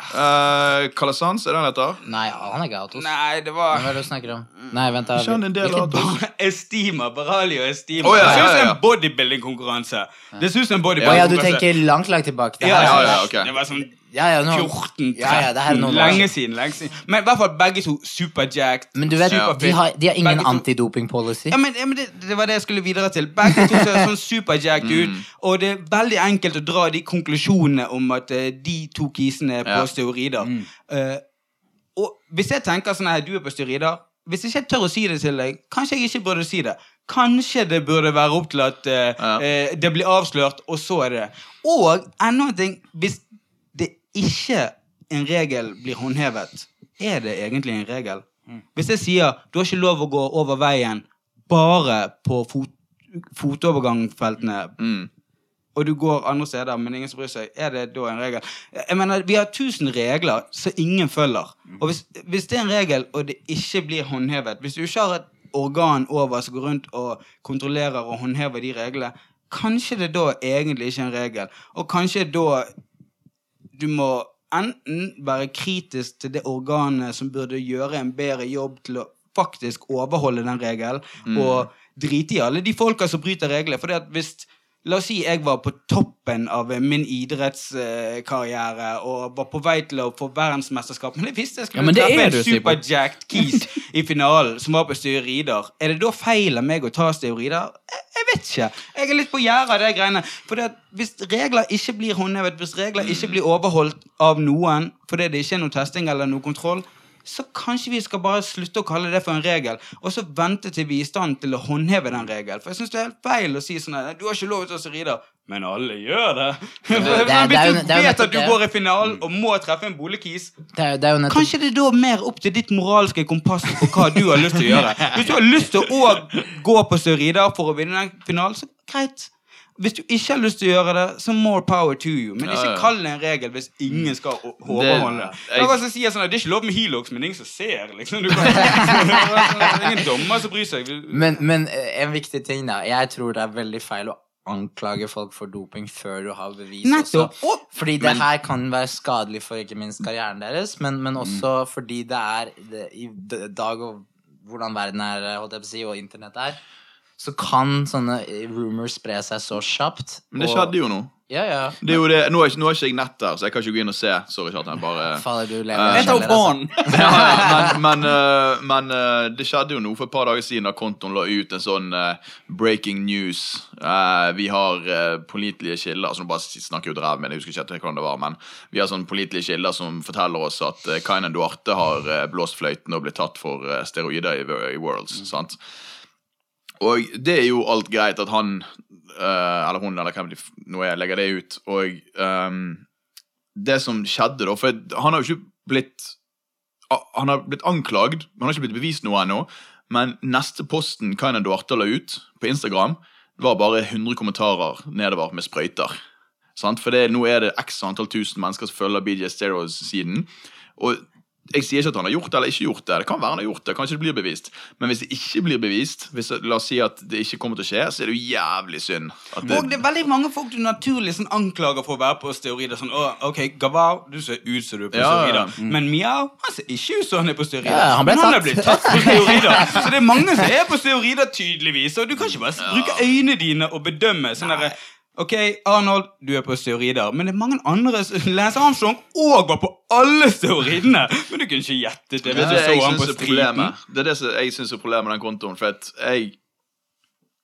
Uh, Kalasans, er det han heter? Nei, han er ikke Atos. Nei, det var... Hva er det du snakker om? Nei, vent da. Ikke han en del av Atos? Estima. Baralio Estima. Oh, ja, det ser ut ja, som en bodybuilding-konkurranse. Det ser ut som en bodybuilding-konkurranse. ja, du tenker langt, langt tilbake. Det Ja, ja, er- ja, ok. Det var sånn Ja, ja, nå, 14, 13, ja, ja, det her er noen år lenge siden. lenge siden. Men i hvert fall begge to superjacked. Men du vet, superfit. de har, de har ingen antidoping-policy. Ja, men, ja, men det, det var det jeg skulle videre til. Begge to ser sånn superjacked ut, og det er veldig enkelt å dra de konklusjonene om at uh, de to kisene er på Ja. Mm. Uh, og hvis jeg tenker sånn her, du er på steorider Hvis jeg ikke tør å si det til deg, kanskje jeg ikke burde si det. Kanskje det burde være opp til at uh, Ja. det blir avslørt, og så er det. Og enda en ting Hvis det ikke en regel blir håndhevet, er det egentlig en regel? Hvis jeg sier du har ikke lov å gå over veien bare på fot, fotovergangsfeltene, Mm. og du går andre steder, men ingen som bryr seg, er det da en regel? Jeg mener, Vi har tusen regler som ingen følger. Og hvis, hvis det er en regel, og det ikke blir håndhevet Hvis du ikke har et organ over som går rundt og kontrollerer og håndhever de reglene, kanskje det da egentlig ikke er en regel. Og kanskje da du må enten være kritisk til det organet som burde gjøre en bedre jobb til å faktisk overholde den regelen, og drite i alle de folka som bryter reglene. For hvis La oss si jeg var på toppen av eh, min idrettskarriere og var på vei til å få verdensmesterskap, men jeg visste jeg skulle ja, det treffe en superjacked Keys i finalen som var på steorider. Er det da feil av meg å ta steorider? Jeg, jeg vet ikke. Jeg er litt på gjerdet av de greiene. For det hvis regler ikke blir håndhevet, hvis regler ikke blir overholdt av noen fordi det ikke er noe testing eller noe kontroll, så kanskje vi skal bare slutte å kalle det for en regel, og så vente til vi er i stand til å håndheve den regelen. For jeg syns det er helt feil å si sånn at du har ikke lov til å ride. Men alle gjør det. det er- det er Hvis du vet at du går i finalen og må treffe en boligkis, Kanskje det er da mer opp til ditt moralske kompass på hva du har lyst til å gjøre. Hvis du har lyst til å gå på steroider for å vinne den finalen, så greit. Hvis du ikke har lyst til å gjøre det, så more power to you. Men ikke kall det en regel hvis ingen skal overholde det. jeg- Det så sier sånn at det er ikke lov med helox, men ingen som ser. liksom. Du kan, er ingen dommer som bryr seg. Men, men eh, en viktig ting, da. Jeg tror det er veldig feil å anklage folk for doping før du har bevis. Nettopp. Også. Fordi det her kan være skadelig for ikke minst karrieren deres, men, men også fordi det er det, I dag og hvordan verden er, holdt jeg på å si, og internett er, så kan sånne eh, rumors spre seg så kjapt. Men det og- skjedde jo nå. Ja, ja. Det er jo det, nå, er, ikke- nå har ikke jeg nett der, så jeg kan ikke gå inn og se. Sorry, Kjartan. Bare Fader, du lever uh, i kjeller, altså. ja, ja, men, men, uh, men uh, det skjedde jo noe for et par dager siden da kontoen la ut en sånn uh, breaking news. Eh, vi har uh, pålitelige kilder altså Nå bare snakker jo drev men jeg husker ikke hvordan det var. Men vi har sånne pålitelige kilder som forteller oss at uh, Kainan Duarte har eh, blåst fløyten og blitt tatt for eh, steroider i, i Worlds. sant? Og det er jo alt greit at han, eh, eller hun, eller hvem de nå er, legger det ut. Og um, det som skjedde da For han har jo ikke blitt Han har blitt anklagd, han har ikke blitt bevist noe ennå. Men neste posten Kainan Duarte la ut på Instagram, var bare 100 kommentarer nedover med sprøyter. Sant? For det, nå er det x antall tusen mennesker som følger BJ Steroids-siden. Og jeg sier ikke at han har gjort det eller ikke gjort det. Det kan være han har gjort det, kanskje det blir bevist. Men hvis det ikke blir bevist, hvis la oss si at det ikke kommer til å skje, så er det jo jævlig synd. At det, Og det er veldig mange folk du naturlig sånn anklager for å være på steorider. Sånn, ok, Gavar, du ser ut som du er på Ja, steorider. steroider. Men Miao, han ser ikke ut som han er på steorider. Ja, han ble Men han er blitt tatt på steorider. Så det er mange som er på steorider, tydeligvis. Og du kan ikke bare bruke øynene dine og bedømme. sånn derre Ok, Arnold, du er på steorider, men det er mange andre s- Lance Armstrong òg var på alle steoridene! Men du kunne ikke gjettet det. hvis du så han på problemet. Det er det som jeg syns er problemet med den kontoen. For at jeg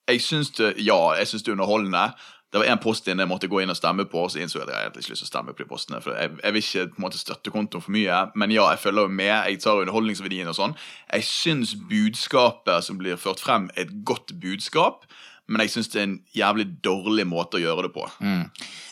Jeg syns det Ja, jeg syns det er underholdende. Det var en post inne jeg måtte gå inn og stemme på, så innså jeg at jeg hadde ikke lyst til å stemme på de postene. For jeg, jeg vil ikke på en måte støtte kontoen for mye, men ja, jeg følger med. Jeg tar underholdningsverdien og sånn. Jeg syns budskapet som blir ført frem, er et godt budskap, men jeg syns det er en jævlig dårlig måte å gjøre det på.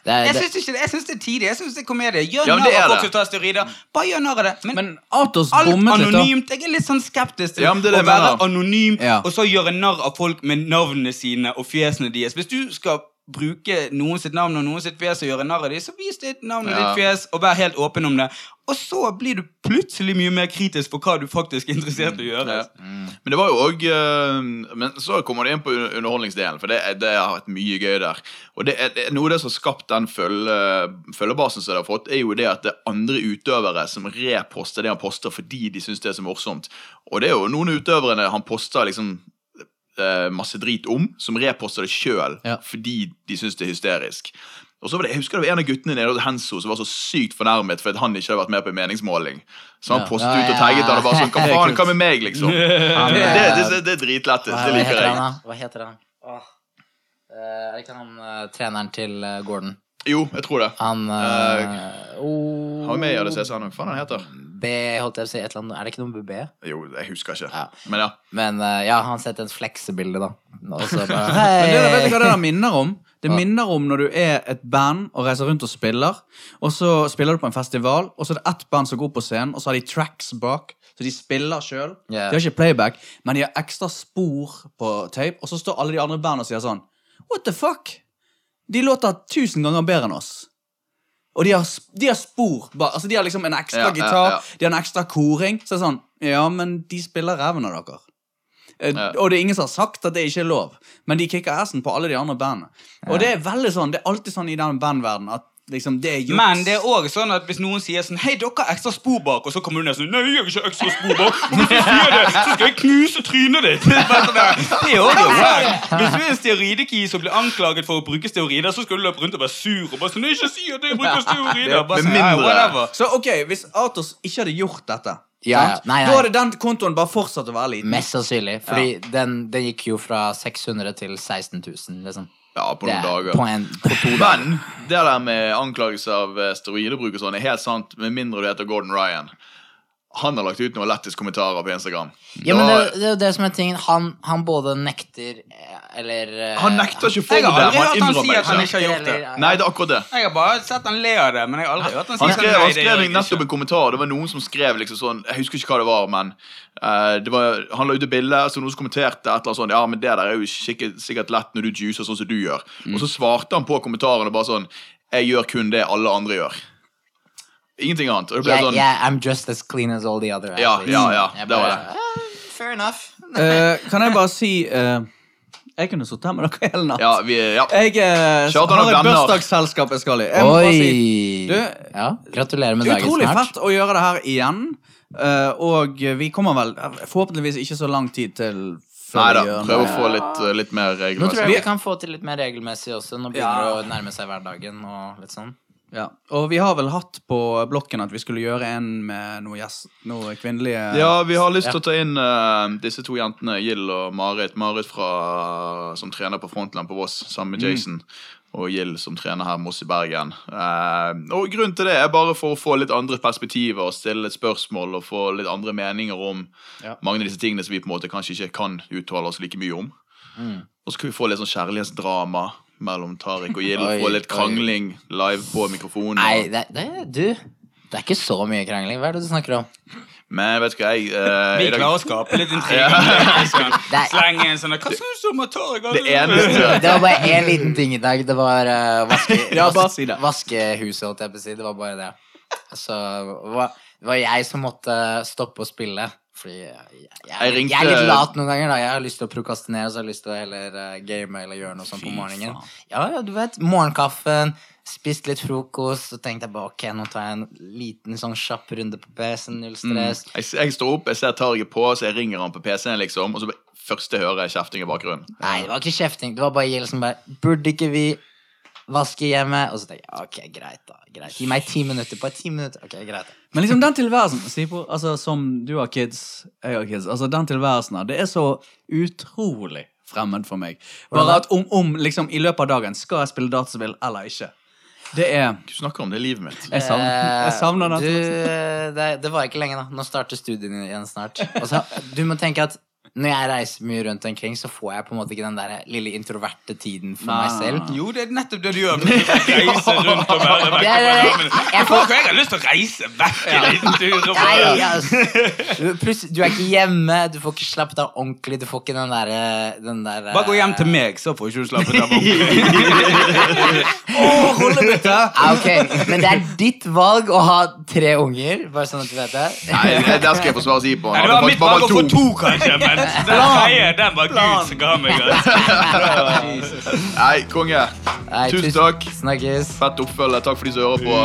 Det er, Jeg det, syns det. Det er tidlig. Jeg synes det er komedie. Gjør Ja, narr av folk som tar steroider. Bare gjør narr av det. Men, Men Atos alt bommet litt, da. anonymt. Jeg er litt sånn skeptisk til Ja, det er det å være anonym Ja. og så gjøre narr av folk med navnene sine og fjesene deres. Hvis du skal bruke noen sitt navn og noen sitt fjes og gjøre narr av dem, så vis ditt navn og Ja. ditt fjes og vær helt åpen om det. Og så blir du plutselig mye mer kritisk for hva du faktisk er interessert i å gjøre. Ja. Men det var jo òg Men så kommer det inn på underholdningsdelen, for det, det har vært mye gøy der. Og det det Noe av det som har skapt den følge, følgebasen som det har fått, er jo det at det er andre utøvere som reposter det han poster fordi de syns det er så morsomt. Og det er jo noen utøvere han poster liksom eh, masse drit om, som reposter det sjøl Ja. fordi de syns det er hysterisk. Og så var det, Jeg husker det var en av guttene nede hos Henso som var så sykt fornærmet for at han ikke hadde vært med på en meningsmåling. Så han Ja. postet ut og tagget han og bare sånn Hva faen, hva med meg, liksom? Det, det, eh, det, det er dritlættis. Hva, Det liker heter han, jeg. Hva heter han? Åh. Eh, er det ikke han treneren til Gordon? Jo, jeg tror det. Han uh, oh, Har vi med i ADCC, han han. Hva faen han heter B, holdt jeg på å si. Et eller annet. Er det ikke noe med B? Jo, jeg husker ikke. Ja. Men ja. Men uh, ja, han setter et fleksebilde, da. Bare Men det, vet du hva det der minner om? Det ja. minner om når du er et band og reiser rundt og spiller, og så spiller du på en festival, og så er det ett band som går på scenen, og så har de tracks bak, så de spiller sjøl. Yeah. De har ikke playback, men de har ekstra spor på tape, og så står alle de andre bandene og sier sånn What the fuck? De låter tusen ganger bedre enn oss. Og de har, de har spor. Altså De har liksom en ekstra Ja, ja, gitar, ja. de har en ekstra koring. Så det er sånn Ja, men de spiller ræven av dere. Eh, Ja. Og det er ingen som har sagt at det ikke er lov, men de kicker assen på alle de andre bandene. Og det er veldig sånn, det er alltid sånn i den bandverdenen at liksom det er. Men det er også sånn at hvis noen sier sånn Hei, dere har ekstra spor bak, og så kommer du ned sånn Nei, jeg har ikke ekstra spor bak. Og hvis du sier det, så skal jeg knuse trynet ditt. Det er sånn også wack. Hvis du er en steorideki som blir anklaget for å bruke steorider, så skal du løpe rundt og være sur og bare sånn Nei, ikke si at jeg bruker steorider. Bare Med sånn, «Nei, mindre- whatever. Så ok, hvis Atos ikke hadde gjort dette, Ja, ja. Nei, nei. da hadde den kontoen bare fortsatt å være liten. Mest sannsynlig. Fordi den, den gikk jo fra 600 til 16 000, liksom. Ja, på noen det, dager. på, en, på to dager. Men det der med anklagelse av eh, steroidebruk og sånn er helt sant, med mindre du heter Gordon Ryan. Han har lagt ut noen lættis kommentarer på Instagram. Ja, men det, det er jo det som er tingen. Han, han både nekter eh, eller eh, han nekter ikke for det, han innrømmer at han ikke har gjort det. eller- Nei, det er akkurat det. Jeg har bare sett han le av det, men jeg har aldri hørt han si Han skrev, «Nei, han skrev nettopp en kommentar. Det var noen som skrev liksom sånn Jeg husker ikke hva det var, men uh, det var, Han la ut et bilde, så noen som kommenterte et eller annet sånn Ja, men det der er jo sikkert, sikkert lett når du juicer sånn som du gjør. Og så svarte han på kommentaren og bare sånn Jeg gjør kun det alle andre gjør. Ingenting annet. Og det ble Yeah, sånn yeah, I'm just as clean as all the other Ja, athletes. ja, ja, Jeg det var bare, eh, Fair enough. Eh, kan jeg bare si eh, Jeg kunne sittet her med dere hele natt. Ja, vi, ja. Jeg eh, han har et venner? bursdagsselskap jeg skal i. Jeg må bare Oi! si Du, ja, gratulerer med det dagen utrolig snart. fett å gjøre det her igjen. Eh, og vi kommer vel forhåpentligvis ikke så lang tid til før Nei da. vi gjør Prøv å noe. få litt, eh, litt mer Nå tror jeg vi kan få til litt mer regelmessig også. Nå begynner Ja. det å nærme seg hverdagen og litt sånn. Ja. Og vi har vel hatt på blokken at vi skulle gjøre en med noe, gjest, noe kvinnelige Ja, vi har lyst til å ta inn uh, disse to jentene, Gill og Marit. Marit fra, som trener på Frontland på Voss sammen med Jason. Og Gill som trener her med oss i Bergen. Uh, og Grunnen til det er bare for å få litt andre perspektiver og stille litt spørsmål og få litt andre meninger om Ja. mange av disse tingene som vi på en måte kanskje ikke kan uttale oss like mye om. Og så kan vi få litt sånn kjærlighetsdrama mellom Tariq og Gill. og få litt oi. krangling live på mikrofonen. Nei, det, det, du Det er ikke så mye krangling. Hva er det du snakker om? Men vet du hva, jeg uh, Vi klarer å skape litt intrigue. Slenge en sånn Hva syns du om at Tariq Det eneste Det var bare én liten ting i dag. Det var uh, vaske, Ja, bare si det. vaskehuset, holdt jeg på å si. Det var bare det. Så det var jeg som måtte stoppe å spille. Fordi jeg, jeg, jeg, ringte- jeg er litt lat noen ganger. da Jeg har lyst til å prokastinere, så jeg har lyst til å heller uh, game eller gjøre noe sånt på morgenen. Ja, ja, du vet. Morgenkaffen, spist litt frokost, så tenkte jeg bare ok, nå tar jeg en liten sånn kjapp runde på PC-en. Null stress. Jeg, jeg står opp, jeg ser Target på, så jeg ringer han på PC-en, liksom, og så første hører jeg kjefting i bakgrunnen. Nei, det var ikke kjefting. Det var bare Gill som bare Burde ikke vi vaske hjemme? Og så tenker jeg ok, greit, da. greit Gi meg ti minutter. på ti minutter. Ok, greit da. Men liksom den tilværelsen Sipo, altså, Som du har kids, jeg har kids altså Den tilværelsen her, det er så utrolig fremmed for meg. Bare at om, om liksom i løpet av dagen skal jeg spille dataspill eller ikke. Det er Du snakker om det livet mitt. Jeg savner, jeg savner det. Du, den. det, det var ikke lenge, da. Nå starter studiene igjen snart. Altså, du må tenke at når jeg reiser mye rundt omkring, så får jeg på en måte ikke den der lille introverte tiden for meg selv. Jo, det er nettopp det du gjør. Du reise rundt og være vekk jeg får- jeg har lyst til å reise vekk en liten tur. Og Nei, altså. Du- du er ikke hjemme, du får ikke slappet av ordentlig. Du får ikke den derre den der, bare gå hjem til meg, så får ikke du slappet av. ordentlig. oh, rollebytte! Ah, ok, Men det er ditt valg å ha tre unger, bare sånn at du vet det. Nei, det- der skal jeg forsvare si på. Nei, det var mitt valg å få to, kanskje, men den den var Gud som ga meg. Altså. Nei, konge. Tusen takk. Snakkes. Fett oppfølge. Takk for de som hører på.